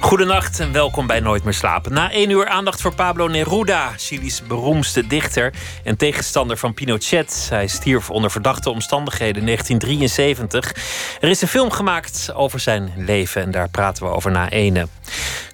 Goedenacht en welkom bij Nooit meer slapen. Na één uur aandacht voor Pablo Neruda, Chilis beroemdste dichter en tegenstander van Pinochet. Hij stierf onder verdachte omstandigheden in 1973. Er is een film gemaakt over zijn leven en daar praten we over na ene.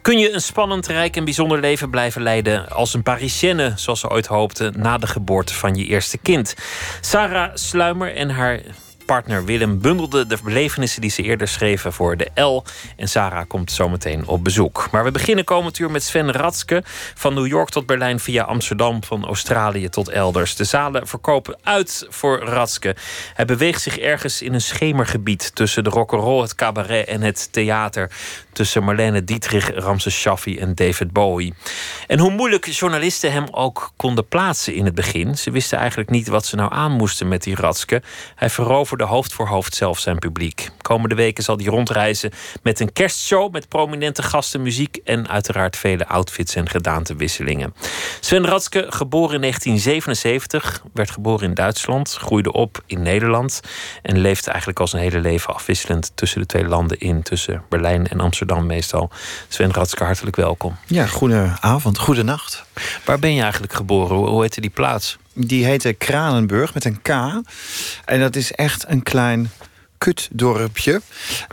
Kun je een spannend, rijk en bijzonder leven blijven leiden als een Parisienne, zoals ze ooit hoopte, na de geboorte van je eerste kind? Sarah Sluimer en haar partner Willem bundelde de belevenissen die ze eerder schreven voor de L. En Sarah komt zometeen op bezoek. Maar we beginnen komend uur met Sven Ratske. Van New York tot Berlijn via Amsterdam, van Australië tot elders. De zalen verkopen uit voor Ratske. Hij beweegt zich ergens in een schemergebied tussen de rock'n'roll, het cabaret en het theater. Tussen Marlene Dietrich, Ramses Shaffi en David Bowie. En hoe moeilijk journalisten hem ook konden plaatsen in het begin. Ze wisten eigenlijk niet wat ze nou aan moesten met die Ratske. Hij veroverde de hoofd voor hoofd zelf zijn publiek. Komende weken zal hij rondreizen met een kerstshow met prominente gasten, muziek en uiteraard vele outfits en gedaantewisselingen. Sven Ratske, geboren in 1977, werd geboren in Duitsland, groeide op in Nederland en leefde eigenlijk al zijn hele leven afwisselend tussen de twee landen in, tussen Berlijn en Amsterdam meestal. Sven Ratske, hartelijk welkom. Ja, goede avond, goede nacht. Waar ben je eigenlijk geboren? Hoe heette die plaats? Die heette Kranenburg met een K. En dat is echt een klein kutdorpje. Uh,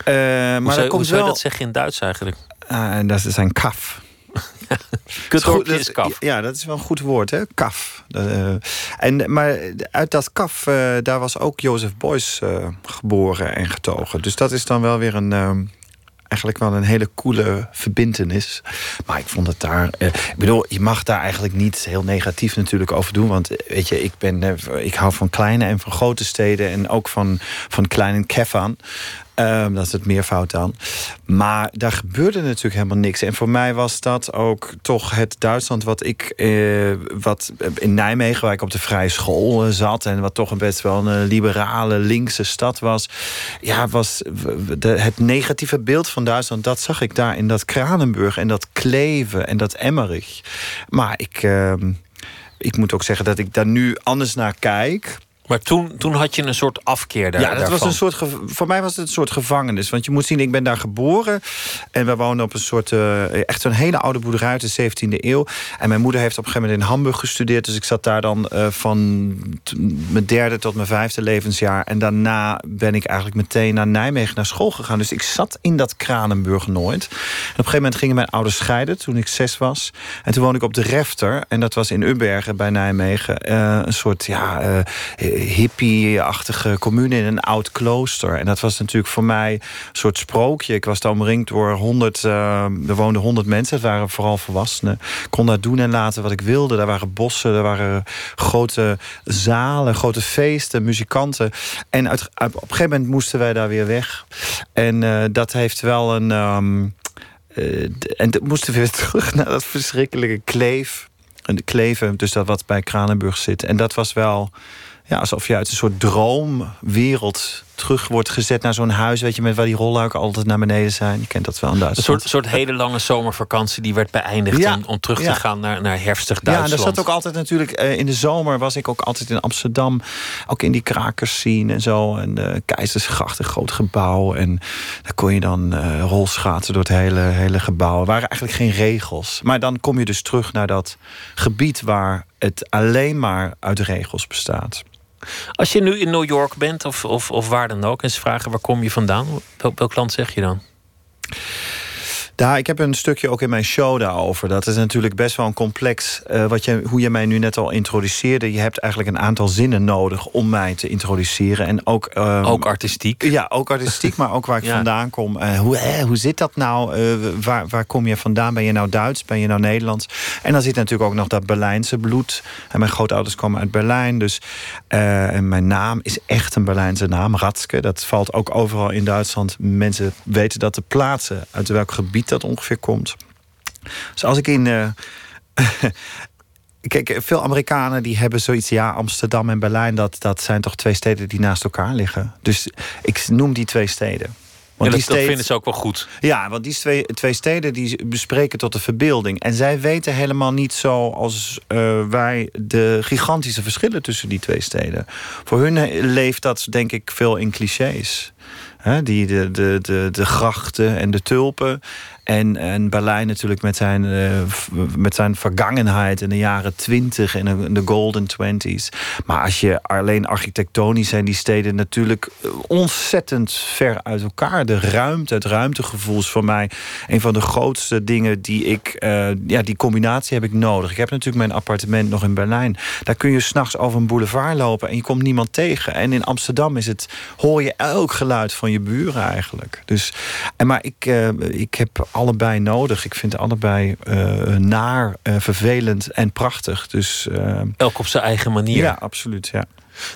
maar hoe zou, komt wel... dat zeggen in Duits eigenlijk? Uh, dat is een kaf. Kutdorpje is kaf. Ja, dat is wel een goed woord, hè? Kaf. Uh, en, maar uit dat kaf, uh, daar was ook Jozef Beuys geboren en getogen. Dus dat is dan wel weer een ehm, eigenlijk wel een hele coole verbindenis. Maar ik vond het daar. Eh, ik bedoel, je mag daar eigenlijk niet heel negatief natuurlijk over doen. Want eh, weet je, ik, ben, eh, ik hou van kleine en van grote steden. En ook van, van kleine Kefan. Um, dat is het meervoud dan. Maar daar gebeurde natuurlijk helemaal niks. En voor mij was dat ook toch het Duitsland wat ik... Eh, wat in Nijmegen, waar ik op de vrije school eh, zat... en wat toch een best wel een liberale, linkse stad was... ja, was het negatieve beeld van Duitsland... dat zag ik daar in dat Kranenburg en dat Kleven en dat Emmerich. Maar ik, uh, ik moet ook zeggen dat ik daar nu anders naar kijk... Maar toen, toen had je een soort afkeer daar, Ja, dat was een soort voor mij was het een soort gevangenis. Want je moet zien, ik ben daar geboren. En we wonen op een soort, uh, echt zo'n hele oude boerderij uit de 17e eeuw. En mijn moeder heeft op een gegeven moment in Hamburg gestudeerd. Dus ik zat daar dan uh, van mijn derde tot mijn vijfde levensjaar. En daarna ben ik eigenlijk meteen naar Nijmegen naar school gegaan. Dus ik zat in dat Kranenburg nooit. En op een gegeven moment gingen mijn ouders scheiden toen ik zes was. En toen woonde ik op de Refter. En dat was in Ubbergen bij Nijmegen. Uh, een soort, ja hippie-achtige commune in een oud klooster. En dat was natuurlijk voor mij een soort sprookje. Ik was daar omringd door honderd, uh, er woonden honderd mensen. Het waren vooral volwassenen. Ik kon daar doen en laten wat ik wilde. Daar waren bossen, er waren grote zalen, grote feesten, muzikanten. En uit, op een gegeven moment moesten wij daar weer weg. En uh, dat heeft wel een... Um, uh, en moesten we weer terug naar dat verschrikkelijke kleef. Kleven, dus dat wat bij Kranenburg zit. En dat was wel ja, alsof je uit een soort droomwereld terug wordt gezet naar zo'n huis, weet je, met waar die rolluiken altijd naar beneden zijn. Je kent dat wel in Duitsland. Een soort, soort hele lange zomervakantie die werd beëindigd om, om, terug te gaan naar, naar herfstig Duitsland. Ja, en er zat ook altijd natuurlijk, uh, in de zomer was ik ook altijd in Amsterdam, ook in die krakers zien en zo. En de Keizersgracht, een groot gebouw. En daar kon je dan uh, rolschaatsen door het hele, hele gebouw. Er waren eigenlijk geen regels. Maar dan kom je dus terug naar dat gebied waar het alleen maar uit regels bestaat. Als je nu in New York bent of, of, of waar dan ook en ze vragen waar kom je vandaan, welk, welk land zeg je dan? Ja, ik heb een stukje ook in mijn show daarover. Dat is natuurlijk best wel een complex. Uh, wat je, hoe je mij nu net al introduceerde. Je hebt eigenlijk een aantal zinnen nodig om mij te introduceren. En ook, um, ook artistiek. Ja, ook artistiek, maar ook waar ik vandaan kom. Uh, hoe, hoe zit dat nou? Uh, waar, waar kom je vandaan? Ben je nou Duits? Ben je nou Nederlands? En dan zit natuurlijk ook nog dat Berlijnse bloed. En mijn grootouders komen uit Berlijn. Dus en mijn naam is echt een Berlijnse naam, Ratske. Dat valt ook overal in Duitsland. Mensen weten dat de plaatsen uit welk gebied dat ongeveer komt. Dus als ik in. Uh, Kijk, veel Amerikanen die hebben zoiets. Ja, Amsterdam en Berlijn, dat, dat zijn toch twee steden die naast elkaar liggen. Dus ik noem die twee steden. Want ja, die steden, vinden ze ook wel goed. Ja, want die twee, twee steden die bespreken tot de verbeelding. En zij weten helemaal niet zo als uh, wij de gigantische verschillen tussen die twee steden. Voor hun leeft dat denk ik veel in clichés. die, de, de, de, de grachten en de tulpen. En, en Berlijn natuurlijk met zijn, uh, met zijn vergangenheid in de jaren 20 en de golden twenties. Maar als je alleen architectonisch zijn die steden natuurlijk ontzettend ver uit elkaar. De ruimte, het ruimtegevoel is voor mij een van de grootste dingen die ik. Uh, ja, die combinatie heb ik nodig. Ik heb natuurlijk mijn appartement nog in Berlijn. Daar kun je s'nachts over een boulevard lopen en je komt niemand tegen. En in Amsterdam is het, hoor je elk geluid van je buren eigenlijk. Dus, en maar ik, ik heb allebei nodig. Ik vind allebei uh, naar, uh, vervelend en prachtig. Dus, uh, Elk op zijn eigen manier. Ja, absoluut. Ja.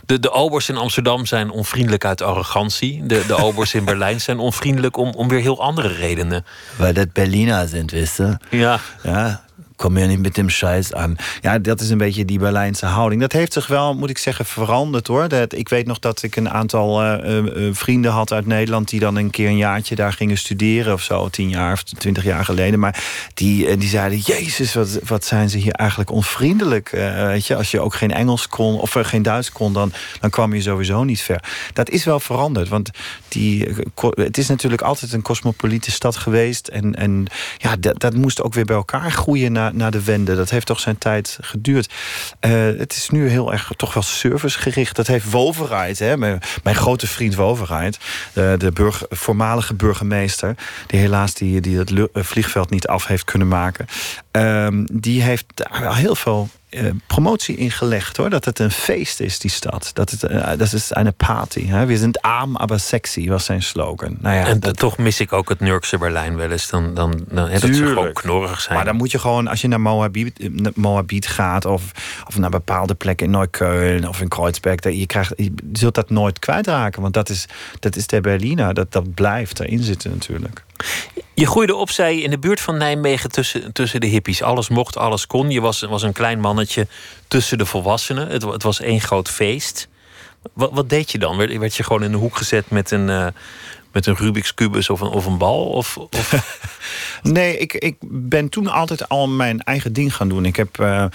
De, de obers in Amsterdam zijn onvriendelijk uit arrogantie. De, de obers in Berlijn zijn onvriendelijk om, om weer heel andere redenen. Weil dat Berliner zijn, wist je? Ja. ja. Kom je niet met dem Scheiß aan. Ja, dat is een beetje die Berlijnse houding. Dat heeft zich wel, moet ik zeggen, veranderd hoor. Dat, ik weet nog dat ik een aantal uh, uh, vrienden had uit Nederland... die dan een keer een jaartje daar gingen studeren of zo. Tien jaar of twintig jaar geleden. Maar die, die zeiden, jezus, wat, wat zijn ze hier eigenlijk onvriendelijk. weet je, als je ook geen Engels kon of geen Duits kon... Dan, dan kwam je sowieso niet ver. Dat is wel veranderd. Want die, het is natuurlijk altijd een cosmopolite stad geweest. En, en ja, dat, dat moest ook weer bij elkaar groeien... naar naar, de wende. Dat heeft toch zijn tijd geduurd. Uh, het is nu heel erg toch wel servicegericht. Dat heeft Woverheid, hè, mijn, mijn grote vriend Woverheid, de, de burger, voormalige burgemeester, die helaas die, die het vliegveld niet af heeft kunnen maken. Uh, die heeft daar heel veel uh, promotie ingelegd hoor. Dat het een feest is, die stad. Dat, het, uh, dat is een party. Hè? We zijn arm, maar sexy, was zijn slogan. Nou ja, en dat, toch mis ik ook het Nurkse Berlijn wel eens. Dan, dan, dan hè, dat ze gewoon knorrig zijn. Maar dan moet je gewoon, als je naar Moabit, Moabit gaat... Of, of naar bepaalde plekken in Neukölln of in Kreuzberg... je, krijgt, je zult dat nooit kwijtraken. Want dat is, dat is de Berliner. Dat, dat blijft erin zitten natuurlijk. Je groeide op, zei je, in de buurt van Nijmegen tussen, tussen de hippies. Alles mocht, alles kon. Je was, was een klein mannetje tussen de volwassenen. Het, het was één groot feest. Wat, wat, deed je dan? Werd, werd, je gewoon in de hoek gezet met een, uh, met een Rubik's Cubus of een, of een bal? Of, of... nee, ik, ik ben toen altijd al mijn eigen ding gaan doen. Ik heb... Uh,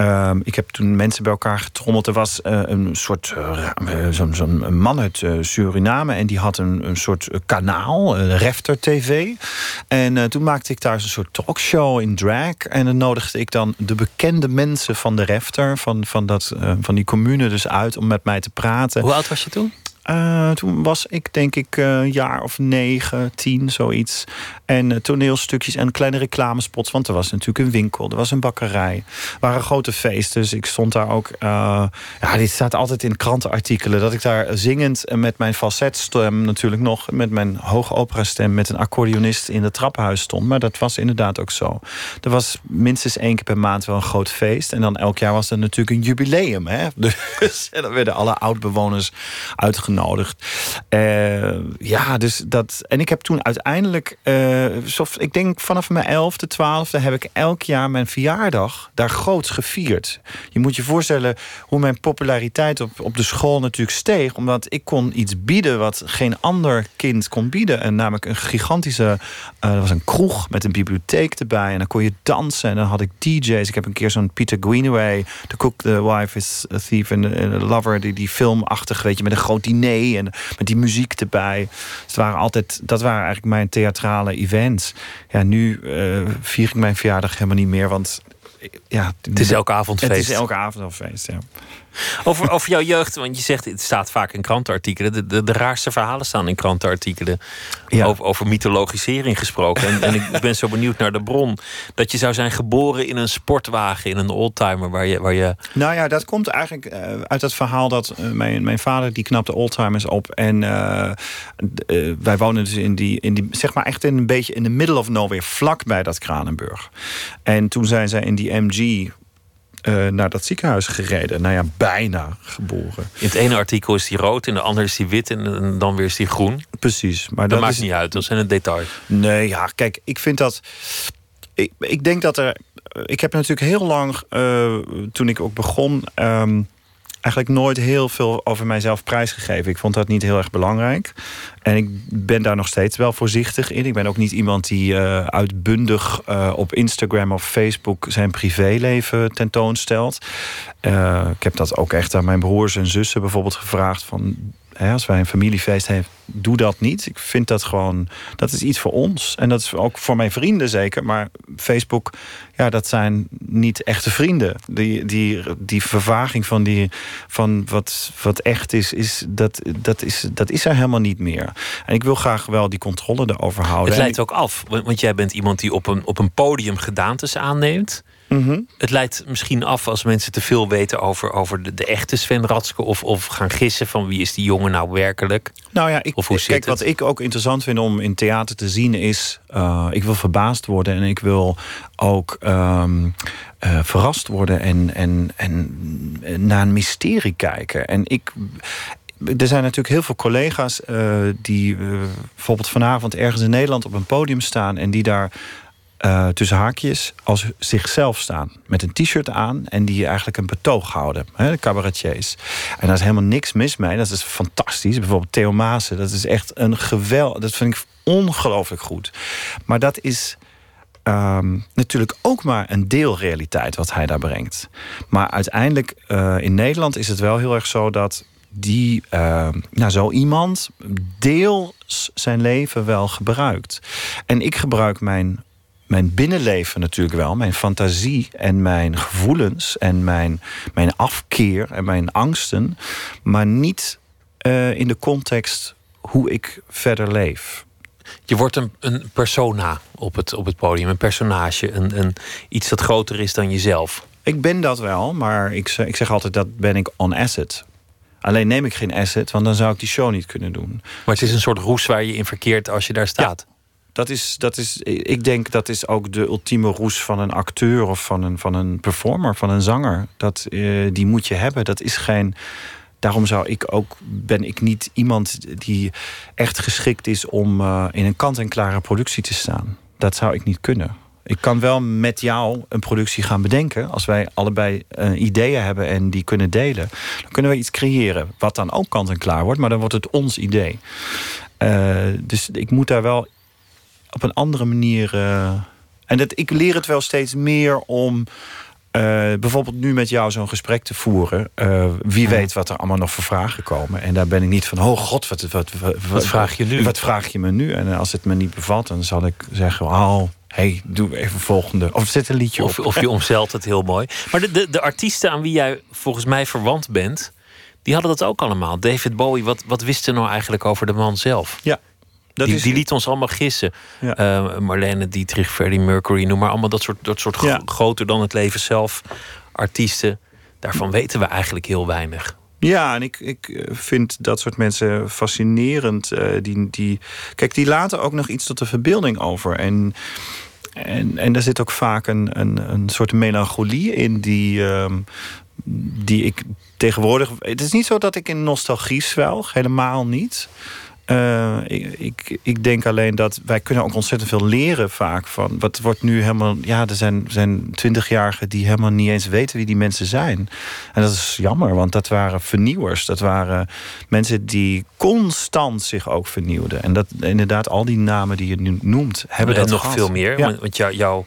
uh, ik heb toen mensen bij elkaar getrommeld. Er was uh, een soort uh, zo'n zo man uit Suriname en die had een, een soort kanaal, Refter TV. En toen maakte ik daar een soort talkshow in drag. En dan nodigde ik dan de bekende mensen van de Refter, van, van, dat, van die commune, dus uit om met mij te praten. Hoe oud was je toen? Uh, toen was ik denk ik een uh, jaar of negen, tien, zoiets. En uh, toneelstukjes en kleine reclamespots. Want er was natuurlijk een winkel, er was een bakkerij. Er waren grote feesten, dus ik stond daar ook... ja, dit staat altijd in krantenartikelen... dat ik daar zingend met mijn falsetstem natuurlijk nog... met mijn hoge operastem met een accordeonist in het trappenhuis stond. Maar dat was inderdaad ook zo. Er was minstens één keer per maand wel een groot feest. En dan elk jaar was er natuurlijk een jubileum. Hè? Dus en dan werden alle oudbewoners uitgenodigd nodigd. Uh, ja, dus dat. En ik heb toen uiteindelijk, uh, ik denk vanaf mijn elfde, twaalfde, heb ik elk jaar mijn verjaardag daar groots gevierd. Je moet je voorstellen hoe mijn populariteit op, op de school natuurlijk steeg, omdat ik kon iets bieden wat geen ander kind kon bieden. En namelijk een gigantische, er was een kroeg met een bibliotheek erbij. En dan kon je dansen. En dan had ik DJ's. Ik heb een keer zo'n Peter Greenaway, The Cook, The Wife is a Thief the Lover, die, die filmachtig, weet je, met een groot diner en met die muziek erbij. Dus het waren altijd, dat waren eigenlijk mijn theatrale events. Ja, nu uh, vier ik mijn verjaardag helemaal niet meer, want ja, het is elke avond feest. Het is elke avond al feest, ja. Over, over jouw jeugd, want je zegt het staat vaak in krantenartikelen. De, de, de raarste verhalen staan in krantenartikelen. Ja. Over, over mythologisering gesproken. En, en, ik ben zo benieuwd naar de bron. Dat je zou zijn geboren in een sportwagen, in een oldtimer. Waar je, waar je... Nou ja, dat komt eigenlijk uh, uit het verhaal dat uh, mijn, mijn vader die knapte oldtimers op. En uh, wij wonen dus in die, in die, zeg maar echt in een beetje in de middle of nowhere, vlak bij dat Kranenburg. En toen zijn zij in die MG uh, naar dat ziekenhuis gereden. Nou ja, bijna geboren. In het ene artikel is die rood, in de andere is die wit en dan weer is die groen. Precies. Maar dat, dat maakt niet uit, dat zijn het details. Nee, ja, kijk, ik vind dat. Ik, ik denk dat er. Ik heb natuurlijk heel lang, uh, toen ik ook begon. Um, eigenlijk nooit heel veel over mijzelf prijsgegeven. Ik vond dat niet heel erg belangrijk. En ik ben daar nog steeds wel voorzichtig in. Ik ben ook niet iemand die uh, uitbundig uh, op Instagram of Facebook zijn privéleven tentoonstelt. Uh, ik heb dat ook echt aan mijn broers en zussen bijvoorbeeld gevraagd van Hè, als wij een familiefeest hebben, doe dat niet. Ik vind dat gewoon, dat is iets voor ons. En dat is ook voor mijn vrienden zeker. Maar Facebook, ja, dat zijn niet echte vrienden. Die, die, die vervaging van, die, van wat, wat echt is, is, dat, dat is, dat is er helemaal niet meer. En ik wil graag wel die controle erover houden. Het leidt ook af, want jij bent iemand die op een, op een podium gedaantes aanneemt. Mhm. Het leidt misschien af als mensen te veel weten over, over de, de echte Sven Ratske. Of, of gaan gissen van wie is die jongen nou werkelijk. Nou ja, ik, Of hoe zit kijk, wat ik ook interessant vind om in theater te zien is... eh, ik wil verbaasd worden en ik wil ook ehm, eh, verrast worden... En, en, en naar een mysterie kijken. En ik... Er zijn natuurlijk heel veel collega's eh, die eh, bijvoorbeeld vanavond ergens in Nederland op een podium staan... en die daar eh, tussen haakjes als zichzelf staan. Met een t-shirt aan en die eigenlijk een betoog houden. Hè, de cabaretiers. En daar is helemaal niks mis mee. Dat is fantastisch. Bijvoorbeeld Theo Maassen. Dat is echt een geweld. Dat vind ik ongelooflijk goed. Maar dat is ehm, natuurlijk ook maar een deelrealiteit wat hij daar brengt. Maar uiteindelijk eh, in Nederland is het wel heel erg zo dat die, eh, nou, zo iemand deels zijn leven wel gebruikt. En ik gebruik mijn, mijn binnenleven natuurlijk wel, mijn fantasie en mijn gevoelens en mijn, mijn afkeer en mijn angsten, maar niet eh, in de context hoe ik verder leef. Je wordt een, een persona op het, op het podium, een personage, een, een, iets dat groter is dan jezelf. Ik ben dat wel, maar ik, zeg- ik zeg altijd dat ben ik on asset. Alleen neem ik geen asset, want dan zou ik die show niet kunnen doen. Maar het is een soort roes waar je in verkeert als je daar staat. Dat is, dat is, ik denk dat is ook de ultieme roes van een acteur of van een, van een performer, van een zanger. Dat, eh, die moet je hebben. Dat is geen. Daarom zou ik ook, ben ik niet iemand die echt geschikt is om eh, in een kant-en-klare productie te staan. Dat zou ik niet kunnen. Ik kan wel met jou een productie gaan bedenken. Als wij allebei eh, ideeën hebben en die kunnen delen, dan kunnen we iets creëren. Wat dan ook kant-en-klaar wordt, maar dan wordt het ons idee. Dus ik moet daar wel op een andere manier. eh, en dat, ik leer het wel steeds meer om. eh, bijvoorbeeld nu met jou zo'n gesprek te voeren. Eh, wie weet wat er allemaal nog voor vragen komen. En daar ben ik niet van, oh god, wat, wat, wat, Wat vraag je nu? Wat vraag je me nu? En als het me niet bevalt, dan zal ik zeggen, oh, hey, doe even volgende. Of zet een liedje Of, op. of je omzeilt het heel mooi. Maar de, de, de artiesten aan wie jij volgens mij verwant bent, die hadden dat ook allemaal. David Bowie, wat, wat wist er nou eigenlijk over de man zelf? ja, dat die, is, die liet ons allemaal gissen. Ja. Eh, Marlene Dietrich, Freddie Mercury, noem maar allemaal dat soort, dat soort Ja. groter dan het leven zelf artiesten. Daarvan weten we eigenlijk heel weinig. Ja, en ik, ik eh, vind dat soort mensen fascinerend. eh, die, die, kijk, die laten ook nog iets tot de verbeelding over. En, en, en er zit ook vaak een, een, een soort melancholie in die, ehm, die ik tegenwoordig. Het is niet zo dat ik in nostalgie zwelg, helemaal niet. Eh, ik, ik, ik denk alleen dat wij kunnen ook ontzettend veel leren vaak van. Wat wordt nu helemaal. Ja, er zijn, zijn twintigjarigen die helemaal niet eens weten wie die mensen zijn. En dat is jammer, want dat waren vernieuwers. Dat waren mensen die constant zich ook vernieuwden. En dat inderdaad, al die namen die je nu noemt, hebben en dat nog gehad. veel meer. Ja. Want, want jou, jou,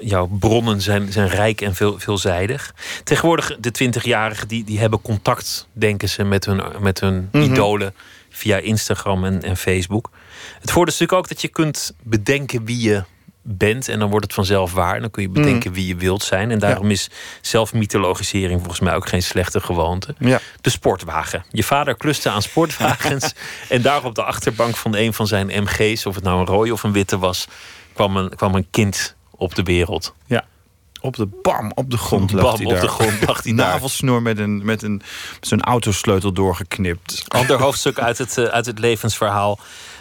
jouw bronnen zijn, zijn rijk en veel, veelzijdig. Tegenwoordig, de twintigjarigen, die, die hebben contact, denken ze, met hun, met hun Mhm. idolen via Instagram en, en Facebook. Het voordeel is natuurlijk ook dat je kunt bedenken wie je bent en dan wordt het vanzelf waar. En dan kun je bedenken wie je wilt zijn. En daarom is zelfmythologisering volgens mij ook geen slechte gewoonte. Ja. De sportwagen. Je vader kluste aan sportwagens. en daar op de achterbank van een van zijn MG's, of het nou een rode of een witte was, kwam een, kwam een kind op de wereld. ja. Op de bam, op de grond lag Bam, hij op daar. de grond lag hij. Navelsnoer met, een, met, een, met zo'n autosleutel doorgeknipt. Ander hoofdstuk uit het, eh, uit het levensverhaal.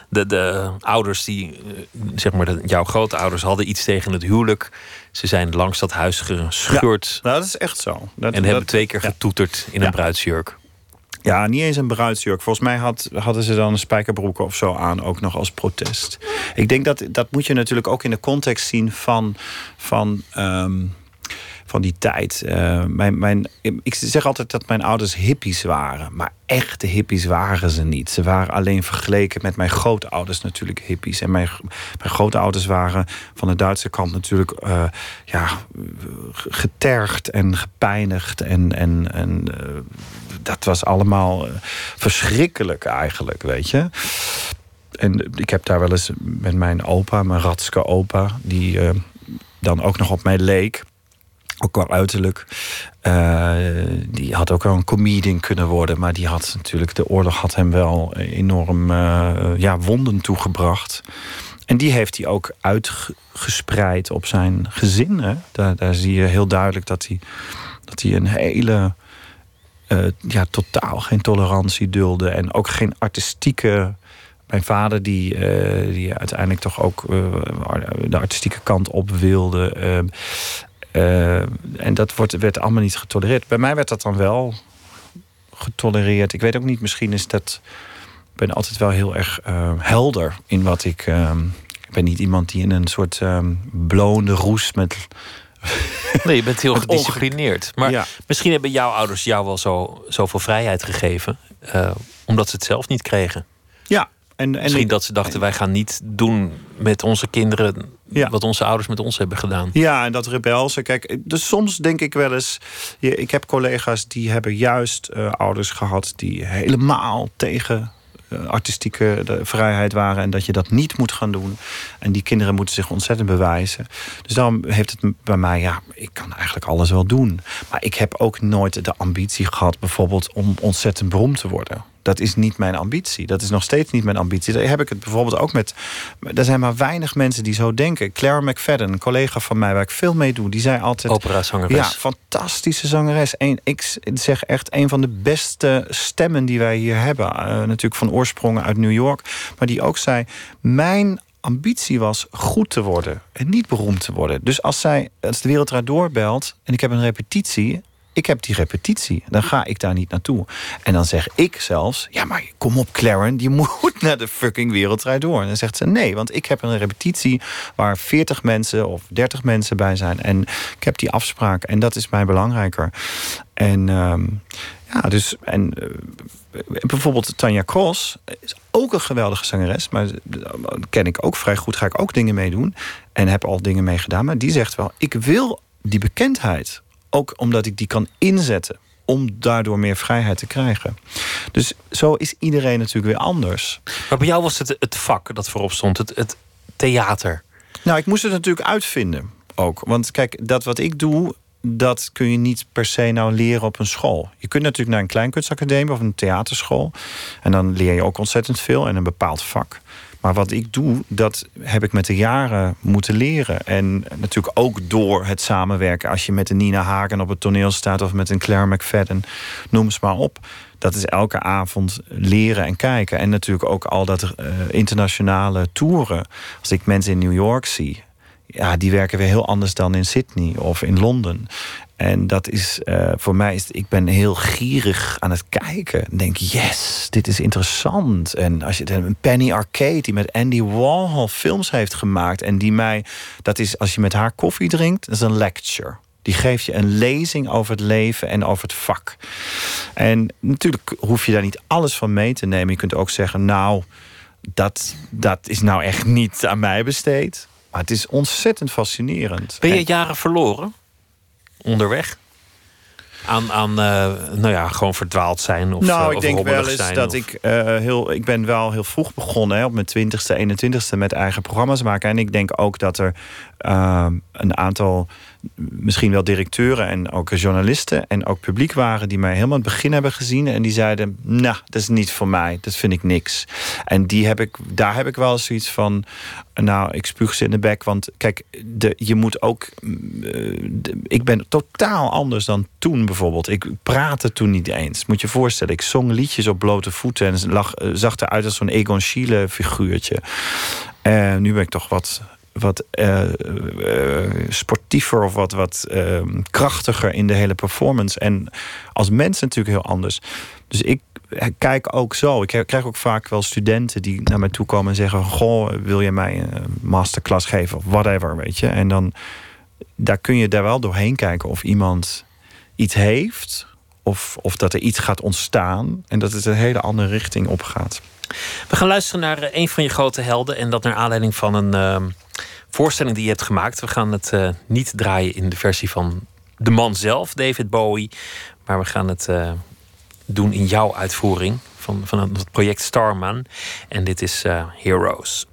De, de ouders die, eh, zeg maar, de, jouw grootouders hadden iets tegen het huwelijk. Ze zijn langs dat huis gescheurd. Nou, dat is echt zo. Dat, En hebben twee keer getoeterd in Ja. een bruidsjurk. Ja, niet eens een bruidsjurk. Volgens mij had, hadden ze dan een spijkerbroek of zo aan, ook nog als protest. Ik denk dat dat moet je natuurlijk ook in de context zien van, van, ehm, van die tijd. Uh, mijn, mijn, ik zeg altijd dat mijn ouders hippies waren. Maar echte hippies waren ze niet. Ze waren alleen vergeleken met mijn grootouders natuurlijk hippies. En mijn, mijn grootouders waren van de Duitse kant natuurlijk uh, ja, getergd en gepijnigd. En, en, en uh, dat was allemaal verschrikkelijk eigenlijk, weet je en ik heb daar wel eens met mijn opa, mijn ratske opa, die dan ook nog op mij leek. Ook qua uiterlijk. Uh, die had ook wel een comedian kunnen worden. Maar die had natuurlijk, de oorlog had hem wel enorm uh, ja, wonden toegebracht. En die heeft hij ook uitgespreid op zijn gezin. Daar, daar zie je heel duidelijk dat hij, dat hij een hele. Uh, ja, totaal geen tolerantie dulde. En ook geen artistieke mijn vader, die, die uiteindelijk toch ook de artistieke kant op wilde. Uh, en dat wordt, werd allemaal niet getolereerd. Bij mij werd dat dan wel getolereerd. Ik weet ook niet, misschien is dat. Ik ben altijd wel heel erg helder in wat ik. ik ben niet iemand die in een soort blonde roes met. Nee, je bent heel gedisciplineerd. Maar ja. misschien hebben jouw ouders jou wel zo, zoveel vrijheid gegeven. omdat ze het zelf niet kregen. Ja, en, en Misschien dat ze dachten, wij gaan niet doen met onze kinderen ja. wat onze ouders met ons hebben gedaan. Ja, en dat rebelse. Kijk, dus soms denk ik wel eens. Ik heb collega's die hebben juist uh, ouders gehad die helemaal tegen uh, artistieke vrijheid waren en dat je dat niet moet gaan doen. En die kinderen moeten zich ontzettend bewijzen. Dus daarom heeft het bij mij, ja, ik kan eigenlijk alles wel doen. Maar ik heb ook nooit de ambitie gehad, bijvoorbeeld, om ontzettend beroemd te worden. Dat is niet mijn ambitie. Dat is nog steeds niet mijn ambitie. Daar heb ik het bijvoorbeeld ook met. Er zijn maar weinig mensen die zo denken. Claire McFadden, een collega van mij waar ik veel mee doe, die zei altijd. Opera-zangeres. Ja, fantastische zangeres. Een, ik zeg echt een van de beste stemmen die wij hier hebben. Uh, natuurlijk van oorsprong uit New York. Maar die ook zei: Mijn ambitie was goed te worden en niet beroemd te worden. Dus als zij, als de wereld doorbelt en ik heb een repetitie ik heb die repetitie. Dan ga ik daar niet naartoe. En dan zeg ik zelfs, ja maar kom op Claren, je moet naar de fucking wereldrijd door. En dan zegt ze, nee, want ik heb een repetitie waar 40 mensen of 30 mensen bij zijn. En ik heb die afspraak en dat is mij belangrijker. En uh, ja, dus en uh, bijvoorbeeld Tanja Cross is ook een geweldige zangeres, maar ken ik ook vrij goed, ga ik ook dingen meedoen en heb al dingen mee gedaan. Maar die zegt wel, ik wil die bekendheid ook omdat ik die kan inzetten om daardoor meer vrijheid te krijgen. Dus zo is iedereen natuurlijk weer anders. Maar bij jou was het het vak dat voorop stond, het, het theater. Nou, ik moest het natuurlijk uitvinden ook. Want kijk, dat wat ik doe, dat kun je niet per se nou leren op een school. Je kunt natuurlijk naar een kleinkunstacademie of een theaterschool. En dan leer je ook ontzettend veel en een bepaald vak. Maar wat ik doe, dat heb ik met de jaren moeten leren. En natuurlijk ook door het samenwerken. Als je met een Nina Hagen op het toneel staat of met een Claire McFadden, noem ze maar op. Dat is elke avond leren en kijken. En natuurlijk ook al dat uh, internationale toeren. Als ik mensen in New York zie, ja, die werken weer heel anders dan in Sydney of in Londen. En dat is uh, voor mij, is, ik ben heel gierig aan het kijken. Denk, yes, dit is interessant. En als je een Penny Arcade die met Andy Warhol films heeft gemaakt. En die mij, dat is als je met haar koffie drinkt, dat is een lecture. Die geeft je een lezing over het leven en over het vak. En natuurlijk hoef je daar niet alles van mee te nemen. Je kunt ook zeggen, nou, dat, dat is nou echt niet aan mij besteed. Maar het is ontzettend fascinerend. Ben je jaren verloren? Onderweg? Aan, aan uh, nou ja, gewoon verdwaald zijn? Of, nou, uh, ik denk wel eens dat ik uh, heel. Ik ben wel heel vroeg begonnen, hè, op mijn 20ste, 21ste met eigen programma's maken. En ik denk ook dat er een aantal misschien wel directeuren en ook journalisten en ook publiek waren die mij helemaal aan het begin hebben gezien en die zeiden: Nou, dat is niet voor mij, dat vind ik niks. En die heb ik, daar heb ik wel zoiets van: Nou, ik spuug ze in de bek. Want kijk, de, je moet ook. Uh, ik ben totaal anders dan toen bijvoorbeeld. Ik praatte toen niet eens. Moet je voorstellen, ik zong liedjes op blote voeten en lag, zag eruit als zo'n Egon Schiele figuurtje. En nu ben ik toch wat wat uh, sportiever of wat, wat uh, krachtiger in de hele performance. En als mens natuurlijk heel anders. Dus ik kijk ook zo. Ik krijg ook vaak wel studenten die naar mij toe komen en zeggen: Goh, wil je mij een masterclass geven of whatever, weet je? En dan daar kun je daar wel doorheen kijken of iemand iets heeft. Of, of dat er iets gaat ontstaan. En dat het een hele andere richting opgaat. We gaan luisteren naar eh, een van je grote helden. En dat naar aanleiding van een ehm, voorstelling die je hebt gemaakt. We gaan het uh, niet draaien in de versie van de man zelf, David Bowie. Maar we gaan het uh, doen in jouw uitvoering van, van het project Starman. En dit is Heroes.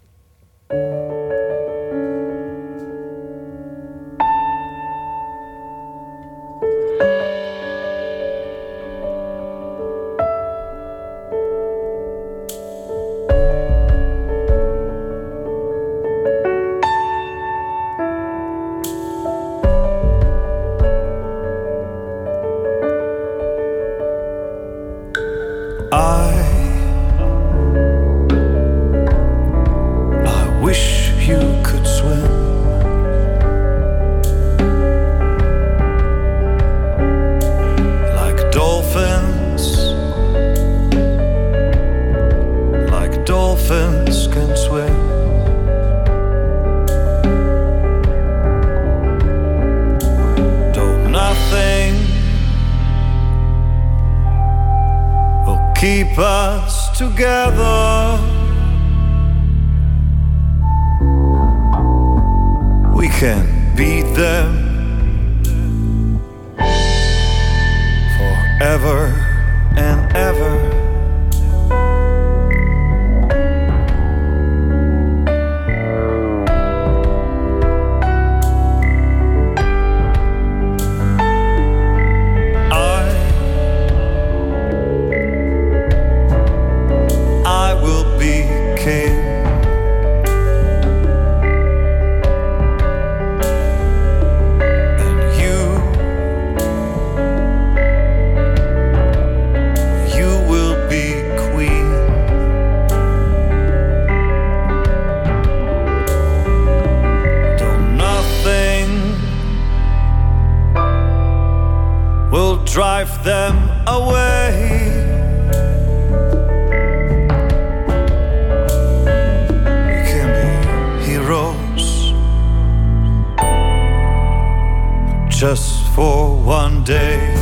just for one day.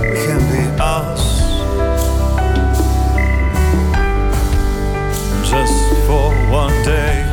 Can be us just for one day.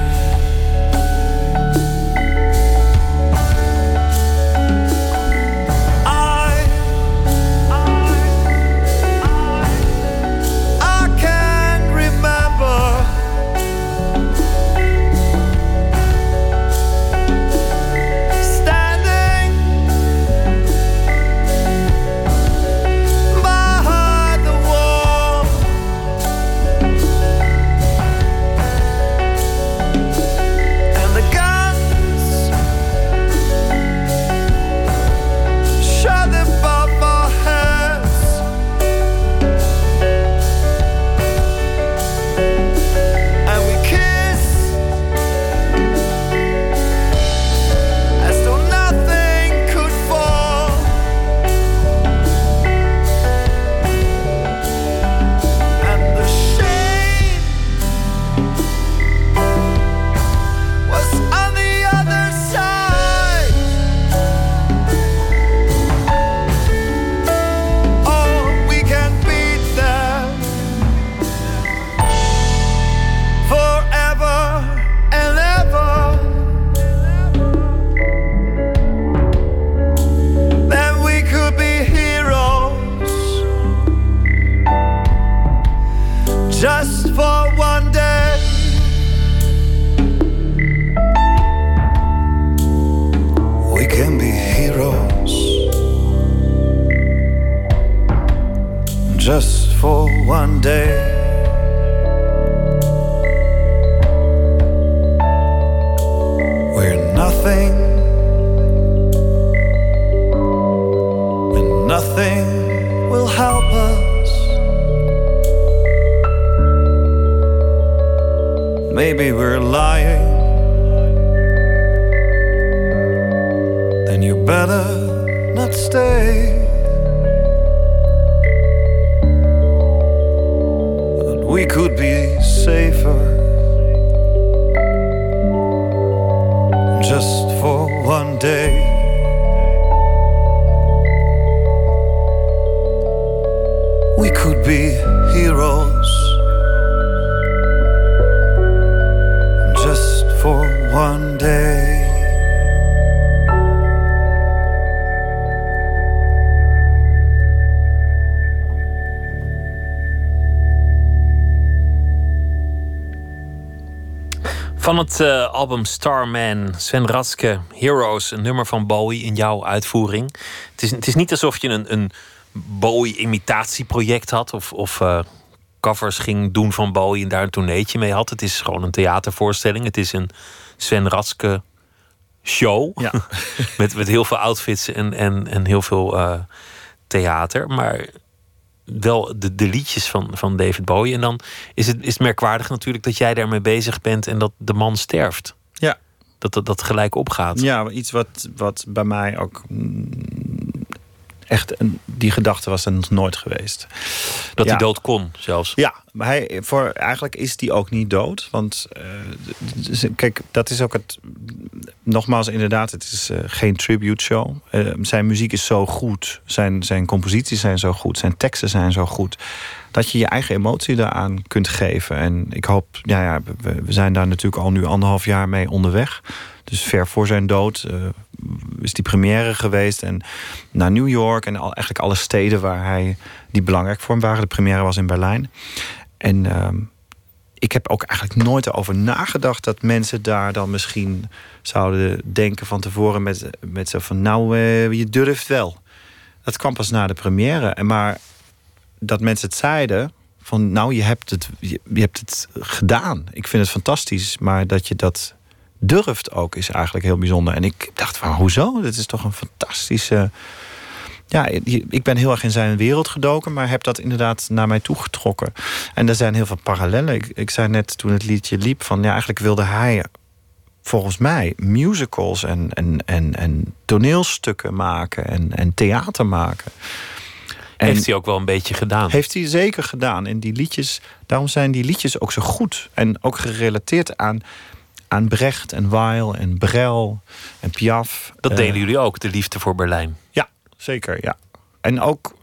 Het uh, album Starman, Sven Ratske, Heroes, een nummer van Bowie in jouw uitvoering. Het is, het is niet alsof je een, een Bowie-imitatieproject had of, of uh, covers ging doen van Bowie en daar een tourneetje mee had. Het is gewoon een theatervoorstelling. Het is een Sven Ratske show. Ja. met, met heel veel outfits en, en, en heel veel uh, theater. Maar wel de, de liedjes van, van David Bowie. En dan is het, is het merkwaardig natuurlijk dat jij daarmee bezig bent en dat de man sterft. Ja. Dat dat, dat gelijk opgaat. Ja, iets wat, wat bij mij ook mm, echt een, die gedachte was er nog nooit geweest. Dat hij dood kon zelfs. Ja, maar hij, voor, eigenlijk is die ook niet dood. Want uh, kijk, dat is ook het. Nogmaals, inderdaad, het is uh, geen tribute show. Uh, zijn muziek is zo goed. Zijn, zijn composities zijn zo goed. Zijn teksten zijn zo goed. Dat je je eigen emotie daaraan kunt geven. En ik hoop, ja, ja we, we zijn daar natuurlijk al nu anderhalf jaar mee onderweg. Dus ver voor zijn dood uh, is die première geweest. En naar New York en al, eigenlijk alle steden waar hij die belangrijk voor hem waren. De première was in Berlijn. En uh, ik heb ook eigenlijk nooit erover nagedacht dat mensen daar dan misschien zouden denken van tevoren met, met zo van nou, uh, je durft wel. Dat kwam pas na de première. En maar dat mensen het zeiden van nou, je hebt het, je hebt het gedaan. Ik vind het fantastisch, maar dat je dat durft ook, is eigenlijk heel bijzonder. En ik dacht van, hoezo? Dit is toch een fantastische... Ja, ik ben heel erg in zijn wereld gedoken, maar heb dat inderdaad naar mij toe getrokken. En er zijn heel veel parallellen. Ik, ik zei net toen het liedje liep van, ja, eigenlijk wilde hij volgens mij musicals en, en, en, en toneelstukken maken en, en theater maken. En heeft hij ook wel een beetje gedaan? Heeft hij zeker gedaan. En die liedjes, daarom zijn die liedjes ook zo goed. En ook gerelateerd aan aan Brecht en Weil en Brel en Piaf. Dat eh, delen jullie ook, de liefde voor Berlijn. Ja, zeker. Ja. En ook,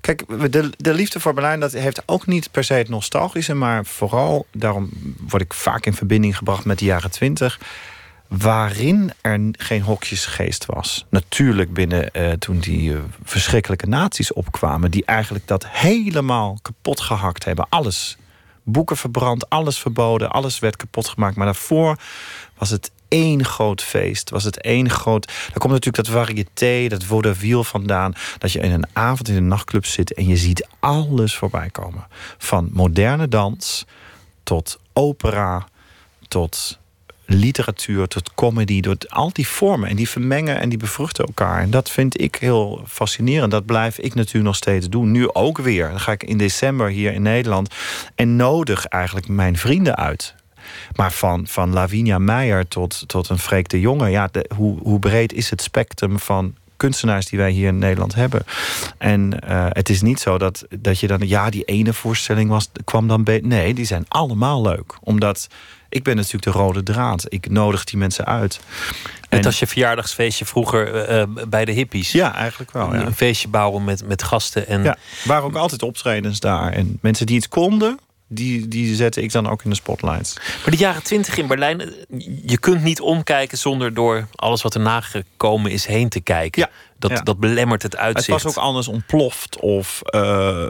kijk, de, de liefde voor Berlijn, dat heeft ook niet per se het nostalgische, maar vooral, daarom word ik vaak in verbinding gebracht met de jaren twintig waarin er geen hokjesgeest was. Natuurlijk binnen uh, toen die uh, verschrikkelijke naties opkwamen... die eigenlijk dat helemaal kapot gehakt hebben. Alles boeken verbrand, alles verboden, alles werd kapot gemaakt. Maar daarvoor was het één groot feest. Was het één groot. Daar komt natuurlijk dat variété, dat vaudeville vandaan. Dat je in een avond in een nachtclub zit en je ziet alles voorbij komen. Van moderne dans tot opera tot literatuur tot comedy, door al die vormen. En die vermengen en die bevruchten elkaar. En dat vind ik heel fascinerend. Dat blijf ik natuurlijk nog steeds doen. Nu ook weer. Dan ga ik in december hier in Nederland. En nodig eigenlijk mijn vrienden uit. Maar van, van Lavinia Meijer tot, tot een Freek de Jonge. Ja, hoe, hoe breed is het spectrum van kunstenaars die wij hier in Nederland hebben. En uh, het is niet zo dat, dat je dan, ja, die ene voorstelling was, kwam dan beter. Nee, die zijn allemaal leuk. Omdat ik ben natuurlijk de rode draad. Ik nodig die mensen uit. Net en, als je verjaardagsfeestje vroeger uh, bij de hippies. Ja, eigenlijk wel. Ja. Een feestje bouwen met, met gasten. En... Ja, waren ook altijd optredens daar. En mensen die het konden, die, die zette ik dan ook in de spotlights. Maar de jaren twintig in Berlijn, je kunt niet omkijken zonder door alles wat er nagekomen is heen te kijken. Ja. Dat, dat belemmert het uitzicht. Het was ook anders ontploft of uh,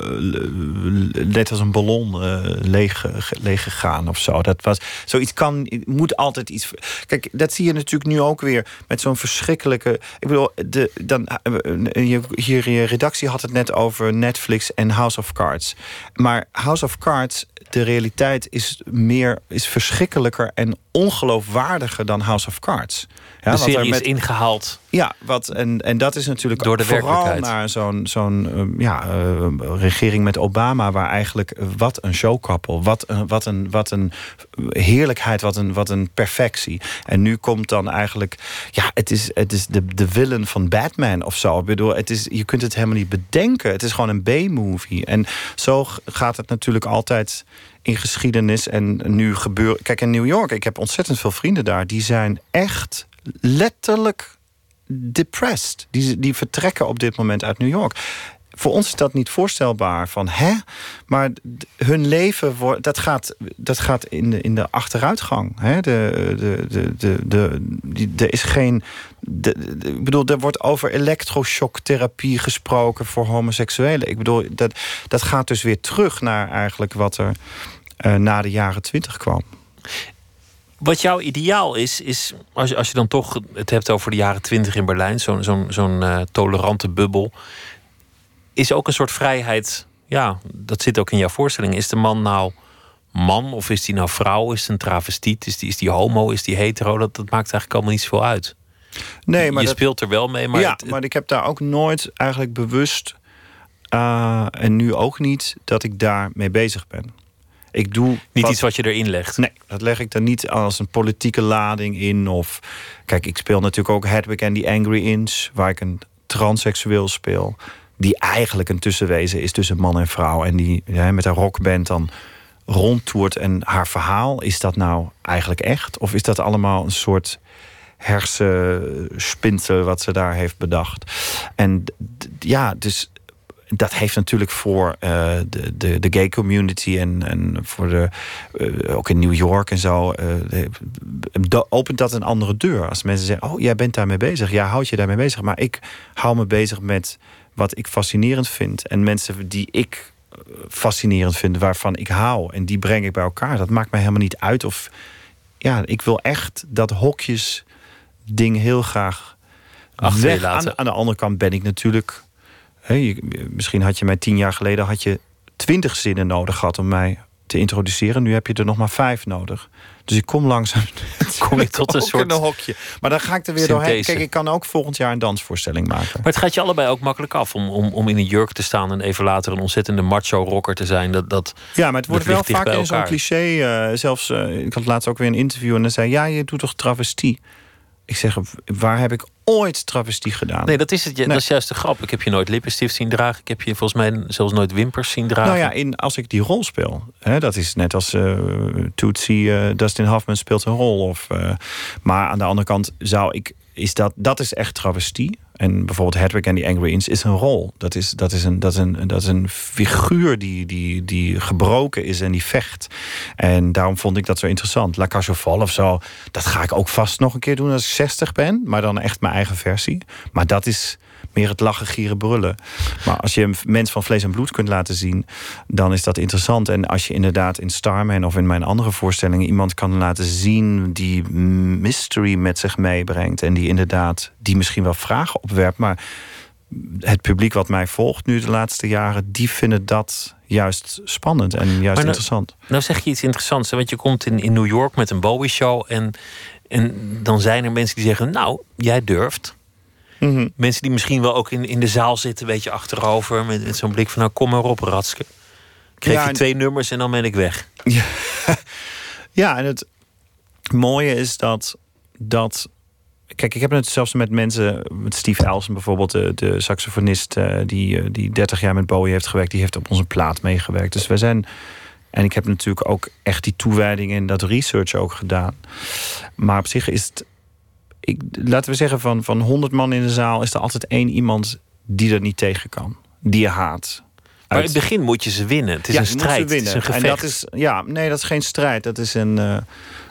net als een ballon uh, leeg, leeg gegaan of zo. Dat was, zoiets kan, moet altijd iets. Kijk, dat zie je natuurlijk nu ook weer met zo'n verschrikkelijke. Ik bedoel, de, dan, uh, hier je redactie had het net over Netflix en House of Cards. Maar House of Cards, de realiteit is meer is verschrikkelijker en ongeloofwaardiger dan House of Cards. Ja, de serie met, is ingehaald. Ja, wat, en, en dat is natuurlijk Door de vooral naar zo'n zo'n uh, ja, uh, regering met Obama... waar eigenlijk, uh, wat een showkappel, wat een, wat een, wat een heerlijkheid, wat een, wat een perfectie. En nu komt dan eigenlijk... ja, het is, het is de, de villain van Batman of zo. Ik bedoel, het is, je kunt het helemaal niet bedenken. Het is gewoon een B-movie. En zo gaat het natuurlijk altijd in geschiedenis. En nu gebeurt. Kijk, in New York, ik heb ontzettend veel vrienden daar. Die zijn echt letterlijk depressed. Die, die vertrekken op dit moment uit New York. Voor ons is dat niet voorstelbaar. Van hè? Maar hun leven wordt, dat gaat, dat gaat in, de, in de achteruitgang. Hè? De, de, de, de, de, er is geen. De, ik bedoel, er wordt over elektroshocktherapie gesproken voor homoseksuelen. Ik bedoel, dat, dat gaat dus weer terug naar eigenlijk wat er uh, na de jaren twintig kwam. Wat jouw ideaal is, is als je, als je dan toch het hebt over de jaren twintig in Berlijn, zo'n zo'n zo'n eh, tolerante bubbel, is ook een soort vrijheid. Ja, dat zit ook in jouw voorstelling. Is de man nou man of is die nou vrouw? Is het een travestiet? Is die, is die homo? Is die hetero? Dat, dat maakt eigenlijk allemaal niet zoveel uit. Nee, maar je dat- speelt er wel mee, maar ja, het- maar ik heb daar ook nooit eigenlijk bewust... eh, en nu ook niet, dat ik daar mee bezig ben. Ik doe niet wat- iets wat je erin legt. Nee, dat leg ik er niet als een politieke lading in. Of kijk, ik speel natuurlijk ook Hedwig en the Angry Inch, waar ik een transseksueel speel. Die eigenlijk een tussenwezen is tussen man en vrouw. En die ja, met haar rockband dan rondtoert. En haar verhaal, is dat nou eigenlijk echt? Of is dat allemaal een soort hersenspinsel wat ze daar heeft bedacht? En ja, dus dat heeft natuurlijk voor eh, de, de, de gay community en, en voor de, eh, ook in New York en zo, eh, de- opent dat een andere deur. Als mensen zeggen, oh, jij bent daarmee bezig. Ja, houd je daarmee bezig. Maar ik hou me bezig met wat ik fascinerend vind. En mensen die ik fascinerend vind, waarvan ik hou. En die breng ik bij elkaar. Dat maakt mij helemaal niet uit. Of ja, ik wil echt dat hokjes ding heel graag Achter je weg. laten. Aan, aan de andere kant ben ik natuurlijk. Misschien had je mij tien jaar geleden had je twintig zinnen nodig gehad om mij te introduceren. Nu heb je er nog maar vijf nodig. Dus ik kom langzaam. Kom je tot een soort in een hokje. Maar dan ga ik er weer doorheen. Kijk, ik kan ook volgend jaar een dansvoorstelling maken. Maar het gaat je allebei ook makkelijk af om, om, om in een jurk te staan en even later een ontzettende macho rocker te zijn. Dat, dat, Ja, maar het wordt wel vaak in zo'n cliché. eh, zelfs, eh, ik had laatst ook weer een interview en dan zei: Ja, je doet toch travestie? Ik zeg: Waar heb ik ooit travestie gedaan? nee, dat is het. Nee. Dat is juist de grap. Ik heb je nooit lippenstift zien dragen. Ik heb je volgens mij zelfs nooit wimpers zien dragen. Nou ja, in, als ik die rol speel. Hè, dat is net als eh Tootsie, eh, Dustin Hoffman speelt een rol. Of, eh, maar aan de andere kant zou ik... Is dat, dat is echt travestie. En bijvoorbeeld Hedwig en the Angry Inch is een rol. Dat is, dat is, een, dat is, een, dat is een figuur die, die, die gebroken is en die vecht. En daarom vond ik dat zo interessant. La Cage Folles of zo, dat ga ik ook vast nog een keer doen als ik 60 ben. Maar dan echt mijn eigen versie. Maar dat is meer het lachen, gieren, brullen. Maar als je een mens van vlees en bloed kunt laten zien, dan is dat interessant. En als je inderdaad in Starman of in mijn andere voorstellingen iemand kan laten zien die mystery met zich meebrengt en die inderdaad die misschien wel vragen opwerpt, maar het publiek wat mij volgt nu de laatste jaren, die vinden dat juist spannend en juist nou- interessant. Nou zeg je iets interessants. Want je komt in, in New York met een Bowie-show. En, en dan zijn er mensen die zeggen... Nou, jij durft. Mhm. Mensen die misschien wel ook in, in de zaal zitten... een beetje achterover. Met, met zo'n blik van... Nou, kom maar op, Ratske. Ja, je en- twee nummers en dan ben ik weg. Ja, en het mooie is dat, dat. Kijk, ik heb het zelfs met mensen, met Steve Elson bijvoorbeeld, de, de saxofonist eh, die, eh, die 30 jaar met Bowie heeft gewerkt, die heeft op onze plaat meegewerkt. Dus wij zijn. En ik heb natuurlijk ook echt die toewijding en dat research ook gedaan. Maar op zich is het. Ik, laten we zeggen, van, van 100 man in de zaal is er altijd één iemand die er niet tegen kan. Die je haat. Maar in het begin moet je ze winnen. Het is ja, een strijd. ze winnen. Het is een En dat is, ja, nee, dat is geen strijd. Dat is een. eh,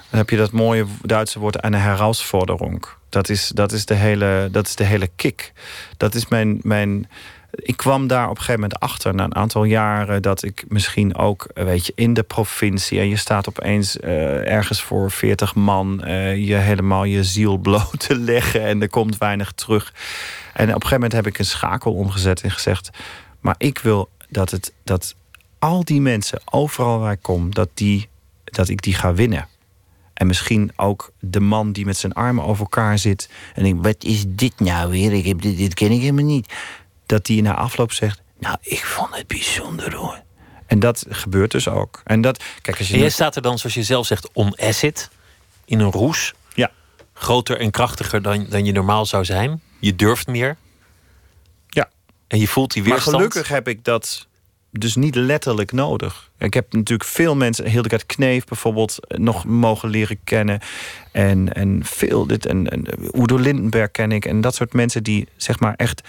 dan heb je dat mooie Duitse woord een herausforderung. Dat is, dat is, de, hele, dat is de hele kick. Dat is mijn, mijn. Ik kwam daar op een gegeven moment achter na een aantal jaren dat ik misschien ook, weet je, in de provincie en je staat opeens eh, ergens voor 40 man eh, je helemaal je ziel bloot te leggen en er komt weinig terug. En op een gegeven moment heb ik een schakel omgezet en gezegd: maar ik wil dat, het, dat al die mensen, overal waar ik kom, dat, die, dat ik die ga winnen. En misschien ook de man die met zijn armen over elkaar zit. En denkt, wat is dit nou weer? Ik heb dit, dit ken ik helemaal niet. Dat die na afloop zegt, nou, ik vond het bijzonder hoor. En dat gebeurt dus ook. En dat, kijk, als je En jij nu- staat er dan, zoals je zelf zegt, on acid. In een roes. Ja. Groter en krachtiger dan, dan je normaal zou zijn. Je durft meer. Ja. En je voelt die Maar weerstand. gelukkig heb ik dat dus niet letterlijk nodig. Ik heb natuurlijk veel mensen, Hildegard Kneef bijvoorbeeld, nog mogen leren kennen. En, en veel dit. En, en Udo Lindenberg ken ik. En dat soort mensen die zeg maar echt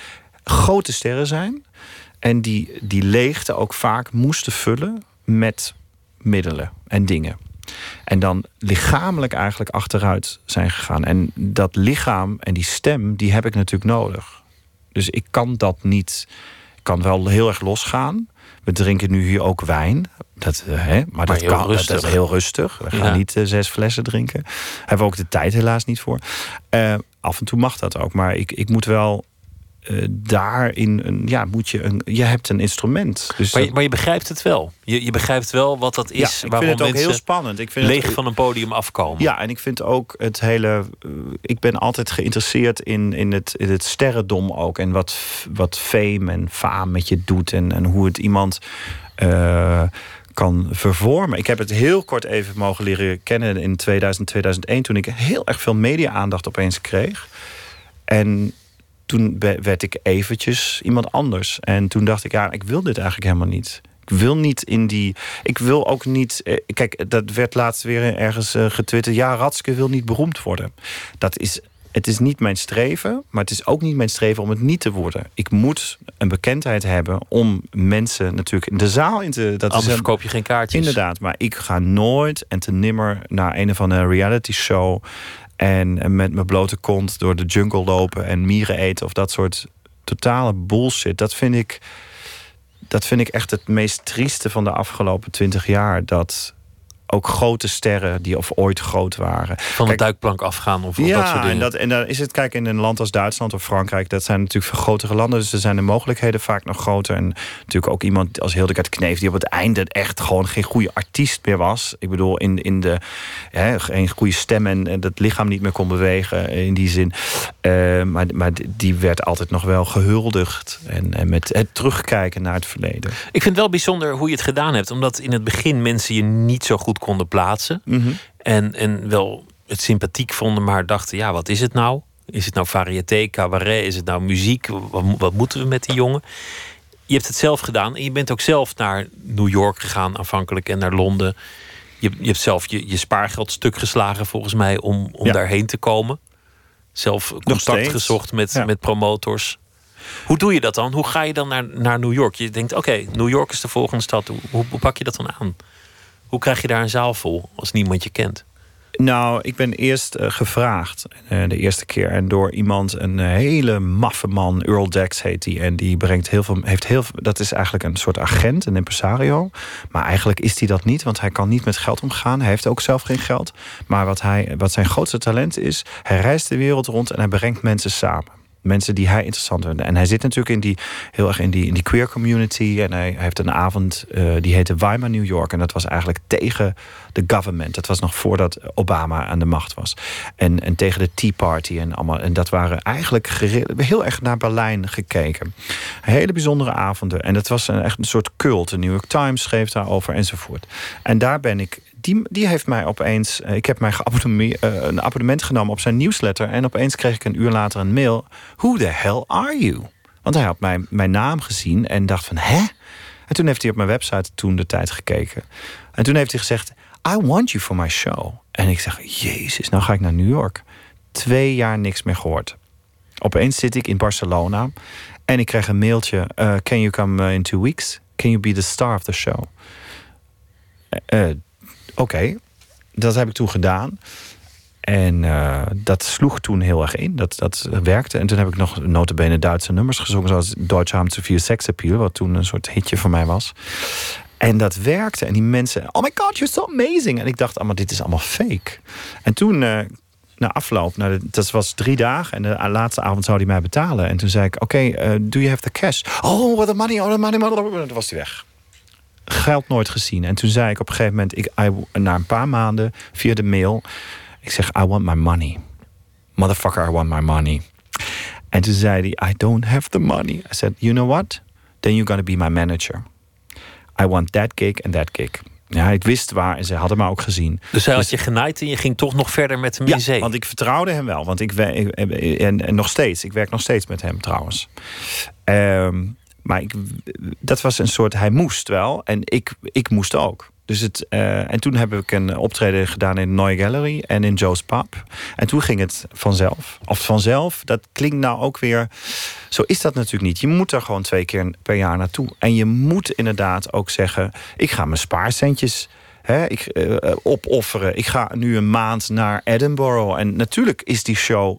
grote sterren zijn. En die die leegte ook vaak moesten vullen met middelen en dingen. En dan lichamelijk eigenlijk achteruit zijn gegaan. En dat lichaam en die stem, die heb ik natuurlijk nodig. Dus ik kan dat niet. kan wel heel erg losgaan. We drinken nu hier ook wijn. Dat, uh, hè, maar, dat kan rustig. Dat is heel rustig. We gaan Ja. niet eh, zes flessen drinken. Hebben we ook de tijd helaas niet voor. Eh, af en toe mag dat ook. Maar ik, ik moet wel eh, daarin... Een, ja, moet je, een, je hebt een instrument. Dus Maar je, dat- maar je begrijpt het wel. Je, je begrijpt wel wat dat is. ja, ik waarom vind het ook heel spannend. Ik vind leeg het, van een podium afkomen. Ja, en ik vind ook het hele. eh, ik ben altijd geïnteresseerd in, in, het, in het sterrendom ook. En wat, wat fame en faam met je doet. En, en hoe het iemand eh, kan vervormen. Ik heb het heel kort even mogen leren kennen in 2000, 2001. Toen ik heel erg veel media-aandacht opeens kreeg. En toen werd ik eventjes iemand anders. En toen dacht ik, ja, ik wil dit eigenlijk helemaal niet. Ik wil niet in die. Ik wil ook niet. eh, Kijk, dat werd laatst weer ergens eh, getwitterd. Ja, Ratske wil niet beroemd worden. Dat is. Het is niet mijn streven, maar het is ook niet mijn streven om het niet te worden. Ik moet een bekendheid hebben om mensen natuurlijk in de zaal in te. Dat Anders is een- verkoop je geen kaartjes. Inderdaad, maar ik ga nooit en te nimmer naar een of andere reality show. En, met mijn blote kont door de jungle lopen en mieren eten of dat soort totale bullshit. Dat vind ik, dat vind ik echt het meest trieste van de afgelopen twintig jaar. Dat ook grote sterren die of ooit groot waren. Van de Kijk, duikplank afgaan of, of ja, dat soort dingen. En, dat, en dan is het, kijk, in een land als Duitsland of Frankrijk, dat zijn natuurlijk grotere landen, dus er zijn de mogelijkheden vaak nog groter. En natuurlijk ook iemand als Hildegard Kneef, die op het einde echt gewoon geen goede artiest meer was. Ik bedoel, in, in de hè, geen goede stem en, en dat lichaam niet meer kon bewegen in die zin. Eh, maar, maar die werd altijd nog wel gehuldigd. En, en met het terugkijken naar het verleden. Ik vind het wel bijzonder hoe je het gedaan hebt. Omdat in het begin mensen je niet zo goed konden plaatsen. En, en wel het sympathiek vonden, maar dachten: ja, wat is het nou? Is het nou variété, cabaret? Is het nou muziek? Wat, mo- wat moeten we met die jongen? Je hebt het zelf gedaan en je bent ook zelf naar New York gegaan aanvankelijk en naar Londen. Je, je hebt zelf je, je spaargeld stuk geslagen volgens mij om, om Ja. daarheen te komen. Zelf contact gezocht met, Ja. met promotors. Hoe doe je dat dan? Hoe ga je dan naar, naar New York? Je denkt, oké, New York is de volgende stad. Hoe pak je dat dan aan? Hoe krijg je daar een zaal vol als niemand je kent? Nou, ik ben eerst eh, gevraagd eh, de eerste keer. En door iemand, een eh, hele maffe man, Earl Dex heet die. En die brengt heel veel, heeft heel. Dat is eigenlijk een soort agent, een impresario. Maar eigenlijk is hij dat niet, want hij kan niet met geld omgaan. Hij heeft ook zelf geen geld. Maar wat, hij, wat zijn grootste talent is, hij reist de wereld rond en hij brengt mensen samen. Mensen die hij interessant vinden. En hij zit natuurlijk in die, heel erg in die, in die queer community. En hij, hij heeft een avond, eh, die heette Weimar New York. En dat was eigenlijk tegen de government. Dat was nog voordat Obama aan de macht was. En, en tegen de Tea Party en allemaal. En dat waren eigenlijk heel erg naar Berlijn gekeken. Hele bijzondere avonden. En dat was een, echt een soort cult. De New York Times schreef daarover enzovoort. En daar ben ik. Die, die heeft mij opeens. eh, Ik heb mij eh, een abonnement genomen op zijn nieuwsletter. En opeens kreeg ik een uur later een mail. Who the hell are you? Want hij had mijn, mijn naam gezien en dacht van hè? En toen heeft hij op mijn website toen de tijd gekeken. En toen heeft hij gezegd: I want you for my show. En ik zeg: Jezus, nou ga ik naar New York. Twee jaar niks meer gehoord. Opeens zit ik in Barcelona en ik krijg een mailtje: eh, Can you come eh, in two weeks? Can you be the star of the show? Eh, Oké, dat heb ik toen gedaan. En dat sloeg toen heel erg in. Dat, dat werkte. En toen heb ik nog notabene Duitse nummers gezongen... zoals Deutsche zu viel Sex Appeal... wat toen een soort hitje voor mij was. En dat werkte. En die mensen... Oh my god, you're so amazing. En ik dacht, allemaal dit is allemaal fake. En toen... eh, na afloop, dat was drie dagen en de laatste avond zou hij mij betalen. En toen zei ik: Oké, eh, do you have the cash? Oh, what the money, oh, the money, money. En toen was hij weg geld nooit gezien. En toen zei ik op een gegeven moment, ik, na een paar maanden via de mail, ik zeg, I want my money. Motherfucker, I want my money. En toen zei hij, I don't have the money. I said, you know what? Then you're gonna be my manager. I want that gig and that gig. Ja, ik wist waar en ze hadden me ook gezien. Dus hij had je genaaid en je ging toch nog verder met hem in zee. want ik vertrouwde hem wel. Want ik, ik- en, en nog steeds, ik werk nog steeds met hem trouwens. Ehm, maar ik, dat was een soort, hij moest wel en ik, ik moest ook. Dus het, eh, en toen heb ik een optreden gedaan in Neue Gallery en in Joe's Pub. En toen ging het vanzelf. Of vanzelf, dat klinkt nou ook weer... Zo is dat natuurlijk niet. Je moet er gewoon twee keer per jaar naartoe. En je moet inderdaad ook zeggen... ik ga mijn spaarcentjes hè, ik, eh, opofferen. Ik ga nu een maand naar Edinburgh. En natuurlijk is die show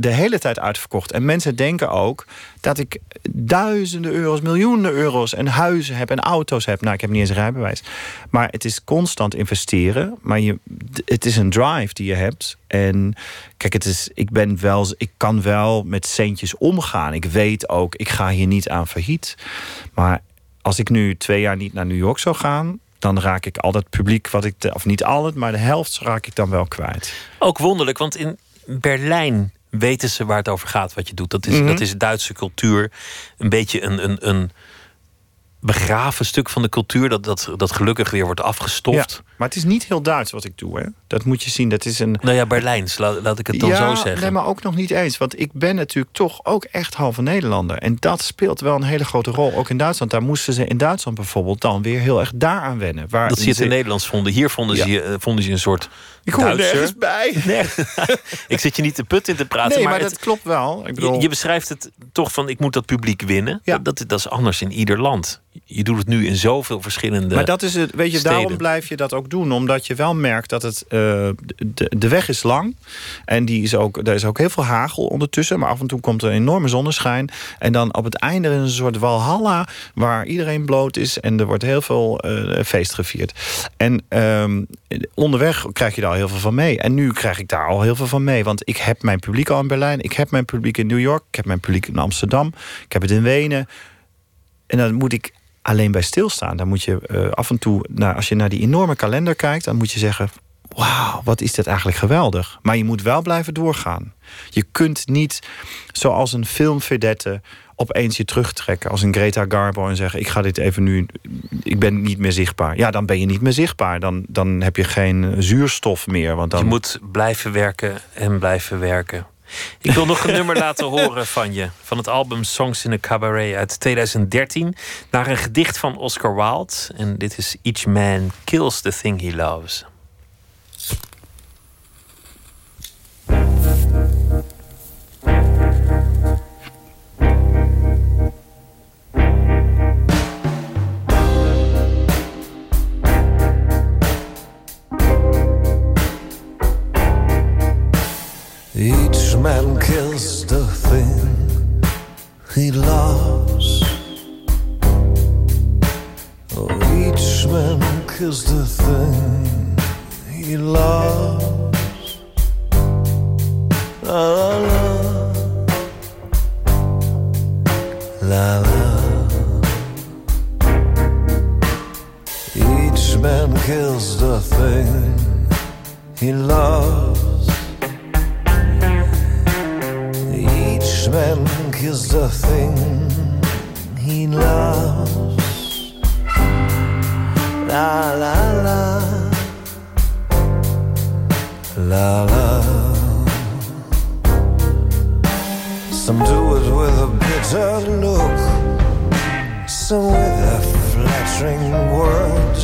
de hele tijd uitverkocht. En mensen denken ook dat ik duizenden euro's, miljoenen euro's en huizen heb en auto's heb. Nou, ik heb niet eens een rijbewijs. Maar het is constant investeren. Maar je, het is een drive die je hebt. En kijk, het is, ik, ben wel, ik kan wel met centjes omgaan. Ik weet ook, ik ga hier niet aan failliet. Maar als ik nu twee jaar niet naar New York zou gaan, dan raak ik al dat publiek wat ik, of niet al het, maar de helft raak ik dan wel kwijt. Ook wonderlijk, want in Berlijn weten ze waar het over gaat wat je doet. Dat is, mm dat is Duitse cultuur. Een beetje een, een, een begraven stuk van de cultuur. Dat, dat, dat gelukkig weer wordt afgestoft. maar het is niet heel Duits wat ik doe. Hè? Dat moet je zien. Dat is een. Nou ja, Berlijns, laat, laat ik het dan ja, zo zeggen. Nee, maar ook nog niet eens. Want ik ben natuurlijk toch ook echt halve Nederlander. En dat speelt wel een hele grote rol. Ook in Duitsland. Daar moesten ze in Duitsland bijvoorbeeld dan weer heel erg daaraan wennen. Waar dat ze het in Nederlands vonden. Hier vonden, ze, eh, vonden ze een soort. Ik hoor nergens bij. Nee. ik zit je niet te put in te praten. Nee, maar, maar dat klopt wel. Ik bedoel... je, je, beschrijft het toch van ik moet dat publiek winnen. Ja. Dat, dat is anders in ieder land. Je doet het nu in zoveel verschillende. Maar dat is het, weet je, steden. daarom blijf je dat ook doen. Omdat je wel merkt dat het. Uh, de, de weg is lang. En die is ook, er is ook heel veel hagel ondertussen. Maar af en toe komt er een enorme zonneschijn. En dan op het einde is een soort walhalla. Waar iedereen bloot is. En er wordt heel veel uh, feest gevierd. En um, onderweg krijg je daar heel veel van mee. En nu krijg ik daar al heel veel van mee. Want ik heb mijn publiek al in Berlijn. Ik heb mijn publiek in New York. Ik heb mijn publiek in Amsterdam. Ik heb het in Wenen. En dan moet ik alleen bij stilstaan. Dan moet je uh, af en toe, als je naar die enorme kalender kijkt, dan moet je zeggen: Wauw, wat is dit eigenlijk geweldig. Maar je moet wel blijven doorgaan. Je kunt niet, zoals een filmvedette, opeens je terugtrekken als een Greta Garbo en zeggen: Ik ga dit even nu, ik ben niet meer zichtbaar. Ja, dan ben je niet meer zichtbaar. Dan, dan heb je geen zuurstof meer. Want dan... Je moet blijven werken en blijven werken. Ik wil nog een nummer laten horen van je. Van het album Songs in a Cabaret uit 2013. Naar een gedicht van Oscar Wilde. En dit is Each Man Kills the Thing He Loves. Each man kills the thing he loves. Oh, each man kills the thing he loves. La la la. La la. Each man kills the thing he loves. Man kills the thing he loves. La la la. La la. Some do it with a bitter look, some with a flattering word.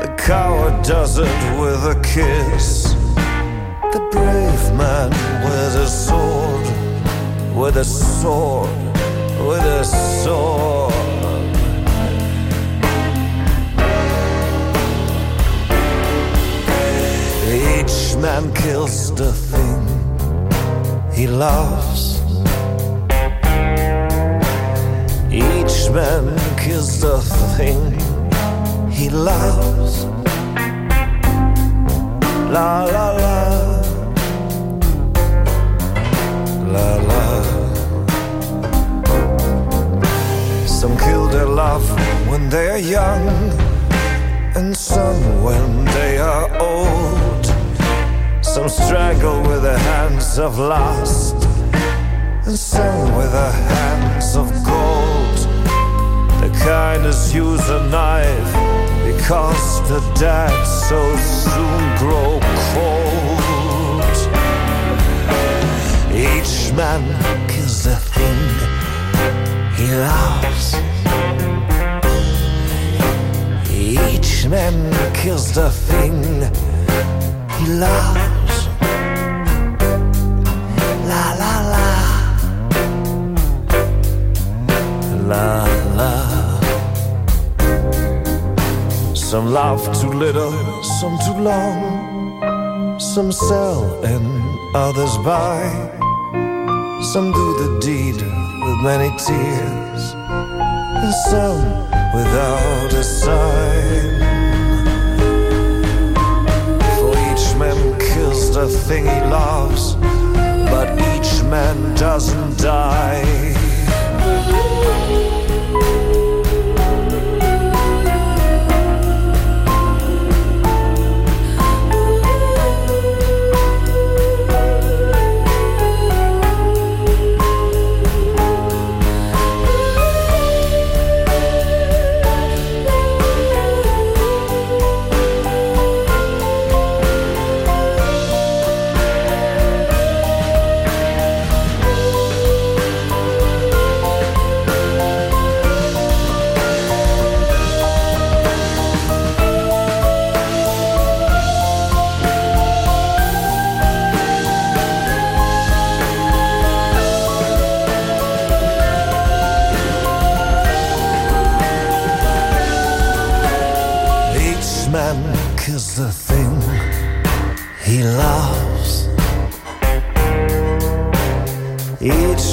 The coward does it with a kiss. The brave man with a sword, with a sword, with a sword. Each man kills the thing he loves. Each man kills the thing he loves. La la la. La la. Some kill their love when they are young, and some when they are old. Some strangle with the hands of lust, and some with the hands of gold. The kindest use a knife because the dead so soon grow cold. Each man kills a thing he loves. Each man kills the thing he loves. La la la. La la. Some laugh too little, some too long. Some sell and others buy. Some do the deed many tears, and some without a sign. For each man kills the thing he loves, but each man doesn't die.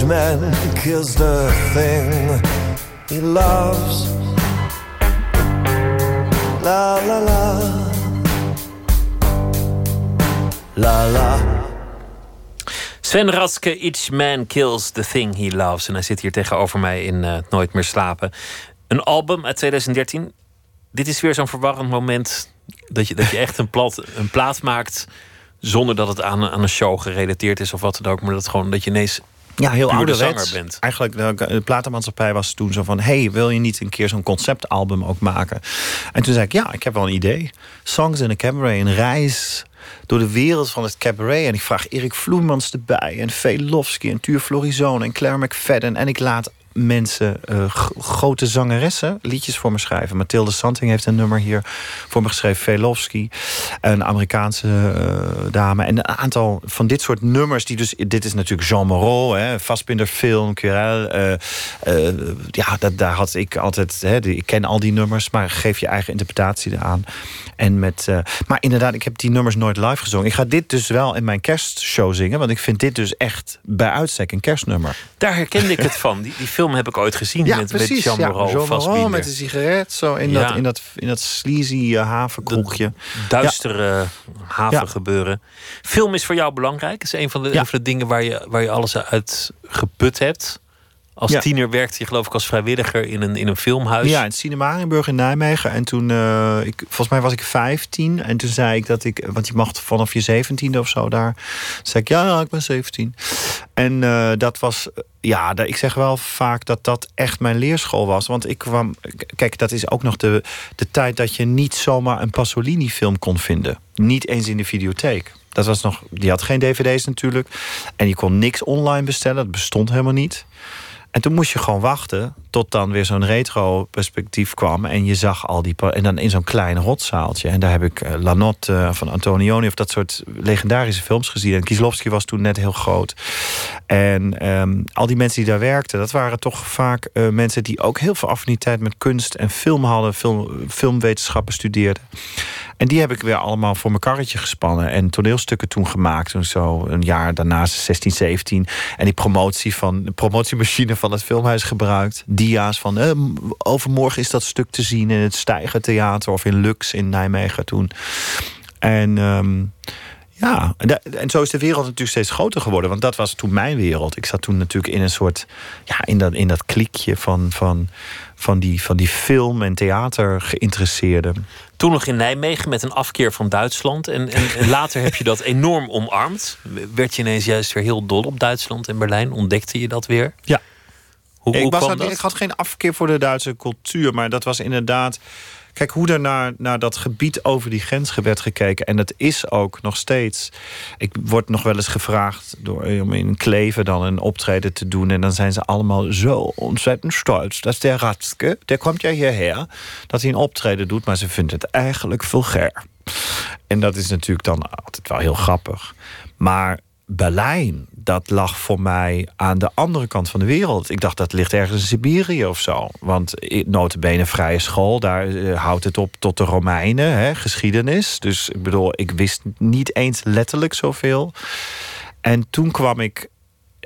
Man kills the thing he loves. La la la. La la. Sven Raske, Each Man Kills the Thing He Loves. En hij zit hier tegenover mij in uh, Nooit meer slapen. Een album uit 2013. Dit is weer zo'n verwarrend moment dat je, dat je echt een, plat, een plaat maakt zonder dat het aan, aan een show gerelateerd is of wat dan ook. Maar dat gewoon dat je ineens ja, heel ouderwets. bent. Eigenlijk, de, de platenmaatschappij was toen zo van... hey, wil je niet een keer zo'n conceptalbum ook maken? En toen zei ik, ja, ik heb wel een idee. Songs in a Cabaret, een reis door de wereld van het cabaret. En ik vraag Erik Vloemans erbij. En Velofsky en Tuur Florizone en Claire McFadden. En ik laat mensen, uh, grote zangeressen, liedjes voor me schrijven. Mathilde Santing heeft een nummer hier voor me geschreven. Velofsky, een Amerikaanse uh, dame. En een aantal van dit soort nummers. Die dus, dit is natuurlijk Jean Moreau, hè, Fassbinder Film. Uh, ja, dat, daar had ik altijd. Hè, ik ken al die nummers, maar geef je eigen interpretatie eraan. En met, maar inderdaad, ik heb die nummers nooit live gezongen. Ik ga dit dus wel in mijn kerstshow zingen, want ik vind dit dus echt bij uitstek een kerstnummer. Daar herkende ik het van. Die, die film heb ik ooit gezien ja, met, precies, met Jean Moreau, ja, Jean met een sigaret, zo in, dat, in, dat, in dat sleazy uh, havenkroegje. duistere havengebeuren. Film is voor jou belangrijk. is een van de, een van de dingen waar je, waar je alles uit geput hebt. Als tiener werkte je geloof ik als vrijwilliger in een, in een filmhuis. Ja, in het Cinemarenburg in Nijmegen. En toen, uh, ik, volgens mij was ik 15. En toen zei ik dat ik, want je mag vanaf je 17e of zo daar. zei ik, ja, ik ben 17. En uh, dat was, ja, ik zeg wel vaak dat dat echt mijn leerschool was. Want ik kwam, kijk, dat is ook nog de, de tijd dat je niet zomaar een Pasolini-film kon vinden. Niet eens in de videotheek. Dat was nog, die had geen dvd's natuurlijk. En je kon niks online bestellen, dat bestond helemaal niet. En toen moest je gewoon wachten tot dan weer zo'n retro perspectief kwam. En je zag al die. En dan in zo'n klein rotzaaltje. En daar heb ik uh, Lanotte uh, van Antonioni of dat soort legendarische films gezien. En Kieslowski was toen net heel groot. En um, al die mensen die daar werkten, dat waren toch vaak uh, mensen die ook heel veel affiniteit met kunst en film hadden, film, filmwetenschappen studeerden. En die heb ik weer allemaal voor mijn karretje gespannen. En toneelstukken toen gemaakt. Toen zo een jaar daarna, 16, 17. En die promotie van de promotiemachine van het filmhuis gebruikt. Dia's van eh, overmorgen is dat stuk te zien in het Steiger Theater of in Lux in Nijmegen toen. En um, ja, en zo is de wereld natuurlijk steeds groter geworden. Want dat was toen mijn wereld. Ik zat toen natuurlijk in een soort. Ja, in dat, in dat klikje van, van, van, die, van die film- en theater geïnteresseerden. Toen nog in Nijmegen met een afkeer van Duitsland. En, en, later heb je dat enorm omarmd. Werd je ineens juist weer heel dol op Duitsland en Berlijn? Ontdekte je dat weer? Ja. Hoe, ik, was ik had geen afkeer voor de Duitse cultuur. Maar dat was inderdaad Kijk hoe er naar, naar dat gebied over die grens werd gekeken. En dat is ook nog steeds. Ik word nog wel eens gevraagd door, eh, om in Kleven dan een optreden te doen. En dan zijn ze allemaal zo ontzettend stolz. Dat is de Ratske, der komt ja hierher. Dat hij een optreden doet, maar ze vinden het eigenlijk vulgair. En dat is natuurlijk dan altijd wel heel grappig. Maar Berlijn, dat lag voor mij aan de andere kant van de wereld. Ik dacht dat ligt ergens in Siberië of zo. Want notabene vrije school, daar uh, houdt het op tot de Romeinen, hè, geschiedenis. Dus ik bedoel, ik wist niet eens letterlijk zoveel. En toen kwam ik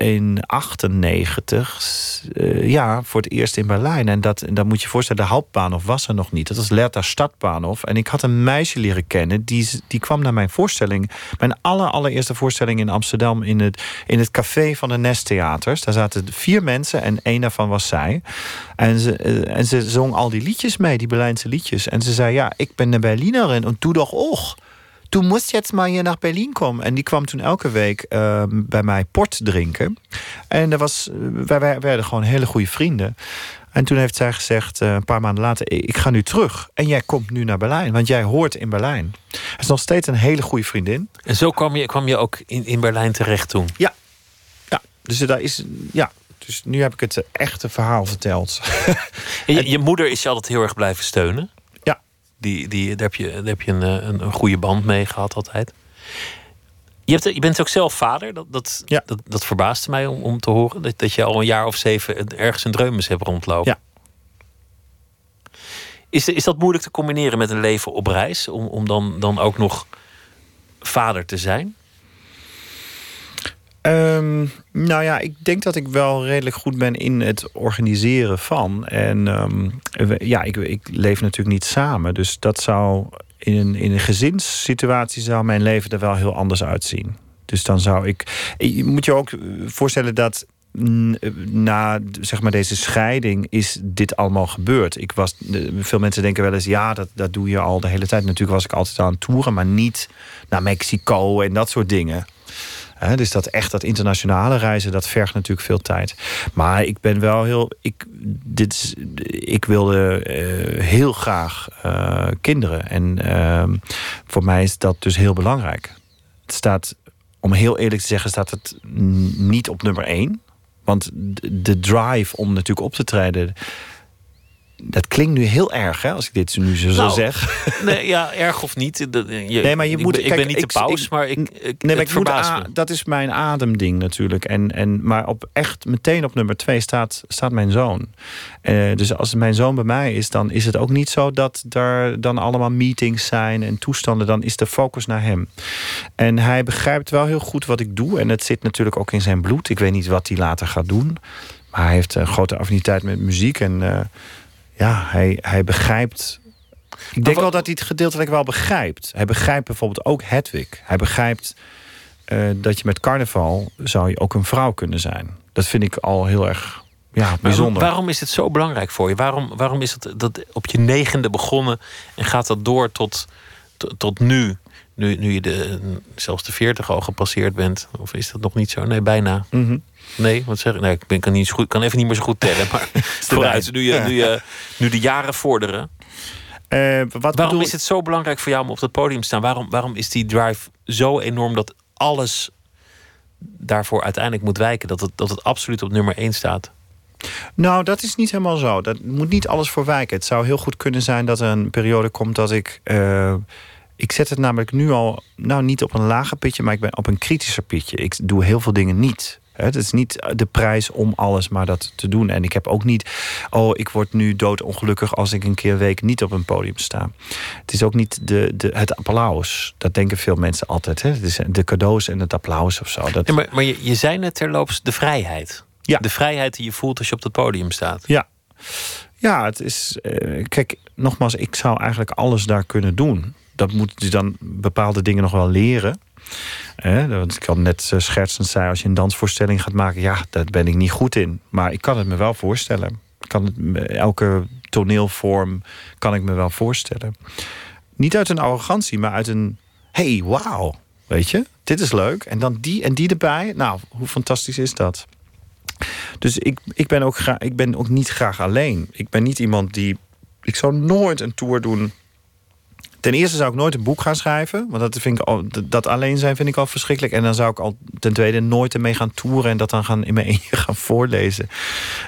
in 98, eh, ja, voor het eerst in Berlijn. En dat, dan moet je voorstellen, de Hauptbahnhof was er nog niet. Dat was Lerta Stadtbahnhof. En ik had een meisje leren kennen, die, die kwam naar mijn voorstelling. Mijn aller, allereerste voorstelling in Amsterdam in het, in het café van de Nesttheaters. Daar zaten vier mensen en één daarvan was zij. En ze, eh, en ze zong al die liedjes mee, die Berlijnse liedjes. En ze zei, ja, ik ben een Berlinerin en doe toch ook toen moest jetzt maar hier naar Berlin komen. En die kwam toen elke week uh, bij mij port drinken. En dat was, eh, wij, wij werden gewoon hele goede vrienden. En toen heeft zij gezegd, uh, een paar maanden later... ik ga nu terug en jij komt nu naar Berlijn. Want jij hoort in Berlijn. Het is nog steeds een hele goede vriendin. En zo kwam je, kwam je ook in, in Berlijn terecht toen? Ja. ja. Dus daar is... Ja. Dus nu heb ik het echte verhaal verteld. En je, je moeder is je altijd heel erg blijven steunen? Die, die, daar heb je, daar heb je een, eh, een, een goede band mee gehad altijd. Je, hebt, je bent ook zelf vader. Dat, dat, ja. dat, dat verbaasde mij om, om te horen. Dat, dat je al een jaar of zeven ergens een dreumes hebt rondlopen. Ja. Is, is dat moeilijk te combineren met een leven op reis? Om, om dan, dan ook nog vader te zijn? Um, nou ja, ik denk dat ik wel redelijk goed ben in het organiseren van. En um, ja, ik, ik leef natuurlijk niet samen. Dus dat zou in een, in een gezinssituatie zou mijn leven er wel heel anders uitzien. Dus dan zou ik. Je moet je ook voorstellen dat na zeg maar, deze scheiding is dit allemaal gebeurd. Ik was, veel mensen denken wel eens, ja, dat, dat doe je al de hele tijd. Natuurlijk was ik altijd aan het toeren, maar niet naar Mexico en dat soort dingen dus dat echt dat internationale reizen, dat vergt natuurlijk veel tijd. Maar ik ben wel heel. Ik, dit, ik wilde uh, heel graag uh, kinderen. En uh, voor mij is dat dus heel belangrijk. Het staat, om heel eerlijk te zeggen, staat het niet op nummer één. Want de drive om natuurlijk op te treden dat klinkt nu heel erg, hè, als ik dit nu zo nou, zeg. Nee, ja, erg of niet. Je, nee, maar je ik, moet. Ik, ben niet ik, de paus, maar ik. ik nee, maar ik moet dat is mijn ademding natuurlijk. En, en, maar op echt meteen op nummer twee staat, staat mijn zoon. Uh, dus als mijn zoon bij mij is, dan is het ook niet zo dat er dan allemaal meetings zijn en toestanden. Dan is de focus naar hem. En hij begrijpt wel heel goed wat ik doe. En het zit natuurlijk ook in zijn bloed. Ik weet niet wat hij later gaat doen. Maar hij heeft een grote affiniteit met muziek. En uh, ja, hij, hij begrijpt. Ik denk wel dat hij het gedeeltelijk wel begrijpt. Hij begrijpt bijvoorbeeld ook Hedwig. Hij begrijpt uh, dat je met carnaval zou je ook een vrouw kunnen zijn. Dat vind ik al heel erg ja, bijzonder. waarom is het zo belangrijk voor je? Waarom, waarom is het dat op je negende begonnen en gaat dat door tot, tot, tot nu? Nu, nu je de, zelfs de veertig al gepasseerd bent. Of is dat nog niet zo? Nee, bijna. Mm Nee, wat zeg ik? Nee, ik ben, kan, niet zo goed, kan even niet meer zo goed tellen. Maar vooruit, nu, je, nu, je, nu de jaren vorderen. Uh, wat waarom is het zo belangrijk voor jou om op dat podium te staan? Waarom, waarom is die drive zo enorm dat alles daarvoor uiteindelijk moet wijken? Dat het, dat het absoluut op nummer 1 staat? Nou, dat is niet helemaal zo. Dat moet niet alles voor wijken. Het zou heel goed kunnen zijn dat er een periode komt dat ik. Uh, ik zet het namelijk nu al, nou niet op een lager pitje, maar ik ben op een kritischer pitje. Ik doe heel veel dingen niet. Het is niet de prijs om alles maar dat te doen. En ik heb ook niet, oh, ik word nu doodongelukkig als ik een keer een week niet op een podium sta. Het is ook niet de, de, het applaus. Dat denken veel mensen altijd. Hè? Het is de cadeaus en het applaus of zo. Dat... Ja, maar, maar je, je zei net terloops de vrijheid. Ja. De vrijheid die je voelt als je op het podium staat. Ja. Ja, het is. Uh, kijk, nogmaals, ik zou eigenlijk alles daar kunnen doen. Dat moet je dan bepaalde dingen nog wel leren. Eh, want ik had net uh, schertsend zei, als je een dansvoorstelling gaat maken, ja, daar ben ik niet goed in. Maar ik kan het me wel voorstellen. Kan het, elke toneelvorm kan ik me wel voorstellen. Niet uit een arrogantie, maar uit een hey, wauw. Weet je, dit is leuk. En dan die en die erbij. Nou, hoe fantastisch is dat? Dus ik, ik, ben ook ik ben ook niet graag alleen. Ik ben niet iemand die. Ik zou nooit een tour doen Ten eerste zou ik nooit een boek gaan schrijven. Want dat, vind ik al, dat alleen zijn vind ik al verschrikkelijk. En dan zou ik al ten tweede nooit ermee gaan toeren. En dat dan gaan in mijn eentje gaan voorlezen.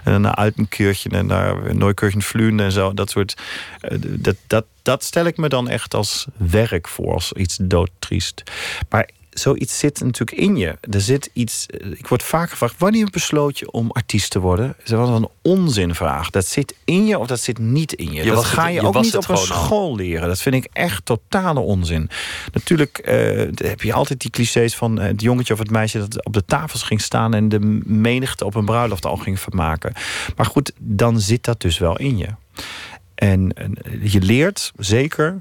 En dan naar Alpenkeurtje en naar Neukeurtje Vluende en zo. Dat soort. Eh, dat, dat, dat stel ik me dan echt als werk voor. Als iets doodtriest. Maar zoiets zit natuurlijk in je. Er zit iets. Ik word vaak gevraagd: wanneer besloot je om artiest te worden? Dat was een onzinvraag. Dat zit in je of dat zit niet in je. Je dat ga het- je, ook niet op een school leren. Dat vind ik echt totale onzin. Natuurlijk eh, heb je altijd die clichés van eh, het jongetje of het meisje dat op de tafels ging staan en de menigte op een bruiloft al ging vermaken. Maar goed, dan zit dat dus wel in je. En eh, je leert, zeker.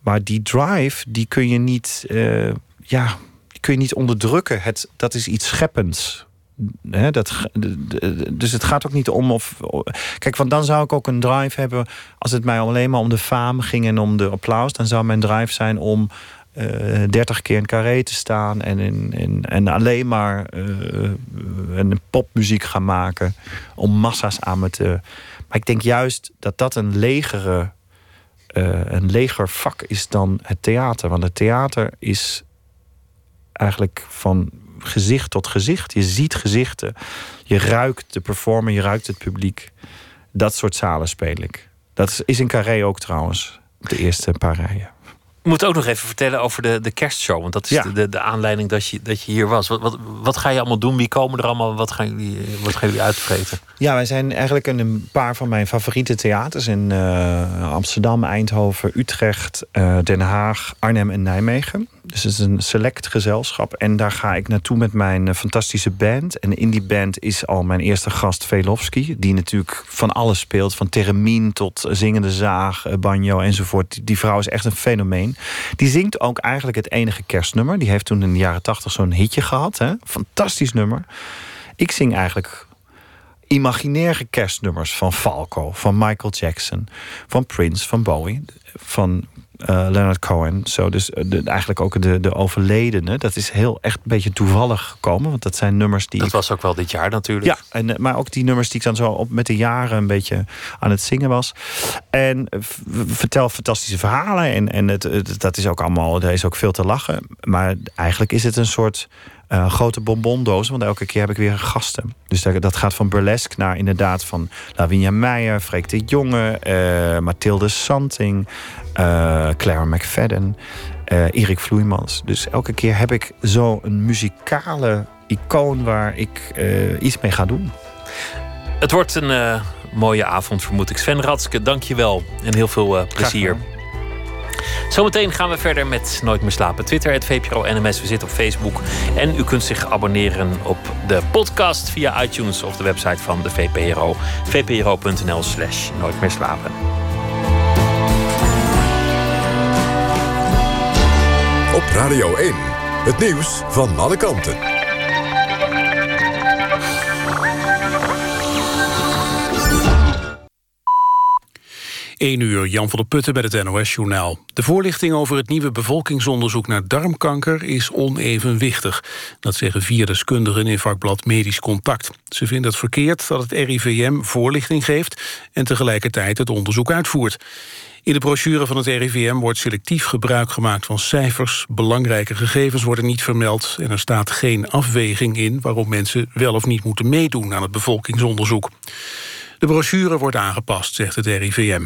Maar die drive, die kun je niet, eh, ja, kun je niet onderdrukken. Het, dat is iets scheppends. Hè, dat, dus het gaat ook niet om of. Kijk, want dan zou ik ook een drive hebben. Als het mij alleen maar om de faam ging en om de applaus, dan zou mijn drive zijn om eh 30 keer in carré te staan en, in, in, en alleen maar eh, een popmuziek gaan maken. Om massa's aan me te. Maar ik denk juist dat dat een legere. eh, een leger vak is dan het theater. Want het theater is eigenlijk van gezicht tot gezicht. Je ziet gezichten. Je ruikt de performer, je ruikt het publiek. Dat soort zalen speel ik. Dat is- in Carré ook trouwens. De eerste paar rijen. Moet ook nog even vertellen over de, de kerstshow. Want dat is Ja. de, de, aanleiding dat je, dat je hier was. Wat, wat, wat ga je allemaal doen? Wie komen er allemaal? Wat gaan jullie, wat gaan jullie uitvreten? Ja, wij zijn eigenlijk in een paar van mijn favoriete theaters in eh, Amsterdam, Eindhoven, Utrecht, eh, Den Haag, Arnhem en Nijmegen. Dus het is een select gezelschap. En daar ga ik naartoe met mijn eh, fantastische band. En in die band is al mijn eerste gast Velofsky. Die natuurlijk van alles speelt. Van theremin tot zingende zaag, eh, banjo enzovoort. Die vrouw is echt een fenomeen. Die zingt ook eigenlijk het enige kerstnummer. Die heeft toen in de jaren tachtig zo'n hitje gehad. Hè? Fantastisch nummer. Ik zing eigenlijk imaginaire kerstnummers van Falco, van Michael Jackson, van Prince, van Bowie, van eh, Leonard Cohen. Zo, dus eh, de, eigenlijk ook de, de overledene. Dat is heel echt een beetje toevallig gekomen, want dat zijn nummers die Dat ik was ook wel dit jaar natuurlijk. ja, en, eh, maar ook die nummers die ik dan zo op met de jaren een beetje aan het zingen was. En vertel fantastische verhalen. En, en het, het- dat is ook allemaal, daar is ook veel te lachen. Maar eigenlijk is het een soort eh, grote bonbondoos. Want elke keer heb ik weer gasten. Dus dat, dat gaat van burlesque naar inderdaad van Lavinia Meijer, Freek de Jonge, eh, Mathilde Santing, eh, Clara McFadden, Erik Vloeimans. Dus elke keer heb ik zo een muzikale icoon waar ik iets mee ga doen. Het wordt een mooie avond, vermoed ik. Sven Ratske, dank je wel. En heel veel plezier. Zometeen gaan we verder met Nooit meer slapen. Twitter, het VPRO NMS. We zitten op Facebook. En u kunt zich abonneren op de podcast via iTunes of de website van de VPRO. vpro.nl slash nooit meer slapen. Op Radio 1. Het nieuws van alle kanten. 1 uur, Jan van der Putten met het NOS-journaal. De voorlichting over het nieuwe bevolkingsonderzoek naar darmkanker is onevenwichtig. Dat zeggen vier deskundigen in vakblad Medisch Contact. Ze vinden het verkeerd dat het RIVM voorlichting geeft... en tegelijkertijd het onderzoek uitvoert. In de brochure van het RIVM wordt selectief gebruik gemaakt van cijfers. Belangrijke gegevens worden niet vermeld... en er staat geen afweging in waarom mensen wel of niet moeten meedoen aan het bevolkingsonderzoek. De brochure wordt aangepast, zegt het RIVM.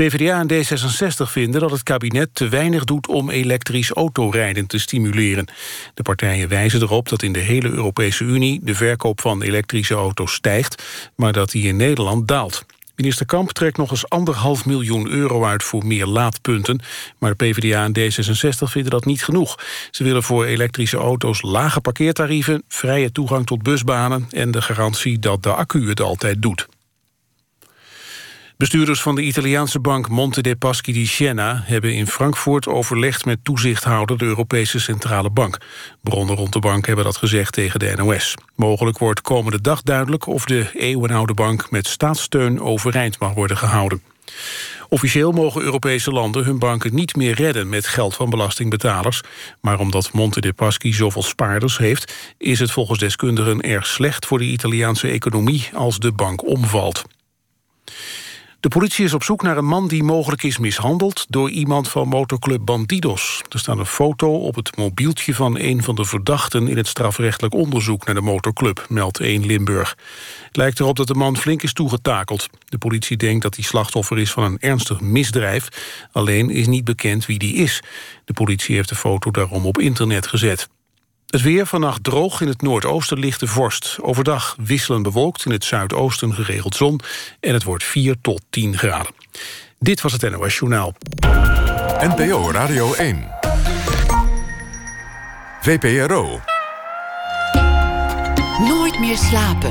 PvdA en D66 vinden dat het kabinet te weinig doet om elektrisch autorijden te stimuleren. De partijen wijzen erop dat in de hele Europese Unie de verkoop van elektrische auto's stijgt, maar dat die in Nederland daalt. Minister Kamp trekt nog eens anderhalf miljoen euro uit voor meer laadpunten. Maar PvdA en D66 vinden dat niet genoeg. Ze willen voor elektrische auto's lage parkeertarieven, vrije toegang tot busbanen en de garantie dat de accu het altijd doet. Bestuurders van de Italiaanse bank Monte dei Paschi di Siena hebben in Frankfurt overlegd met toezichthouder de Europese Centrale Bank. Bronnen rond de bank hebben dat gezegd tegen de NOS. Mogelijk wordt komende dag duidelijk of de eeuwenoude bank met staatssteun overeind mag worden gehouden. Officieel mogen Europese landen hun banken niet meer redden met geld van belastingbetalers. Maar omdat Monte dei Paschi zoveel spaarders heeft, is het volgens deskundigen erg slecht voor de Italiaanse economie als de bank omvalt. De politie is op zoek naar een man die mogelijk is mishandeld... door iemand van motorclub Bandidos. Er staat een foto op het mobieltje van een van de verdachten... in het strafrechtelijk onderzoek naar de motorclub, meldt 1 Limburg. Het lijkt erop dat de man flink is toegetakeld. De politie denkt dat hij slachtoffer is van een ernstig misdrijf. Alleen is niet bekend wie die is. De politie heeft de foto daarom op internet gezet. Het weer vannacht droog in het noordoosten lichte vorst. Overdag wisselen bewolkt in het zuidoosten geregeld zon. En het wordt 4 tot 10 graden. Dit was het NOS Journaal. NPO Radio 1. VPRO. Nooit meer slapen.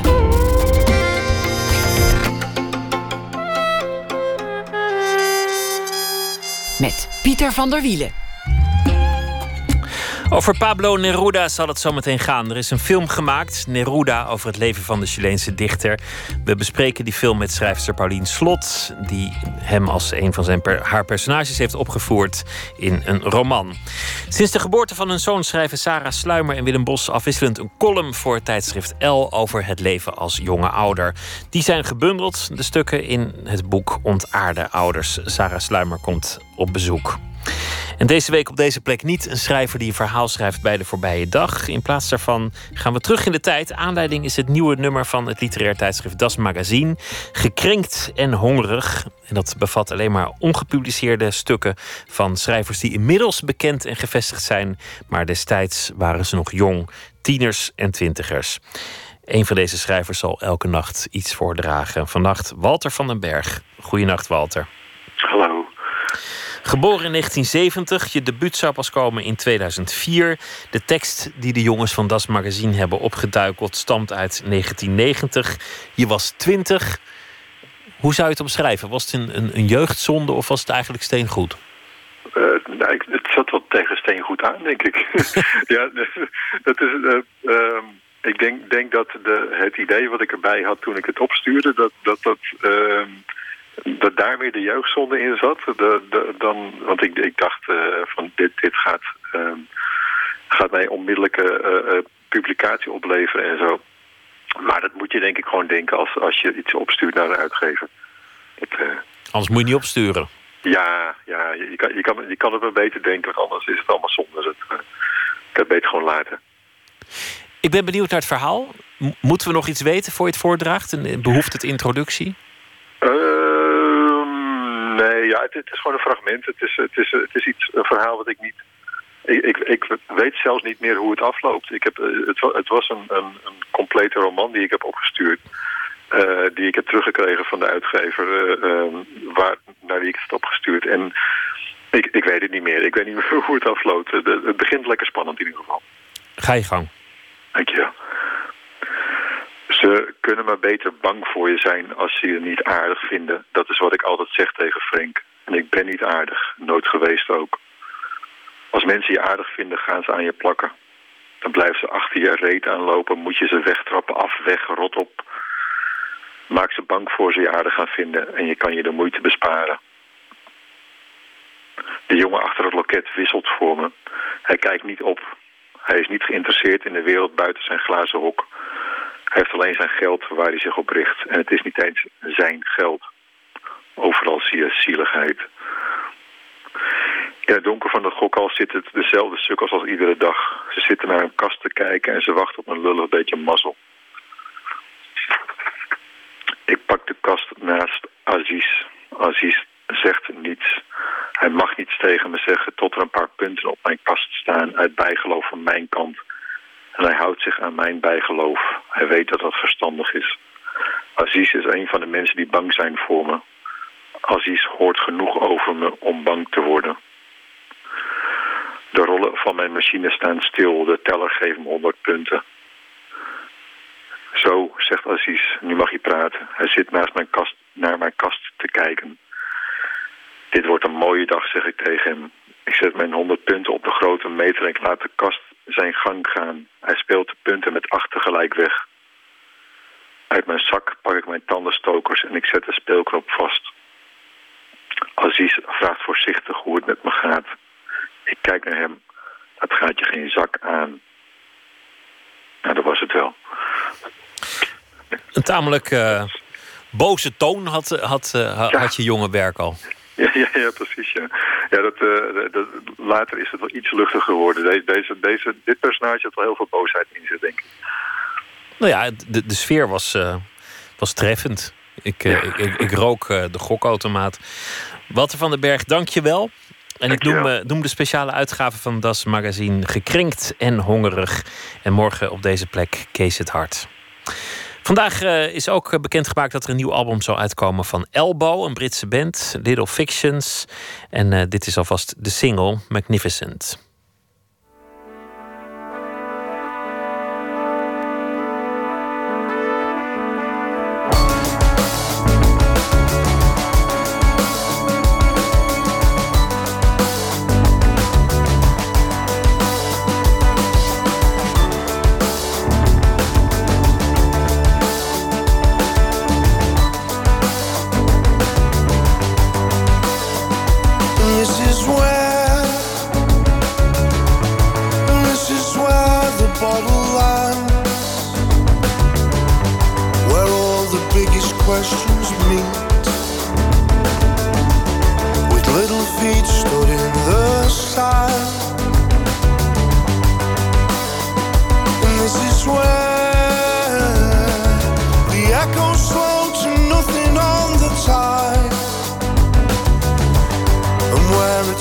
Met Pieter van der Wielen. Over Pablo Neruda zal het zo meteen gaan. Er is een film gemaakt, Neruda, over het leven van de Chileense dichter. We bespreken die film met schrijfster Paulien Slot, die hem als een van zijn haar personages heeft opgevoerd in een roman. Sinds de geboorte van hun zoon schrijven Sarah Sluimer en Willem Bos afwisselend een column voor tijdschrift L over het leven als jonge ouder. Die zijn gebundeld, de stukken, in het boek Ontaarde Ouders. Sarah Sluimer komt op bezoek. En deze week op deze plek niet een schrijver die een verhaal schrijft bij de voorbije dag. In plaats daarvan gaan we terug in de tijd. Aanleiding is het nieuwe nummer van het literair tijdschrift Das Magazine. Gekrenkt en hongerig. En dat bevat alleen maar ongepubliceerde stukken van schrijvers die inmiddels bekend en gevestigd zijn. Maar destijds waren ze nog jong, tieners en twintigers. Een van deze schrijvers zal elke nacht iets voordragen. Vannacht Walter van den Berg. Goedenacht, Walter. Hallo. Geboren in 1970, je debuut zou pas komen in 2004. De tekst die de jongens van Das Magazine hebben opgeduikeld stamt uit 1990. Je was 20. Hoe zou je het omschrijven? Was het een, een, een jeugdzonde of was het eigenlijk steengoed? Uh, nou, ik, het zat wel tegen steengoed aan, denk ik. ja, dat is... Uh, uh, ik denk, denk dat de, het idee wat ik erbij had toen ik het opstuurde... dat dat, dat ehm, dat daar weer de jeugdzonde in zat. De, de, dan, want ik, ik dacht uh, van dit, dit gaat, uh, gaat mij onmiddellijke uh, publicatie opleveren en zo. Maar dat moet je denk ik gewoon denken als, als je iets opstuurt naar een uitgever. Dat, anders moet je niet opsturen. Ja, ja je, kan, je, kan, je kan het maar beter denken, want anders is het allemaal zonde. Het, ik kan het beter gewoon laten. Ik ben benieuwd naar het verhaal. moeten we nog iets weten voor je het voordraagt? Behoeft het introductie? Nee, ja, het, het, is gewoon een fragment. Het is, het is, het is iets, een verhaal wat ik niet... Ik, ik, ik weet zelfs niet meer hoe het afloopt. Ik heb, eh, het, het was een, een, een complete roman die ik heb opgestuurd. Uh, die ik heb teruggekregen van de uitgever uh, waar, naar wie ik het heb opgestuurd. En ik, ik weet het niet meer. Ik weet niet meer hoe het afloopt. het begint lekker spannend in ieder geval. Ga je gang. Dankjewel. Ze kunnen maar beter bang voor je zijn als ze je niet aardig vinden. Dat is wat ik altijd zeg tegen Frank. En ik ben niet aardig, nooit geweest ook. Als mensen je aardig vinden, gaan ze aan je plakken. Dan blijven ze achter je reet aanlopen, moet je ze wegtrappen, af, weg, rot op. Maak ze bang voor ze je aardig gaan vinden en je kan je de moeite besparen. De jongen achter het loket wisselt voor me. Hij kijkt niet op. Hij is niet geïnteresseerd in de wereld buiten zijn glazen hok. Hij heeft alleen zijn geld waar hij zich op richt. En het is niet eens zijn geld. Overal zie je zieligheid. In het donker van de gokhal zit het dezelfde sukkels als iedere dag. Ze zitten naar een kast te kijken en ze wachten op een lullig beetje mazzel. Ik pak de kast naast Aziz. Aziz zegt niets. Hij mag niets tegen me zeggen tot er een paar punten op mijn kast staan uit bijgeloof van mijn kant. En hij houdt zich aan mijn bijgeloof. Hij weet dat dat verstandig is. Aziz is een van de mensen die bang zijn voor me. Aziz hoort genoeg over me om bang te worden. De rollen van mijn machine staan stil. De teller geeft me 100 punten. Zo, zegt Aziz, nu mag je praten. Hij zit naast mijn kast, naar mijn kast te kijken. Dit wordt een mooie dag, zeg ik tegen hem. Ik zet mijn 100 punten op de grote meter en ik laat de kast zijn gang gaan. Hij speelt de punten met acht tegelijk weg. Uit mijn zak pak ik mijn tandenstokers en ik zet de speelknop vast. Aziz vraagt voorzichtig hoe het met me gaat. Ik kijk naar hem. Het gaat je geen zak aan. Nou, dat was het wel. Een tamelijk uh, boze toon had, had, had, had je jonge werk al. Ja, ja, ja, precies. Ja. Ja, dat, dat, later is het wel iets luchtiger geworden. Deze, deze, dit personage had wel heel veel boosheid in zich, denk ik. Nou ja, de, de sfeer was, was treffend. Ik, ik, ik, ik, rook de gokautomaat. Walter van den Berg, dank je wel. En ik noem, noem, de speciale uitgave van Das Magazine gekrenkt en hongerig. En morgen op deze plek Kees het Hart. Vandaag uh, is ook bekendgemaakt dat er een nieuw album zou uitkomen van Elbow, een Britse band, Little Fictions. En uh, dit is alvast de single Magnificent.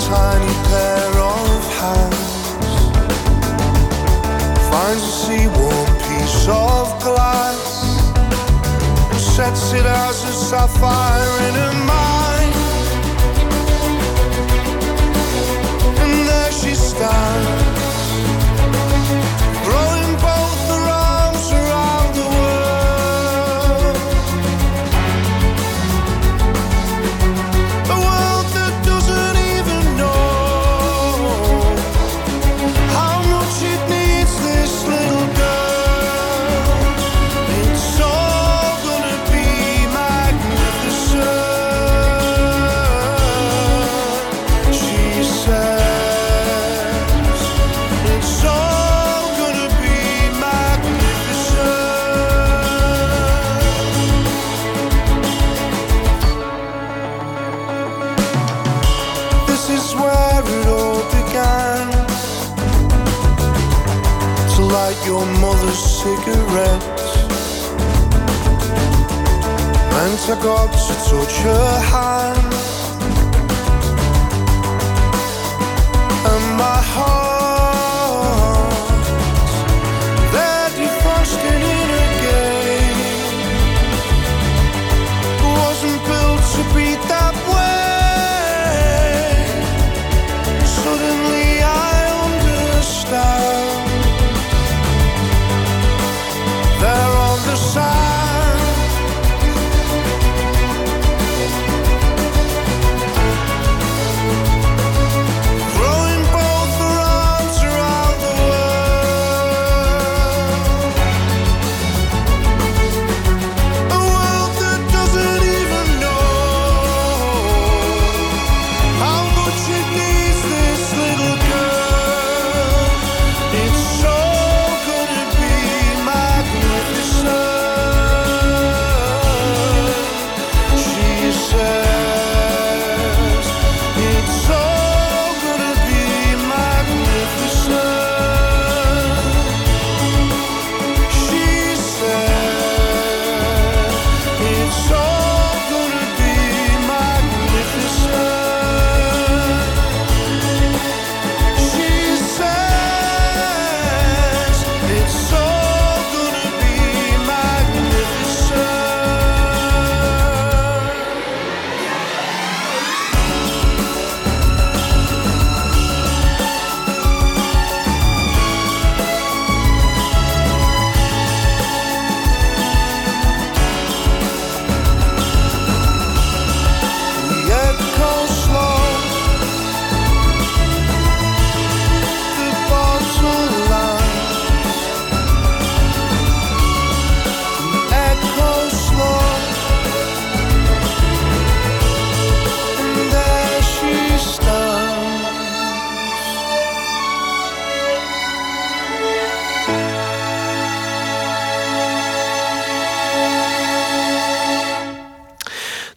tiny pair of hands finds a seaworn piece of glass and sets it as a sapphire in her mind. And there she stands.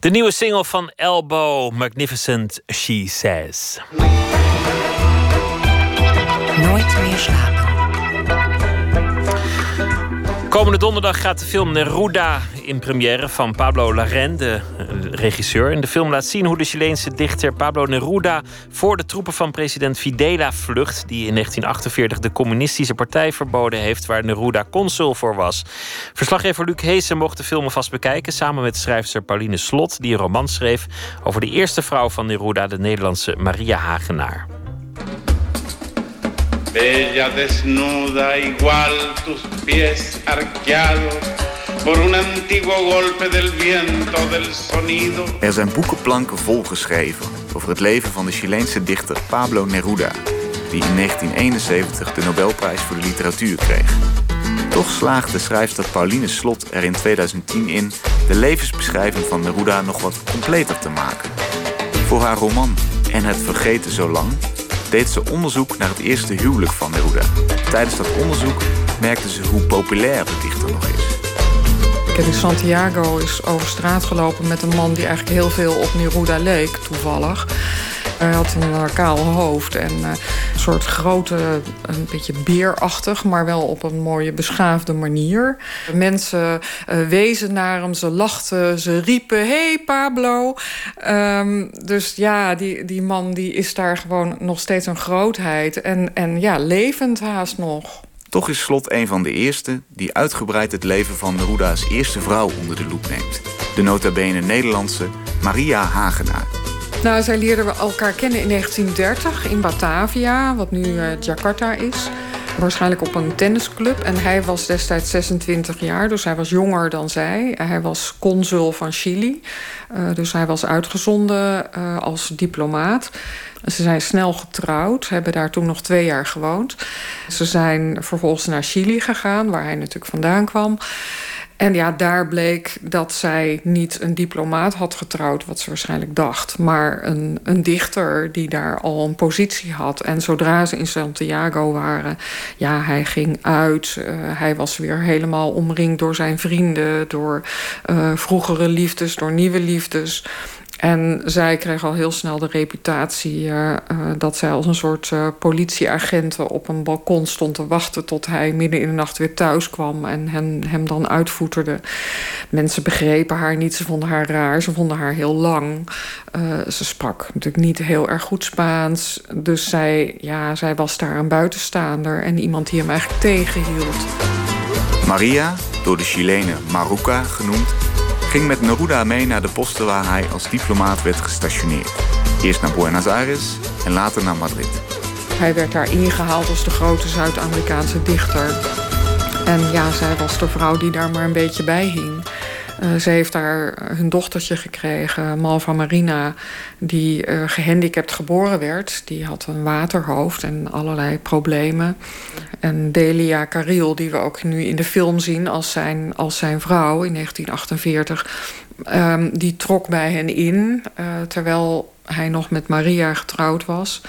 De nieuwe single van Elbow, Magnificent She Says. Nooit meer slapen. Komende donderdag gaat de film Neruda in première van Pablo Larraín, de regisseur. En de film laat zien hoe de Chileense dichter Pablo Neruda voor de troepen van president Fidela vlucht, die in 1948 de communistische partij verboden heeft, waar Neruda consul voor was. Verslaggever Luc Heesen mocht de film vast bekijken samen met schrijfster Pauline Slot, die een roman schreef over de eerste vrouw van Neruda, de Nederlandse Maria Hagenaar. Bella desnuda, igual tus pies arqueados por un antiguo golpe del viento del sonido. Er zijn boekenplanken volgeschreven over het leven van de Chileense dichter Pablo Neruda, die in 1971 de Nobelprijs voor de literatuur kreeg. Toch slaagde schrijfster Pauline Slot er in 2010 in de levensbeschrijving van Neruda nog wat completer te maken. Voor haar roman En het vergeten zo lang deed ze onderzoek naar het eerste huwelijk van Neruda. Tijdens dat onderzoek merkte ze hoe populair de dichter nog is. Ik in Santiago is over straat gelopen met een man die eigenlijk heel veel op Neruda leek, toevallig. Hij had een uh, kaal hoofd en uh, een soort grote, een beetje beerachtig, maar wel op een mooie beschaafde manier. Mensen wezen naar hem, ze lachten, ze riepen: Hey Pablo! Um, dus ja, die, die man die is daar gewoon nog steeds een grootheid en, en ja, levend haast nog. Toch is Slot een van de eerste die uitgebreid het leven van Neruda's eerste vrouw onder de loep neemt. De nota bene Nederlandse Maria Hagenaar. Nou, zij leerden elkaar kennen in 1930 in Batavia, wat nu uh, Jakarta is. Waarschijnlijk op een tennisclub. En hij was destijds 26 jaar, dus hij was jonger dan zij. Hij was consul van Chili. Uh, dus hij was uitgezonden uh, als diplomaat. Ze zijn snel getrouwd, hebben daar toen nog twee jaar gewoond. Ze zijn vervolgens naar Chili gegaan, waar hij natuurlijk vandaan kwam. En ja, daar bleek dat zij niet een diplomaat had getrouwd, wat ze waarschijnlijk dacht, maar een, een dichter die daar al een positie had. En zodra ze in Santiago waren, ja, hij ging uit. Uh, hij was weer helemaal omringd door zijn vrienden, door uh, vroegere liefdes, door nieuwe liefdes. En zij kreeg al heel snel de reputatie uh, uh, dat zij als een soort uh, politieagent op een balkon stond te wachten tot hij midden in de nacht weer thuis kwam en hen, hem dan uitvoeterde. Mensen begrepen haar niet, ze vonden haar raar, ze vonden haar heel lang. ze sprak natuurlijk niet heel erg goed Spaans, dus zij, ja, zij was daar een buitenstaander en iemand die hem eigenlijk tegenhield. Maria, door de Chilenen Maruca genoemd, ging met Neruda mee naar de posten waar hij als diplomaat werd gestationeerd. Eerst naar Buenos Aires en later naar Madrid. Hij werd daar ingehaald als de grote Zuid-Amerikaanse dichter. En ja, zij was de vrouw die daar maar een beetje bij hing. Uh, ze heeft daar hun dochtertje gekregen, Malva Marina, die uh, gehandicapt geboren werd. Die had een waterhoofd en allerlei problemen. En Delia Caril, die we ook nu in de film zien als zijn, als zijn vrouw in 1948, um, die trok bij hen in, terwijl hij nog met Maria getrouwd was.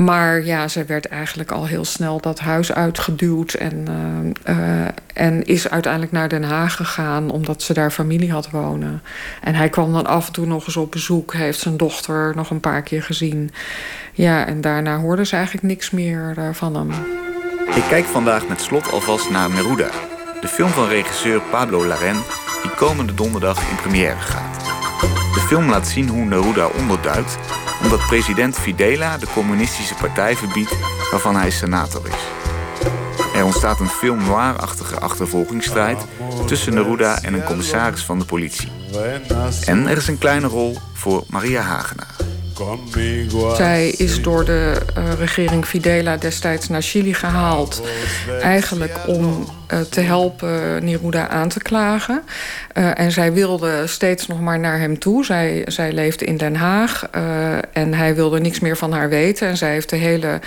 Maar ja, ze werd eigenlijk al heel snel dat huis uitgeduwd. En, uh, uh, en is uiteindelijk naar Den Haag gegaan omdat ze daar familie had wonen. En hij kwam dan af en toe nog eens op bezoek. Heeft zijn dochter nog een paar keer gezien. Ja, en daarna hoorde ze eigenlijk niks meer uh, van hem. Ik kijk vandaag met slot alvast naar Neruda. De film van regisseur Pablo Larraín die komende donderdag in première gaat. De film laat zien hoe Neruda onderduikt omdat president Fidela de communistische partij verbiedt waarvan hij senator is. Er ontstaat een film noir-achtige achtervolgingsstrijd tussen Neruda en een commissaris van de politie. En er is een kleine rol voor Maria Hagenaar. Zij is door de uh, regering Fidela destijds naar Chili gehaald. Eigenlijk om uh, te helpen Neruda aan te klagen. Uh, en zij wilde steeds nog maar naar hem toe. Zij, zij leefde in Den Haag. en hij wilde niks meer van haar weten. En zij heeft de hele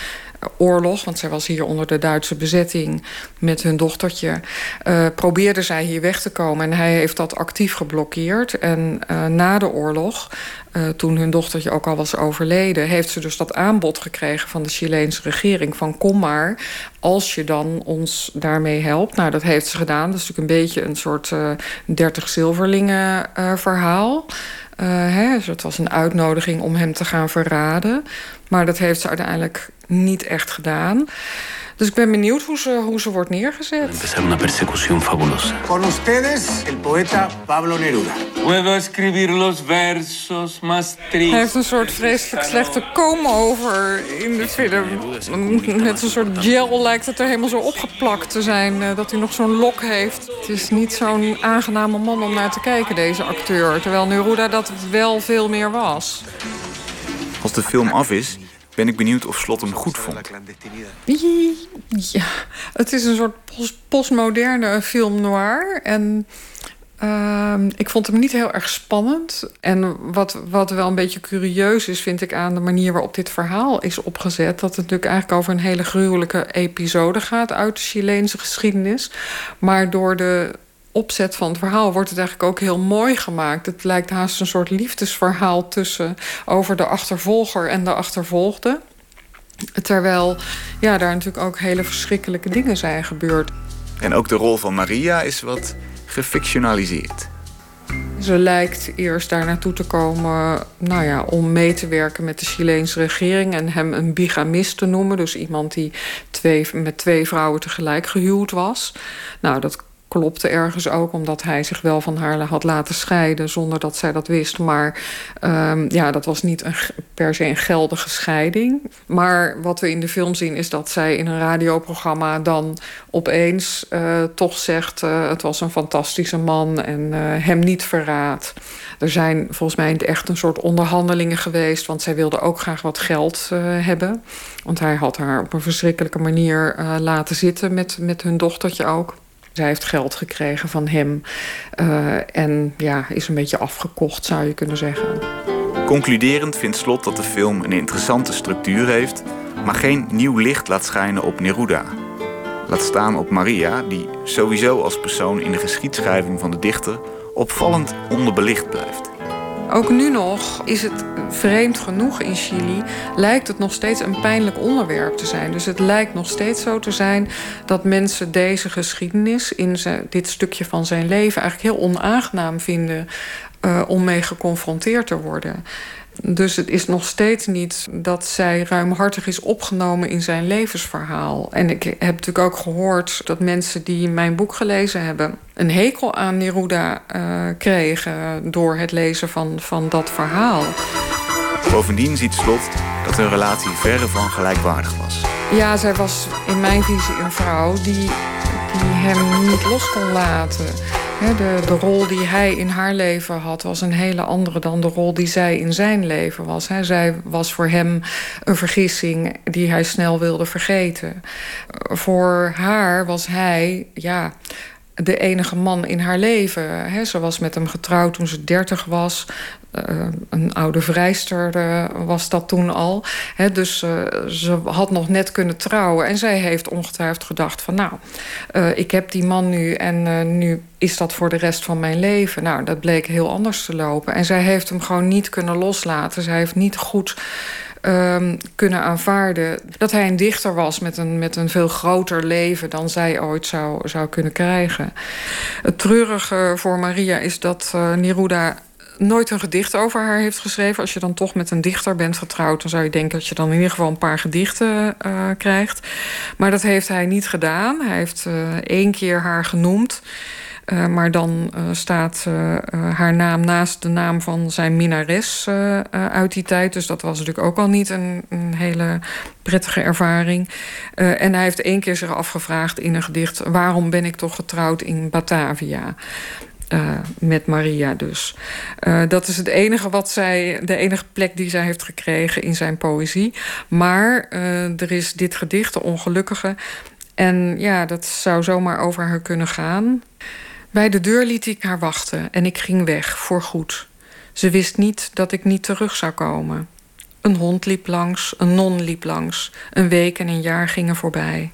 oorlog, want zij was hier onder de Duitse bezetting met hun dochtertje, uh, probeerde zij hier weg te komen. En hij heeft dat actief geblokkeerd. En uh, na de oorlog, uh, toen hun dochtertje ook al was overleden, heeft ze dus dat aanbod gekregen van de Chileense regering: van kom maar, als je dan ons daarmee helpt. Nou, dat heeft ze gedaan. Dat is natuurlijk een beetje een soort 30 zilverlingen verhaal. Hè, dus het was een uitnodiging om hem te gaan verraden. Maar dat heeft ze uiteindelijk niet echt gedaan. Dus ik ben benieuwd hoe ze, hoe ze wordt neergezet. Empezar una persecución fabulosa. Con ustedes, el poeta Pablo Neruda. Puedo escribir los versos más tristes. Hij heeft een soort vreselijk slechte komen-over in de film. Met een soort gel lijkt het er helemaal zo opgeplakt te zijn. Eh, dat hij nog zo'n lok heeft. Het is niet zo'n aangename man om naar te kijken, deze acteur. Terwijl Neruda dat wel veel meer was. Als de film af is, ben ik benieuwd of Slot hem goed vond. Ja, het is een soort postmoderne film noir. En uh, ik vond hem niet heel erg spannend. En wat, wat wel een beetje curieus is, vind ik aan de manier waarop dit verhaal is opgezet. Dat het natuurlijk eigenlijk over een hele gruwelijke episode gaat uit de Chileense geschiedenis. Maar door de opzet van het verhaal wordt het eigenlijk ook heel mooi gemaakt. Het lijkt haast een soort liefdesverhaal tussen over de achtervolger en de achtervolgde. Terwijl ja, daar natuurlijk ook hele verschrikkelijke dingen zijn gebeurd. En ook de rol van Maria is wat gefictionaliseerd. Ze lijkt eerst daar naartoe te komen nou ja, om mee te werken met de Chileense regering en hem een bigamist te noemen. Dus iemand die twee, met twee vrouwen tegelijk gehuwd was. Nou, dat klopte ergens ook, omdat hij zich wel van haar had laten scheiden zonder dat zij dat wist. Maar um, ja, dat was niet een, per se een geldige scheiding. Maar wat we in de film zien is dat zij in een radioprogramma dan opeens uh, toch zegt: uh, het was een fantastische man en uh, hem niet verraadt. Er zijn volgens mij echt een soort onderhandelingen geweest, want zij wilde ook graag wat geld hebben. Want hij had haar op een verschrikkelijke manier laten zitten met, met hun dochtertje ook. Zij heeft geld gekregen van hem uh, en ja, is een beetje afgekocht, zou je kunnen zeggen. Concluderend vindt Slot dat de film een interessante structuur heeft, maar geen nieuw licht laat schijnen op Neruda. Laat staan op Maria, die sowieso als persoon in de geschiedschrijving van de dichter opvallend onderbelicht blijft. Ook nu nog is het vreemd genoeg in Chili, lijkt het nog steeds een pijnlijk onderwerp te zijn. Dus het lijkt nog steeds zo te zijn dat mensen deze geschiedenis in dit stukje van zijn leven eigenlijk heel onaangenaam vinden uh, om mee geconfronteerd te worden. Dus het is nog steeds niet dat zij ruimhartig is opgenomen in zijn levensverhaal. En ik heb natuurlijk ook gehoord dat mensen die mijn boek gelezen hebben... een hekel aan Neruda uh, kregen door het lezen van, van dat verhaal. Bovendien ziet Slot dat hun relatie verre van gelijkwaardig was. Ja, zij was in mijn visie een vrouw die, die hem niet los kon laten... De, rol die hij in haar leven had, was een hele andere dan de rol die zij in zijn leven was. Zij was voor hem een vergissing die hij snel wilde vergeten. Voor haar was hij, ja, de enige man in haar leven. Ze was met hem getrouwd toen ze dertig was. Uh, een oude vrijster uh, was dat toen al. Dus uh, ze had nog net kunnen trouwen. En zij heeft ongetwijfeld gedacht van... nou, ik heb die man nu en nu is dat voor de rest van mijn leven. Nou, dat bleek heel anders te lopen. En zij heeft hem gewoon niet kunnen loslaten. Zij heeft niet goed um, kunnen aanvaarden dat hij een dichter was met een, met een veel groter leven dan zij ooit zou, zou kunnen krijgen. Het treurige voor Maria is dat uh, Neruda nooit een gedicht over haar heeft geschreven. Als je dan toch met een dichter bent getrouwd, dan zou je denken dat je dan in ieder geval een paar gedichten uh, krijgt. Maar dat heeft hij niet gedaan. Hij heeft uh, één keer haar genoemd. Uh, maar dan uh, staat uh, haar naam naast de naam van zijn minares uit die tijd. Dus dat was natuurlijk ook al niet een, een hele prettige ervaring. en hij heeft één keer zich afgevraagd in een gedicht... waarom ben ik toch getrouwd in Batavia? Uh, met Maria dus. Dat is het enige wat zij, de enige plek die zij heeft gekregen in zijn poëzie. Maar er is dit gedicht, De Ongelukkige. En ja, dat zou zomaar over haar kunnen gaan. Bij de deur liet ik haar wachten en ik ging weg, voorgoed. Ze wist niet dat ik niet terug zou komen. Een hond liep langs, een non liep langs. Een week en een jaar gingen voorbij.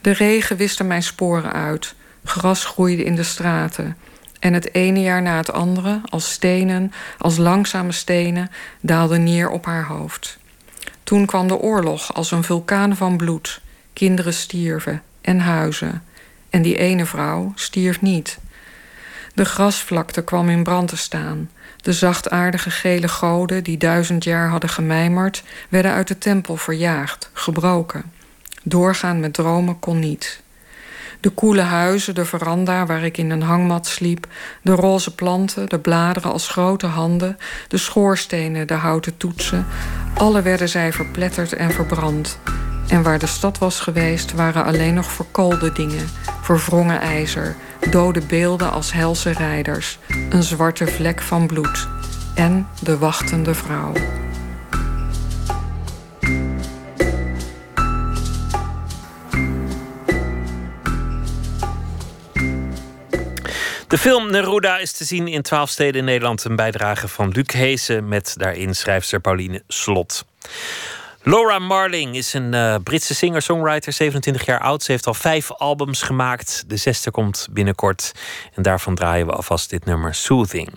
De regen wiste mijn sporen uit. Gras groeide in de straten. En het ene jaar na het andere, als stenen, als langzame stenen, daalde neer op haar hoofd. Toen kwam de oorlog als een vulkaan van bloed. Kinderen stierven en huizen. En die ene vrouw stierf niet. De grasvlakte kwam in brand te staan. De zachtaardige gele goden die duizend jaar hadden gemijmerd, werden uit de tempel verjaagd, gebroken. Doorgaan met dromen kon niet. De koele huizen, de veranda waar ik in een hangmat sliep, de roze planten, de bladeren als grote handen, de schoorstenen, de houten toetsen, alle werden zij verpletterd en verbrand. En waar de stad was geweest, waren alleen nog verkoolde dingen, verwrongen ijzer, dode beelden als helse rijders, een zwarte vlek van bloed en de wachtende vrouw. De film Neruda is te zien in twaalf steden in Nederland. Een bijdrage van Luc Heesen met daarin schrijfster Pauline Slot. Laura Marling is een uh, Britse singer-songwriter, 27 jaar oud. Ze heeft al vijf albums gemaakt. De zesde komt binnenkort. En daarvan draaien we alvast dit nummer Soothing.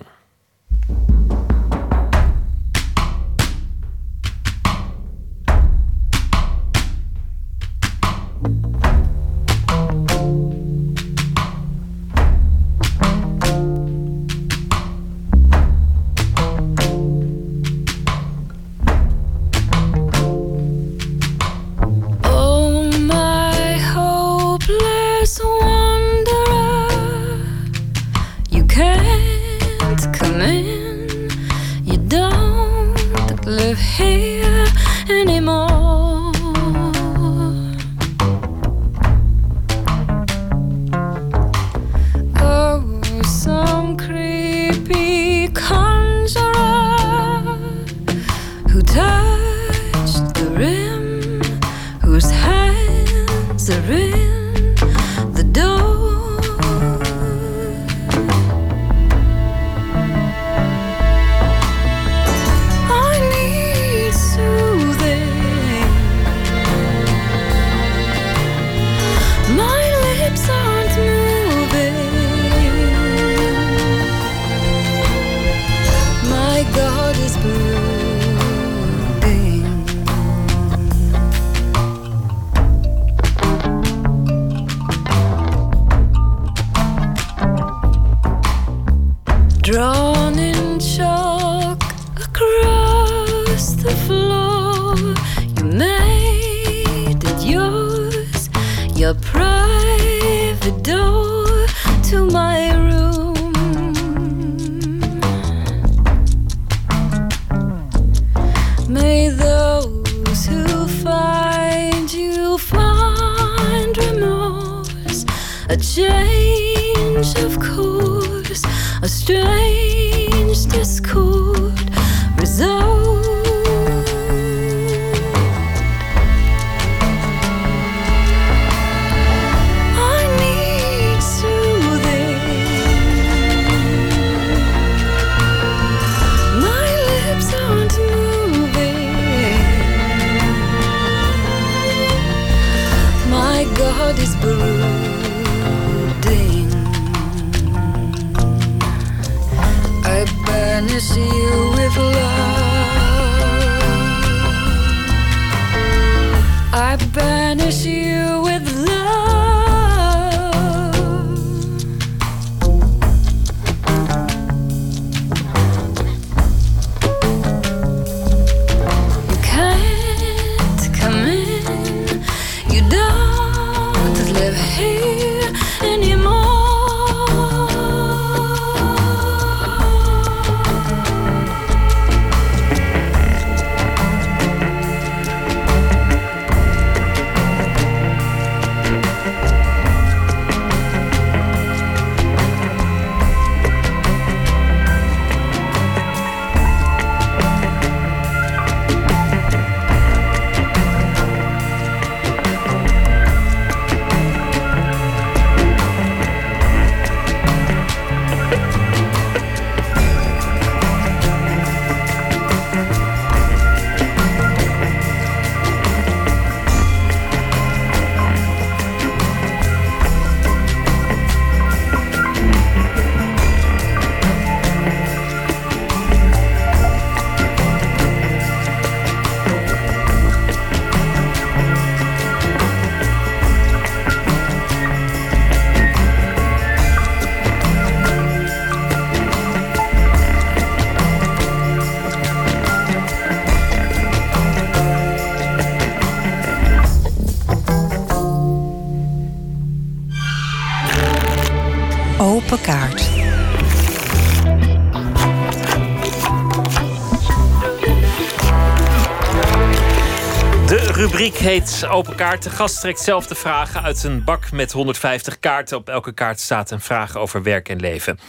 Heet Open Kaart. De gast trekt zelf de vragen uit een bak met 150 kaarten. Op elke kaart staat een vraag over werk en leven.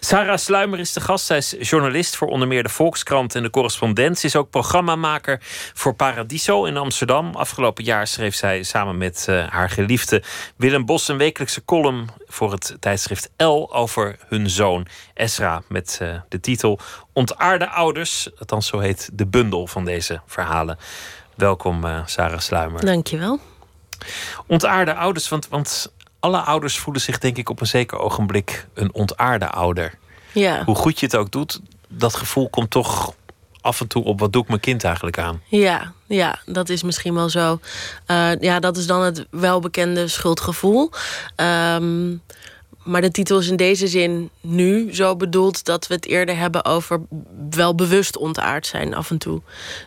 Sarah Sluimer is de gast. Zij is journalist voor onder meer de Volkskrant en de Correspondent. Ze is ook programmamaker voor Paradiso in Amsterdam. Afgelopen jaar schreef zij samen met uh, haar geliefde Willem Bos een wekelijkse column voor het tijdschrift L over hun zoon Esra. Met uh, de titel Ontaarde ouders. Althans, zo heet de bundel van deze verhalen. Welkom, uh, Sarah Sluimer. Dankjewel. Ontaarde ouders, want, want alle ouders voelen zich denk ik op een zeker ogenblik een ontaarde ouder. Ja. Hoe goed je het ook doet, dat gevoel komt toch af en toe op wat doe ik mijn kind eigenlijk aan? Ja, ja dat is misschien wel zo. Uh, ja, dat is dan het welbekende schuldgevoel. Um, maar de titel is in deze zin nu zo bedoeld dat we het eerder hebben over wel bewust ontaard zijn af en toe.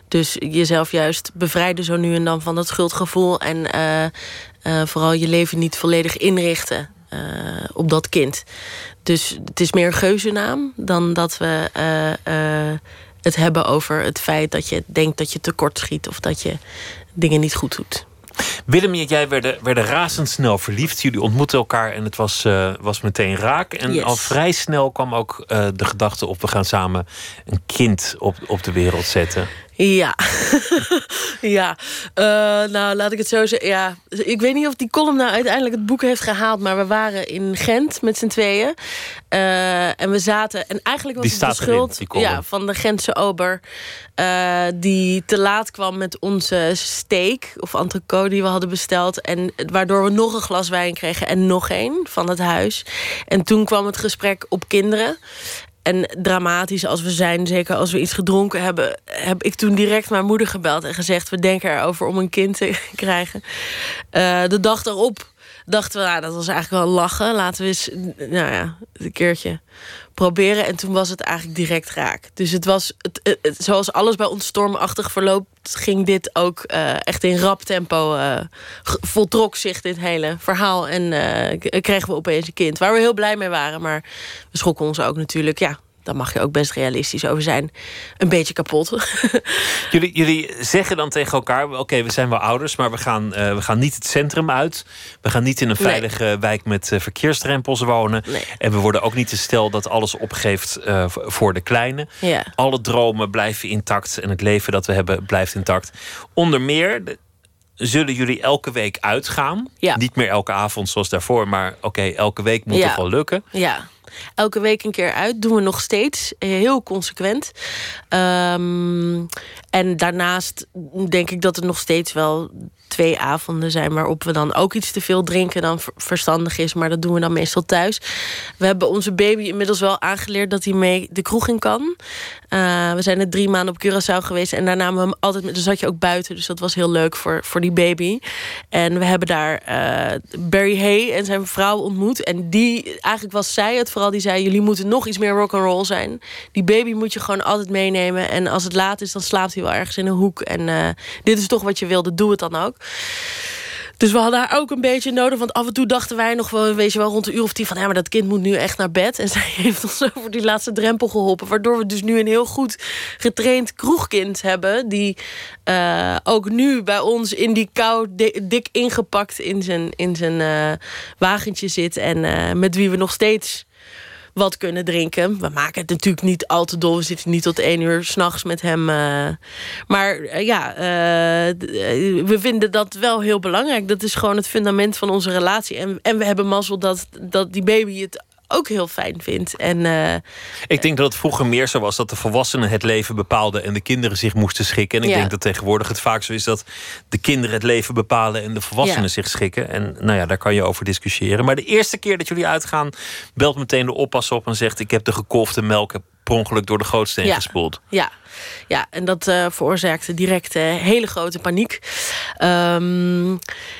Dus jezelf juist bevrijden zo nu en dan van dat schuldgevoel en uh, uh, vooral je leven niet volledig inrichten uh, op dat kind. Dus het is meer een geuzennaam dan dat we het hebben over het feit dat je denkt dat je tekort schiet of dat je dingen niet goed doet. Willem en jij werden, werden razendsnel verliefd. Jullie ontmoetten elkaar en het was, uh, was meteen raak. En yes. al vrij snel kwam ook uh, de gedachte op... we gaan samen een kind op, op de wereld zetten. Ja, ja. Uh, nou laat ik het zo zeggen. Ja, ik weet niet of die column nou uiteindelijk het boek heeft gehaald, maar we waren in Gent met z'n tweeën uh, en we zaten en eigenlijk was die het de schuld erin, ja, van de Gentse ober uh, die te laat kwam met onze steak of entrecote die we hadden besteld en waardoor we nog een glas wijn kregen en nog één van het huis. En toen kwam het gesprek op kinderen. En dramatisch als we zijn, zeker als we iets gedronken hebben, heb ik toen direct mijn moeder gebeld en gezegd: We denken erover om een kind te krijgen. Uh, de dag daarop dachten we, nou, dat was eigenlijk wel lachen. Laten we eens, nou ja, een keertje proberen. En toen was het eigenlijk direct raak. Dus het was, het, het, zoals alles bij ons stormachtig verloopt, ging dit ook uh, echt in rap tempo. Uh, voltrok zich dit hele verhaal. En uh, kregen we opeens een kind. Waar we heel blij mee waren. Maar we schrokken ons ook natuurlijk. Ja, daar mag je ook best realistisch over zijn. Een beetje kapot. jullie, jullie zeggen dan tegen elkaar: oké, okay, we zijn wel ouders, maar we gaan, uh, we gaan niet het centrum uit. We gaan niet in een veilige nee. wijk met uh, verkeersdrempels wonen. Nee. En we worden ook niet te stel dat alles opgeeft uh, voor de kleine. Ja. Alle dromen blijven intact en het leven dat we hebben blijft intact. Onder meer. Zullen jullie elke week uitgaan? Ja. Niet meer elke avond zoals daarvoor, maar oké, okay, elke week moet ja. toch wel lukken. Ja, elke week een keer uit. Doen we nog steeds. Heel consequent. Um, en daarnaast denk ik dat er nog steeds wel twee avonden zijn waarop we dan ook iets te veel drinken dan verstandig is. Maar dat doen we dan meestal thuis. We hebben onze baby inmiddels wel aangeleerd dat hij mee de kroeg in kan. Uh, we zijn er drie maanden op Curaçao geweest en daar namen we hem altijd met. Dan zat je ook buiten, dus dat was heel leuk voor, voor die baby. En we hebben daar uh, Barry Hay en zijn vrouw ontmoet. En die, eigenlijk was zij het vooral, die zei: Jullie moeten nog iets meer rock and roll zijn. Die baby moet je gewoon altijd meenemen. En als het laat is, dan slaapt hij wel ergens in een hoek. En uh, dit is toch wat je wilde, doe het dan ook. Dus we hadden haar ook een beetje nodig. Want af en toe dachten wij nog wel, weet je wel, rond een uur of tien van ja, maar dat kind moet nu echt naar bed. En zij heeft ons over die laatste drempel geholpen. Waardoor we dus nu een heel goed getraind kroegkind hebben. Die uh, ook nu bij ons in die kou dik ingepakt in zijn, in zijn uh, wagentje zit. En uh, met wie we nog steeds wat kunnen drinken. We maken het natuurlijk niet al te dol. We zitten niet tot één uur s'nachts met hem. Uh, maar uh, ja, uh, we vinden dat wel heel belangrijk. Dat is gewoon het fundament van onze relatie. En, en we hebben mazzel dat, dat die baby het ook heel fijn vindt. En, uh, ik denk dat het vroeger meer zo was dat de volwassenen het leven bepaalden en de kinderen zich moesten schikken. En ik ja. denk dat tegenwoordig het vaak zo is dat de kinderen het leven bepalen en de volwassenen Ja. zich schikken. En nou ja, daar kan je over discussiëren. Maar de eerste keer dat jullie uitgaan, belt meteen de oppas op en zegt: Ik heb de gekolfde melk per ongeluk door de gootsteen Ja. gespoeld. ja. Ja, en dat uh, veroorzaakte direct hele grote paniek. Um,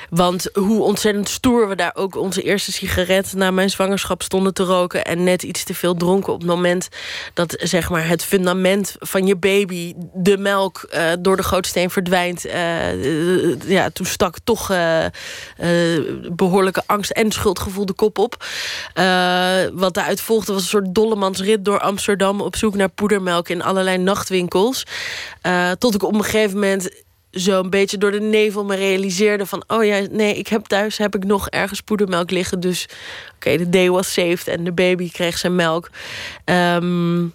want hoe ontzettend stoer we daar ook onze eerste sigaret na mijn zwangerschap stonden te roken. En net iets te veel dronken op het moment dat zeg maar, het fundament van je baby, de melk, uh, door de gootsteen verdwijnt. Ja, toen stak toch behoorlijke angst en schuldgevoel de kop op. wat daaruit volgde was een soort dollemansrit door Amsterdam op zoek naar poedermelk in allerlei nachtwinkels. Tot ik op een gegeven moment zo'n beetje door de nevel me realiseerde van... oh ja, nee, ik heb thuis heb ik nog ergens poedermelk liggen. Dus oké, de day was saved en de baby kreeg zijn melk. Um,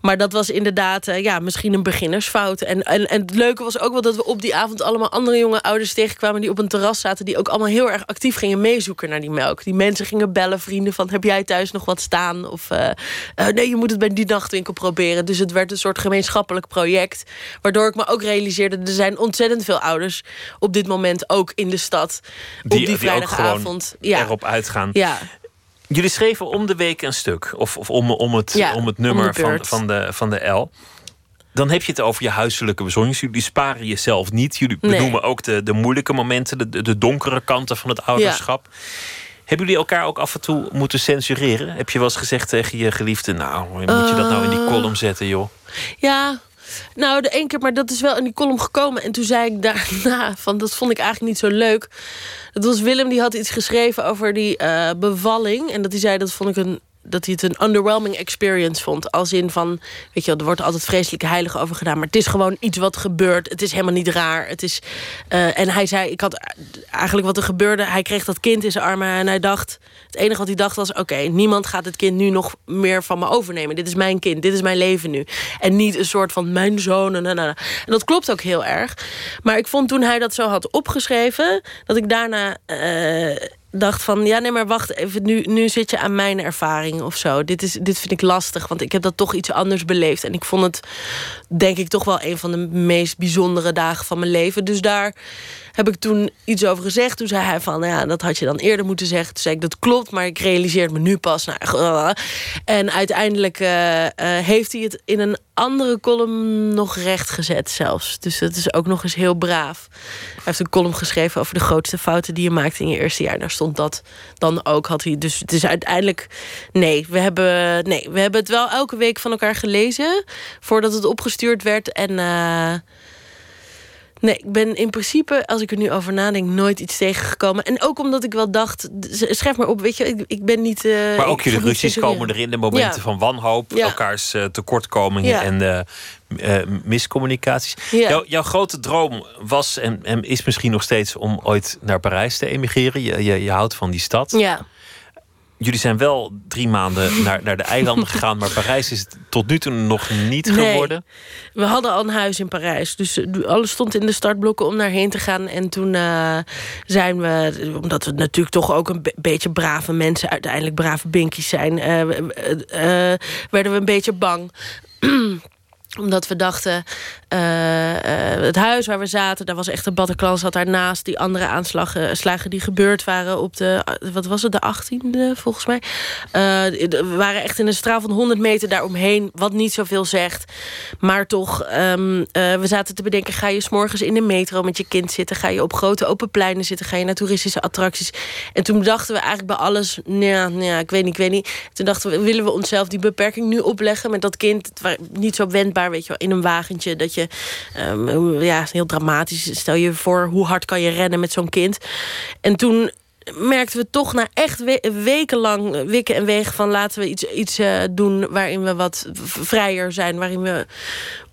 maar dat was inderdaad uh, ja, misschien een beginnersfout. En, en, en het leuke was ook wel dat we op die avond allemaal andere jonge ouders tegenkwamen die op een terras zaten, die ook allemaal heel erg actief gingen meezoeken naar die melk. Die mensen gingen bellen, vrienden van heb jij thuis nog wat staan? Of uh, uh, nee, je moet het bij die nachtwinkel proberen. Dus het werd een soort gemeenschappelijk project. Waardoor ik me ook realiseerde, er zijn ontzettend veel ouders op dit moment ook in de stad. Die, op die, vrijdagavond. Ja. erop uitgaan. Ja. Jullie schreven om de week een stuk. Of, of om, om, het, om het nummer van, van, de, van de L. Dan heb je het over je huiselijke bezonjes. Jullie sparen jezelf niet. Jullie benoemen ook de, de moeilijke momenten, de, de donkere kanten van het ouderschap. Hebben jullie elkaar ook af en toe moeten censureren? Heb je wel eens gezegd tegen je geliefde: Nou, moet je dat nou in die column zetten, joh? Ja, nou, de één keer, maar dat is wel in die column gekomen. En toen zei ik daarna van dat vond ik eigenlijk niet zo leuk. Dat was Willem, die had iets geschreven over die uh, bevalling. En dat hij zei, dat vond ik een dat hij het een underwhelming experience vond. Als in van, weet je er wordt altijd vreselijk heilig over gedaan. Maar het is gewoon iets wat gebeurt. Het is helemaal niet raar. Het is, uh, en hij zei, ik had eigenlijk wat er gebeurde. Hij kreeg dat kind in zijn armen en hij dacht... Het enige wat hij dacht was, oké, niemand gaat het kind nu nog meer van me overnemen. Dit is mijn kind, dit is mijn leven nu. En niet een soort van mijn zoon. En, dat klopt ook heel erg. Maar ik vond toen hij dat zo had opgeschreven... dat ik daarna... Uh, dacht van, ja nee, maar wacht even, nu, nu zit je aan mijn ervaring of zo. Dit, is, dit vind ik lastig, want ik heb dat toch iets anders beleefd. En ik vond het, denk ik, toch wel een van de meest bijzondere dagen van mijn leven. Dus daar heb ik toen iets over gezegd. Toen zei hij van, ja, dat had je dan eerder moeten zeggen. Toen zei ik, dat klopt, maar ik realiseer me nu pas. Nou, en uiteindelijk uh, uh, heeft hij het in een andere column nog recht gezet zelfs. Dus dat is ook nog eens heel braaf. Hij heeft een column geschreven over de grootste fouten die je maakt in je eerste jaar. Daar stond dat dan ook. Had hij. Dus het is uiteindelijk. Nee, we hebben, nee, we hebben het wel elke week van elkaar gelezen. Voordat het opgestuurd werd. En. Uh, Nee, ik ben in principe, als ik er nu over nadenk, nooit iets tegengekomen. En ook omdat ik wel dacht, schrijf maar op, weet je, ik, ik ben niet... Uh, maar ook jullie ruzies komen erin, de momenten van wanhoop, elkaars uh, tekortkomingen en uh, miscommunicaties. Jouw, jouw grote droom was en, en, is misschien nog steeds om ooit naar Parijs te emigreren. Je, je, je houdt van die stad. Ja. Jullie zijn wel drie maanden naar, naar de eilanden gegaan, maar Parijs is het tot nu toe nog niet geworden. We hadden al een huis in Parijs, dus eh, alles stond in de startblokken om daarheen te gaan. En toen uh, zijn we, omdat we natuurlijk toch ook een beetje brave mensen, uiteindelijk brave binkies zijn, uh, werden we een beetje bang. omdat we dachten, het huis waar we zaten, daar was echt een Bataclan zat daarnaast. Die andere aanslagen slagen die gebeurd waren op de, wat was het, de 18e volgens mij. We waren echt in een straal van 100 meter daaromheen, wat niet zoveel zegt. Maar toch, um, we zaten te bedenken, ga je s'morgens in de metro met je kind zitten? Ga je op grote open pleinen zitten? Ga je naar toeristische attracties? En toen dachten we eigenlijk bij alles, ja, ja ik weet niet, ik weet niet. Toen dachten we, willen we onszelf die beperking nu opleggen met dat kind, niet zo wendbaar weet je wel, in een wagentje. Dat je, um, ja, heel dramatisch. Stel je voor, hoe hard kan je rennen met zo'n kind? En toen merkten we toch na echt wekenlang wikken en wegen van laten we iets, iets uh, doen waarin we wat vrijer zijn, waarin we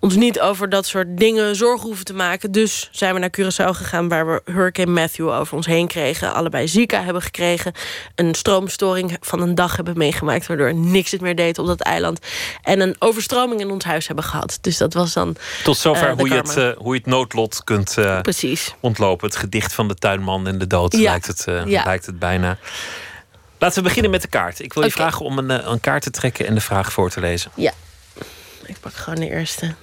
ons niet over dat soort dingen zorgen hoeven te maken. Dus zijn we naar Curaçao gegaan waar we Hurricane Matthew over ons heen kregen, allebei Zika hebben gekregen, een stroomstoring van een dag hebben meegemaakt waardoor niks het meer deed op dat eiland en een overstroming in ons huis hebben gehad. Dus dat was dan tot zover uh, hoe, je het, uh, hoe je het noodlot kunt Precies. ontlopen. Het gedicht van de tuinman en de dood ja. lijkt het. Ja lijkt het bijna. Laten we beginnen met de kaart. Ik wil je vragen om een, eh, een kaart te trekken en de vraag voor te lezen. Ja, ik pak gewoon de eerste.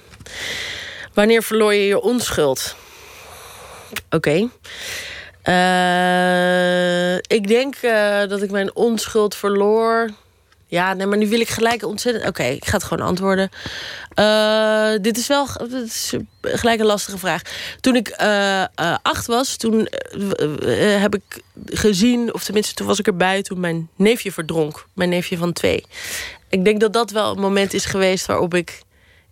Wanneer verloor je je onschuld? Oké. Uh, ik denk uh, dat ik mijn onschuld verloor Ja, nee, maar nu wil ik gelijk ontzettend... Oké, ik ga het gewoon antwoorden. Uh, dit is wel dit is gelijk een lastige vraag. Toen ik acht was, toen heb ik gezien... of tenminste, toen was ik erbij toen mijn neefje verdronk. Mijn neefje van twee. Ik denk dat dat wel een moment is geweest waarop ik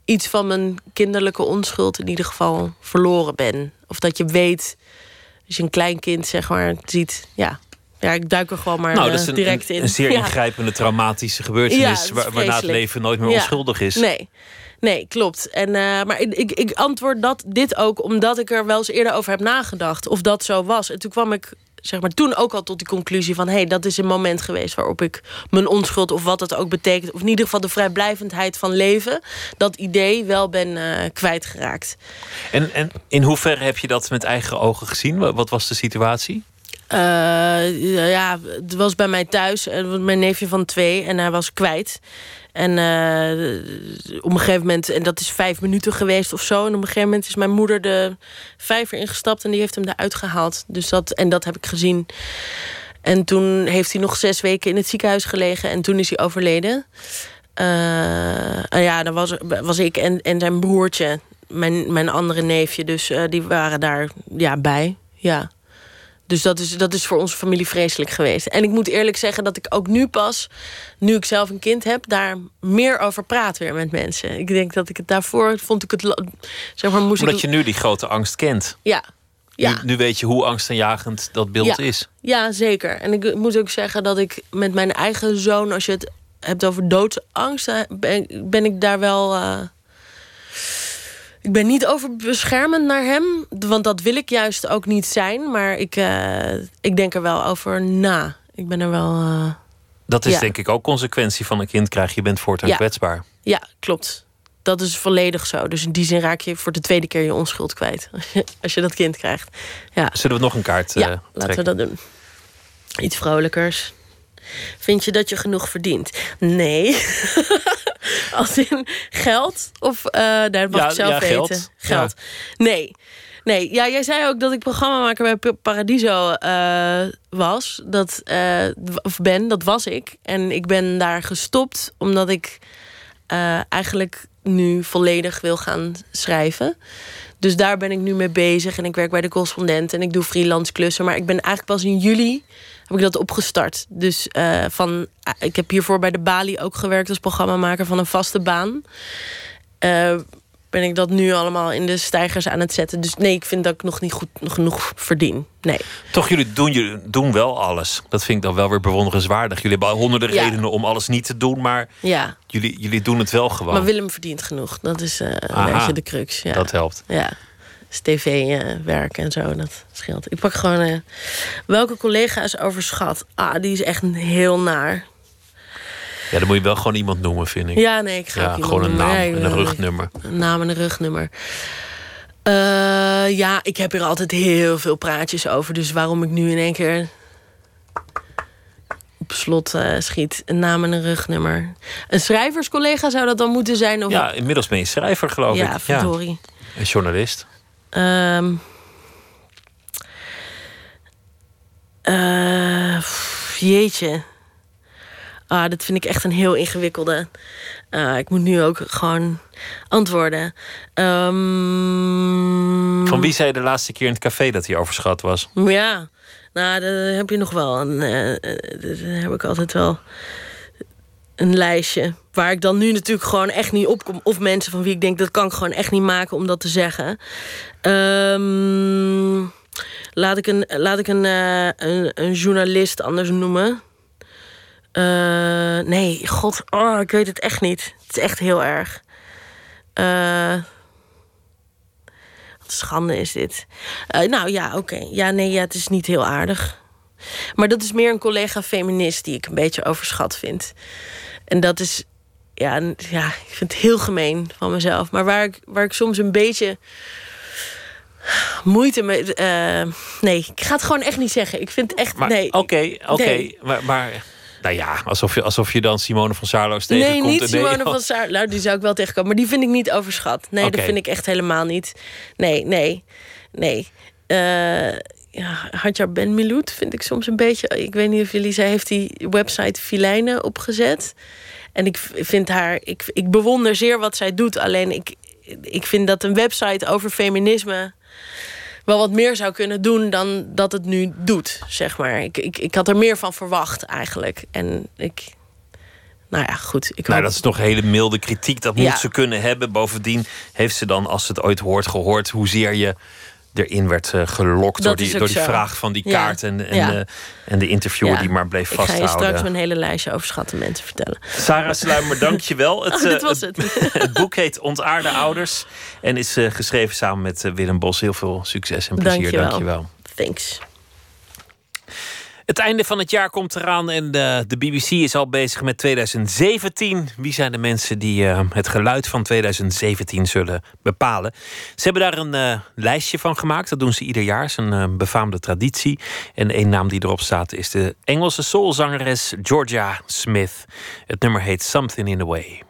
iets van mijn kinderlijke onschuld in ieder geval verloren ben. Of dat je weet, als je een klein kind zeg maar ziet, ja, ja, ik duik er gewoon maar nou, dat is een, direct in. Een, zeer ingrijpende, traumatische gebeurtenis... Ja, waarna het leven nooit meer onschuldig is. Nee, nee klopt. En, uh, maar ik, ik antwoord dat, dit ook omdat ik er wel eens eerder over heb nagedacht. Of dat zo was. En toen kwam ik zeg maar, toen ook al tot die conclusie van... hé, hey, dat is een moment geweest waarop ik mijn onschuld... of wat het ook betekent, of in ieder geval de vrijblijvendheid van leven... dat idee wel ben uh, kwijtgeraakt. En, en in hoeverre heb je dat met eigen ogen gezien? Wat was de situatie? Uh, ja, het was bij mij thuis. Mijn neefje van twee en hij was kwijt. En uh, op een gegeven moment, en dat is vijf minuten geweest of zo. En op een gegeven moment is mijn moeder de vijver ingestapt en die heeft hem eruit gehaald. Dus dat, en dat heb ik gezien. En toen heeft hij nog zes weken in het ziekenhuis gelegen en toen is hij overleden. Uh, ja, dan was, was ik en, en zijn broertje, mijn, mijn andere neefje, dus uh, die waren daar ja, bij. Ja. Dus dat is, dat is voor onze familie vreselijk geweest. En ik moet eerlijk zeggen dat ik ook nu pas, nu ik zelf een kind heb, daar meer over praat weer met mensen. Ik denk dat ik het daarvoor vond ik het. Zeg maar, moest Omdat ik... je nu die grote angst kent. Ja. ja. Nu, nu weet je hoe angstaanjagend dat beeld ja. is. Ja, zeker. En ik moet ook zeggen dat ik met mijn eigen zoon, als je het hebt over doodsangst, ben, ben ik daar wel. Uh, ik ben niet overbeschermend naar hem, want dat wil ik juist ook niet zijn. Maar ik, uh, ik denk er wel over na. Ik ben er wel. Uh, dat is ja. denk ik ook consequentie van een kind krijgen. Je bent voortaan ja. kwetsbaar. Ja, klopt. Dat is volledig zo. Dus in die zin raak je voor de tweede keer je onschuld kwijt. Als je dat kind krijgt. Ja. Zullen we nog een kaart ja, uh, laten we dat doen. Iets vrolijkers. Vind je dat je genoeg verdient? Nee. Als in geld? Of uh, nee, dat mag ja, ik zelf ja, weten. Geld. geld. Ja. Nee. Nee, ja, jij zei ook dat ik programmamaker bij Paradiso uh, was. Dat, uh, of ben, dat was ik. En ik ben daar gestopt omdat ik eigenlijk nu volledig wil gaan schrijven. Dus daar ben ik nu mee bezig. En ik werk bij de correspondent en ik doe freelance klussen. Maar ik ben eigenlijk pas in juli heb ik dat opgestart. Dus uh, van, ik heb hiervoor bij de Bali ook gewerkt als programmamaker van een vaste baan. Uh, ben ik dat nu allemaal in de stijgers aan het zetten. Dus nee, ik vind dat ik nog niet goed genoeg verdien. Nee. Toch, jullie doen, jullie doen wel alles. Dat vind ik dan wel weer bewonderenswaardig. Jullie hebben honderden ja. redenen om alles niet te doen, maar ja. jullie, jullie doen het wel gewoon. Maar Willem verdient genoeg. Dat is uh, een beetje de crux. Ja. Dat helpt. Ja. Dus tv-werk en zo, dat scheelt. Ik pak gewoon... Uh, welke collega is overschat? Ah, die is echt heel naar. Ja, dan moet je wel gewoon iemand noemen, vind ik. Ja, nee, ik ga ja, gewoon een naam nee, en een rugnummer. Een naam en een rugnummer. Uh, ja, ik heb hier altijd heel veel praatjes over. Dus waarom ik nu in één keer op slot uh, schiet. Een naam en een rugnummer. Een schrijverscollega zou dat dan moeten zijn? Of ja, inmiddels ben je schrijver, geloof ja, ik. Verdorie. Ja, een journalist. Um, uh, jeetje. Ah, dat vind ik echt een heel ingewikkelde. Uh, ik moet nu ook gewoon antwoorden. Um... Van wie zei je de laatste keer in het café dat hij overschat was? Ja, nou, daar heb je nog wel. Een, uh, daar heb ik altijd wel een lijstje. Waar ik dan nu natuurlijk gewoon echt niet opkom. Of mensen van wie ik denk dat kan ik gewoon echt niet maken om dat te zeggen. Um, laat ik een, laat ik een, uh, een, een journalist anders noemen. Uh, nee, god, oh, ik weet het echt niet. Het is echt heel erg. Uh, wat schande is dit. Uh, nou ja, oké. Okay. Ja, nee, ja, het is niet heel aardig. Maar dat is meer een collega feminist die ik een beetje overschat vind. En dat is, ja, ja ik vind het heel gemeen van mezelf. Maar waar ik, waar ik soms een beetje moeite mee. Nee, ik ga het gewoon echt niet zeggen. Ik vind het echt. Maar, nee. Oké, okay, oké. Okay, nee. Maar. maar... Nou ja, alsof je, alsof je dan Simone van Saarloos tegenkomt. Nee, niet Simone van Saarloos. Nou, die zou ik wel tegenkomen. Maar die vind ik niet overschat. Nee, okay. dat vind ik echt helemaal niet. Nee, nee, nee. Uh, ja, Hadjar Ben Miloud vind ik soms een beetje. Ik weet niet of jullie zij heeft die website Filijnen opgezet. En ik vind haar, ik, ik bewonder zeer wat zij doet. Alleen ik, ik vind dat een website over feminisme wel wat meer zou kunnen doen dan dat het nu doet, zeg maar. Ik, ik, ik had er meer van verwacht eigenlijk. En ik. Nou ja, goed. Ik nou, hoop- dat is nog hele milde kritiek. Dat moet Ja. ze kunnen hebben. Bovendien heeft ze dan, als ze het ooit hoort, gehoord hoezeer je erin werd eh, gelokt Dat door die, door die zo. vraag van die Ja. kaart en, en, Ja. de, en de interviewer Ja. die maar bleef Ik ga je vasthouden. straks mijn hele lijstje over schatten mensen vertellen. Sarah Sluimer, dank je wel. Het, Oh, dit eh, was het, het. het boek heet Ontaarde Ouders en is eh, geschreven samen met Willem Bos. Heel veel succes en plezier. Dankjewel. Dank je wel. Thanks. Het einde van het jaar komt eraan en de, de BBC is al bezig met 2017. Wie zijn de mensen die eh, het geluid van 2017 zullen bepalen? Ze hebben daar een eh, lijstje van gemaakt. Dat doen ze ieder jaar. Het is een eh, befaamde traditie. En één naam die erop staat is de Engelse soulzangeres Georgia Smith. Het nummer heet Something in the Way.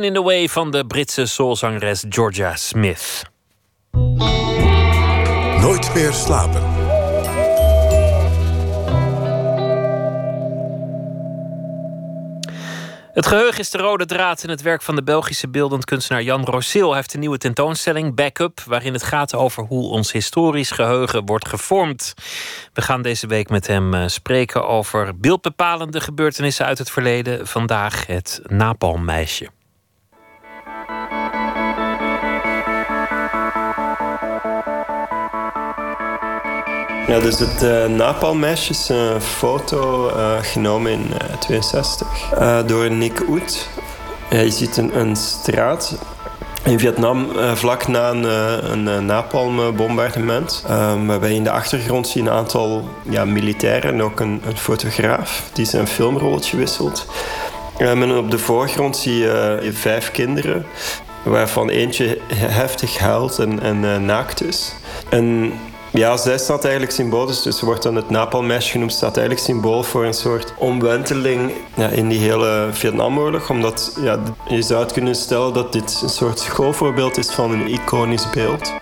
In the Way van de Britse soulzangeres Georgia Smith. Nooit meer slapen. Het geheugen is de rode draad in het werk van de Belgische beeldend kunstenaar Jan. Hij heeft een nieuwe tentoonstelling, Backup, waarin het gaat over hoe ons historisch geheugen wordt gevormd. We gaan deze week met hem eh, spreken over beeldbepalende gebeurtenissen uit het verleden. Vandaag het napalmmeisje. Ja, dus het uh, napalmmeisje is een foto uh, genomen in uh, 62 door Nick Oet. je ziet een, een, straat in Vietnam vlak na een, een napalmbombardement. waarbij je in de achtergrond zie je een aantal ja, militairen en ook een, fotograaf die zijn filmrolletje wisselt. en op de voorgrond zie je vijf kinderen waarvan eentje heftig huilt en, en naakt is. En ja, zij staat eigenlijk symbool, dus, dus wordt dan het napalmmeisje genoemd, staat eigenlijk symbool voor een soort omwenteling ja, in die hele Vietnamoorlog. Omdat ja, je zou kunnen stellen dat dit een soort schoolvoorbeeld is van een iconisch beeld.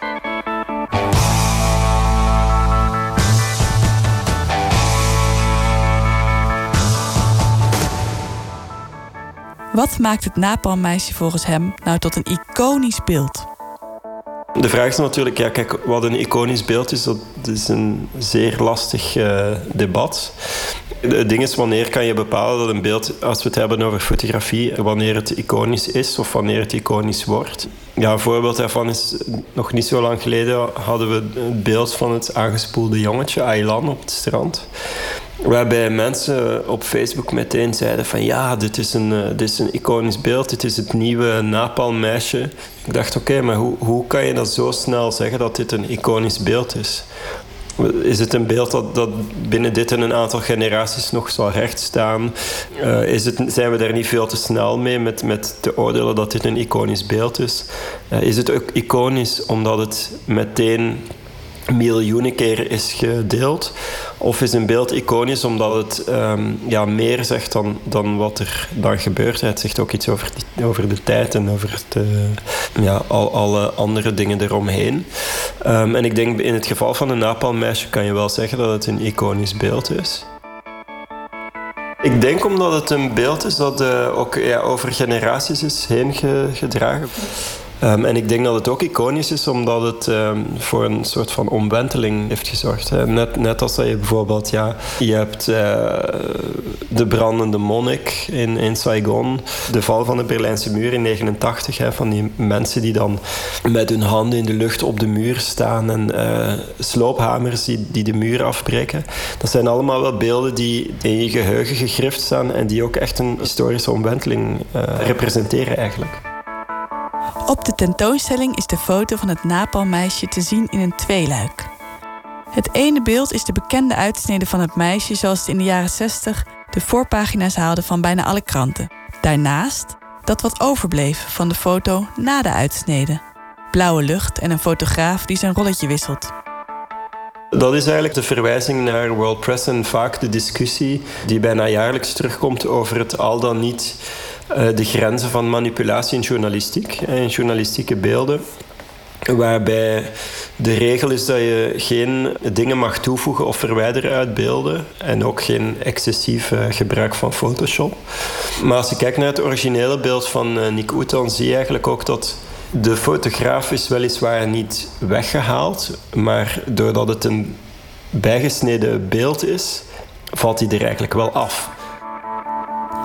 Wat maakt het napalmmeisje volgens hem nou tot een iconisch beeld? De vraag is natuurlijk, ja, kijk, wat een iconisch beeld is, dat is een zeer lastig uh, debat. Het ding is, wanneer kan je bepalen dat een beeld, als we het hebben over fotografie, wanneer het iconisch is of wanneer het iconisch wordt? Ja, een voorbeeld daarvan is, nog niet zo lang geleden hadden we het beeld van het aangespoelde jongetje, Aylan, op het strand. Waarbij mensen op Facebook meteen zeiden van ja, dit is een, uh, dit is een iconisch beeld, dit is het nieuwe napalmmeisje. Ik dacht oké, maar hoe, hoe kan je dat zo snel zeggen dat dit een iconisch beeld is? Is het een beeld dat, dat binnen dit en een aantal generaties nog zal rechtstaan? Uh, is het, zijn we daar niet veel te snel mee met, met te oordelen dat dit een iconisch beeld is? Uh, is het ook iconisch omdat het meteen miljoenen keer is gedeeld? Of is een beeld iconisch omdat het um, ja, meer zegt dan, dan wat er dan gebeurt? Het zegt ook iets over, over de tijd en over het, uh, ja, al, alle andere dingen eromheen. Um, en ik denk in het geval van een napalmmeisje kan je wel zeggen dat het een iconisch beeld is. Ik denk omdat het een beeld is dat uh, ook ja, over generaties is heen gedragen. Um, en ik denk dat het ook iconisch is omdat het um, voor een soort van omwenteling heeft gezorgd. Net, net als dat je bijvoorbeeld, ja, je hebt uh, de brandende monnik in, in Saigon, de val van de Berlijnse muur in 89, hè, van die mensen die dan met hun handen in de lucht op de muur staan en uh, sloophamers die, die de muur afbreken. Dat zijn allemaal wel beelden die in je geheugen gegrift staan en die ook echt een historische omwenteling uh, representeren eigenlijk. Op de tentoonstelling is de foto van het napalmmeisje te zien in een tweeluik. Het ene beeld is de bekende uitsnede van het meisje zoals het in de jaren 60 de voorpagina's haalde van bijna alle kranten. Daarnaast dat wat overbleef van de foto na de uitsnede. Blauwe lucht en een fotograaf die zijn rolletje wisselt. Dat is eigenlijk de verwijzing naar World Press en vaak de discussie die bijna jaarlijks terugkomt over het al dan niet de grenzen van manipulatie in journalistiek, in journalistieke beelden. Waarbij de regel is dat je geen dingen mag toevoegen of verwijderen uit beelden. En ook geen excessief uh, gebruik van Photoshop. Maar als je kijkt naar het originele beeld van uh, Nick Oet, zie je eigenlijk ook dat de fotograaf is weliswaar niet weggehaald. Maar doordat het een bijgesneden beeld is, valt hij er eigenlijk wel af.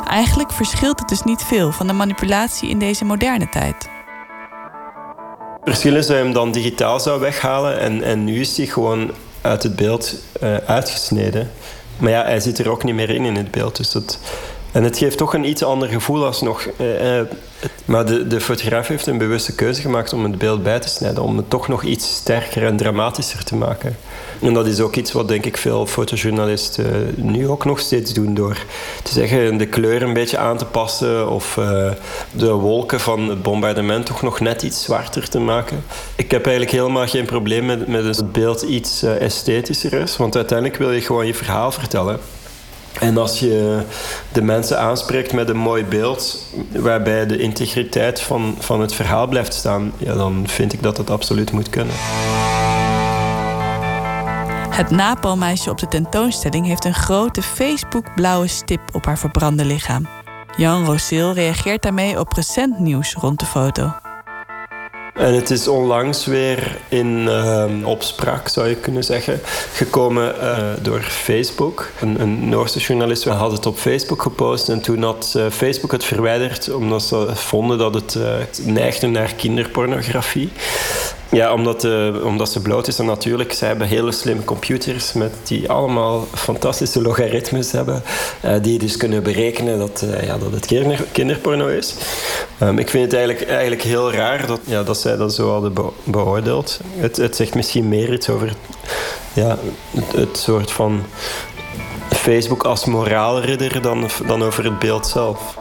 Eigenlijk verschilt het dus niet veel van de manipulatie in deze moderne tijd. Het verschil is dat hem dan digitaal zou weghalen en, en nu is hij gewoon uit het beeld uh, uitgesneden. Maar ja, hij zit er ook niet meer in in het beeld. Dus dat, en het geeft toch een iets ander gevoel alsnog. Uh, uh, maar de, de fotograaf heeft een bewuste keuze gemaakt om het beeld bij te snijden. Om het toch nog iets sterker en dramatischer te maken. En dat is ook iets wat denk ik veel fotojournalisten nu ook nog steeds doen. Door te zeggen de kleur een beetje aan te passen. Of uh, de wolken van het bombardement toch nog net iets zwarter te maken. Ik heb eigenlijk helemaal geen probleem met, met het beeld iets esthetischer is. Want uiteindelijk wil je gewoon je verhaal vertellen. En als je de mensen aanspreekt met een mooi beeld, waarbij de integriteit van, van het verhaal blijft staan, ja, dan vind ik dat het absoluut moet kunnen. Het napalmeisje op de tentoonstelling heeft een grote Facebook-blauwe stip op haar verbrande lichaam. Jan Rosil reageert daarmee op recent nieuws rond de foto. En het is onlangs weer in uh, opspraak, zou je kunnen zeggen, gekomen uh, door Facebook. Een, een Noorse journalist had het op Facebook gepost en toen had uh, Facebook het verwijderd omdat ze vonden dat het neigde naar kinderpornografie. Ja, omdat, uh, omdat ze bloot is en natuurlijk. Ze hebben hele slimme computers met die allemaal fantastische logaritmes hebben. Uh, die dus kunnen berekenen dat, uh, ja, dat het kinder, kinderporno is. Um, ik vind het eigenlijk, eigenlijk heel raar dat, ja, dat zij dat zo hadden be beoordeeld. Het, het zegt misschien meer iets over ja, het, het soort van Facebook als moraalridder dan, dan over het beeld zelf.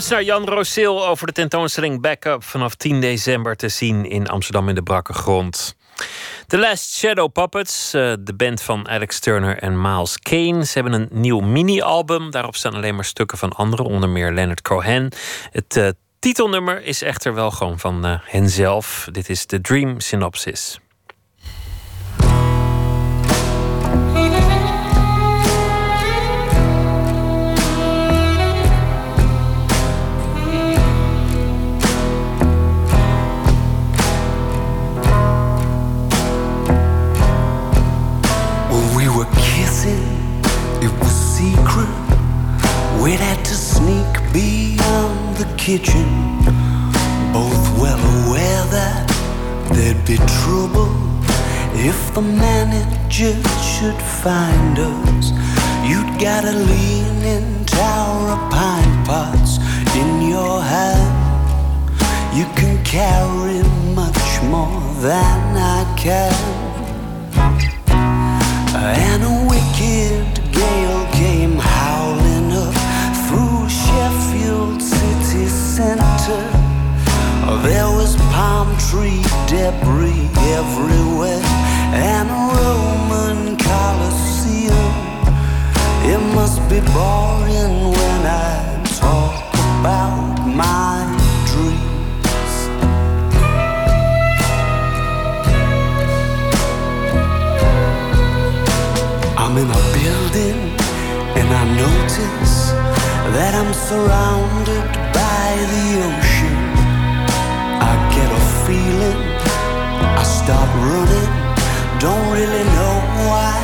Kunstenaar Jan Rosil over de tentoonstelling Backup vanaf 10 december te zien in Amsterdam in de Brakke Grond. The Last Shadow Puppets, uh, de band van Alex Turner en Miles Kane. Ze hebben een nieuw mini-album. Daarop staan alleen maar stukken van anderen, onder meer Leonard Cohen. Het uh, titelnummer is echter wel gewoon van uh, henzelf. Dit is The Dream Synopsis. We'd had to sneak beyond the kitchen, both well aware that there'd be trouble if the manager should find us. You'd gotta lean in tower of pine pots in your hand. You can carry much more than I can. And a wicked center. There was palm tree debris everywhere and a Roman Colosseum. It must be boring when I talk about my dreams. I'm in a building and I notice that I'm surrounded the ocean. I get a feeling, I start running, don't really know why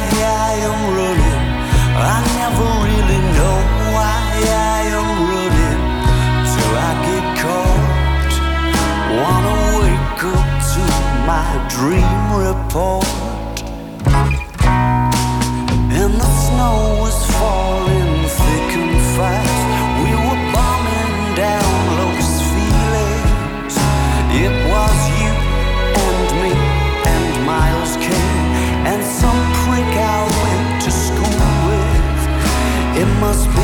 I am running. I never really know why I am running till I get caught. Wanna wake up to my dream report. And the snow was falling must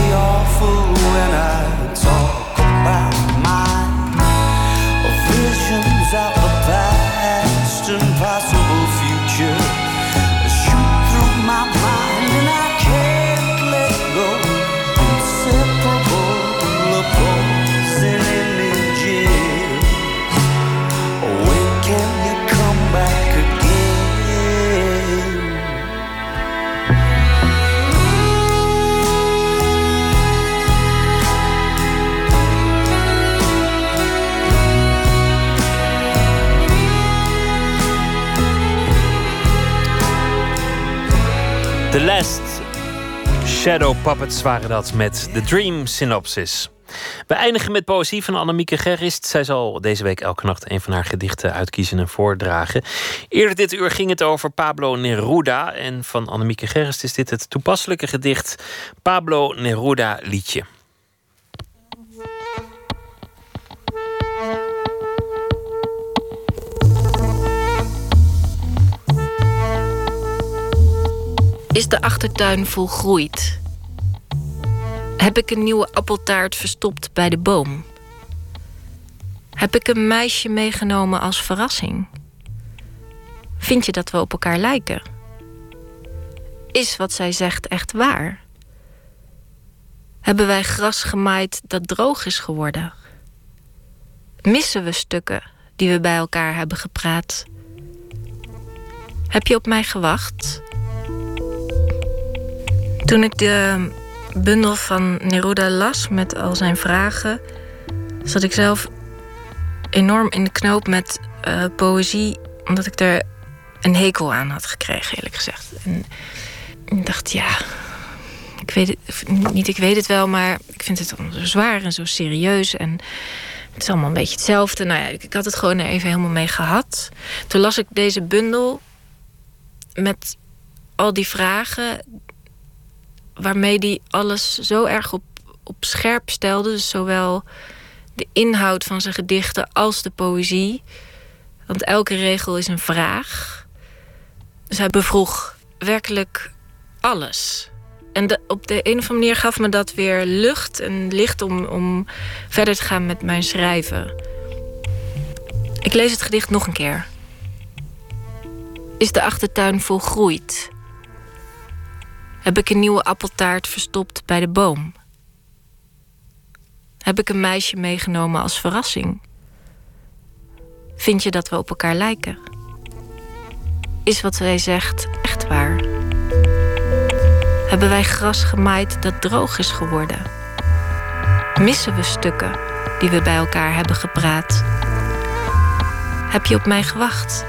The Last Shadow Puppets waren dat met The Dream Synopsis. We eindigen met poëzie van Annemieke Gerrist. Zij zal deze week elke nacht een van haar gedichten uitkiezen en voordragen. Eerder dit uur ging het over Pablo Neruda. En van Annemieke Gerrist is dit het toepasselijke gedicht Pablo Neruda Liedje. Is de achtertuin volgroeid? Heb ik een nieuwe appeltaart verstopt bij de boom? Heb ik een meisje meegenomen als verrassing? Vind je dat we op elkaar lijken? Is wat zij zegt echt waar? Hebben wij gras gemaaid dat droog is geworden? Missen we stukken die we bij elkaar hebben gepraat? Heb je op mij gewacht? Toen ik de bundel van Neruda las met al zijn vragen, zat ik zelf enorm in de knoop met eh, poëzie, omdat ik er een hekel aan had gekregen, eerlijk gezegd. En ik dacht, ja, ik weet het, niet ik weet het wel, maar ik vind het zo zwaar en zo serieus. En het is allemaal een beetje hetzelfde. Nou ja, ik had het gewoon er even helemaal mee gehad. Toen las ik deze bundel met al die vragen waarmee hij alles zo erg op, op scherp stelde. Dus zowel de inhoud van zijn gedichten als de poëzie. Want elke regel is een vraag. Dus hij bevroeg werkelijk alles. En op de een of andere manier gaf me dat weer lucht en licht om, om verder te gaan met mijn schrijven. Ik lees het gedicht nog een keer. Is de achtertuin volgroeid? Heb ik een nieuwe appeltaart verstopt bij de boom? Heb ik een meisje meegenomen als verrassing? Vind je dat we op elkaar lijken? Is wat zij zegt echt waar? Hebben wij gras gemaaid dat droog is geworden? Missen we stukken die we bij elkaar hebben gepraat? Heb je op mij gewacht?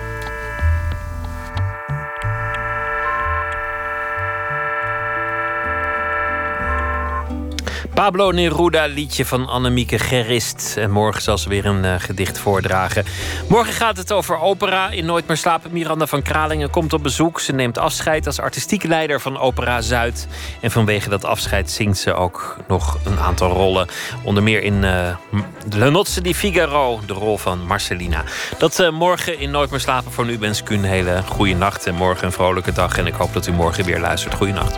Pablo Neruda, liedje van Annemieke Gerrist. En morgen zal ze weer een uh, gedicht voordragen. Morgen gaat het over opera in Nooit meer slapen. Miranda van Kralingen komt op bezoek. Ze neemt afscheid als artistiek leider van Opera Zuid. En vanwege dat afscheid zingt ze ook nog een aantal rollen. Onder meer in uh, Le Nozze di Figaro, de rol van Marcelina. Dat uh, morgen in Nooit meer slapen. Voor nu wens u een hele goede nacht. En morgen een vrolijke dag. En ik hoop dat u morgen weer luistert. Goeienacht.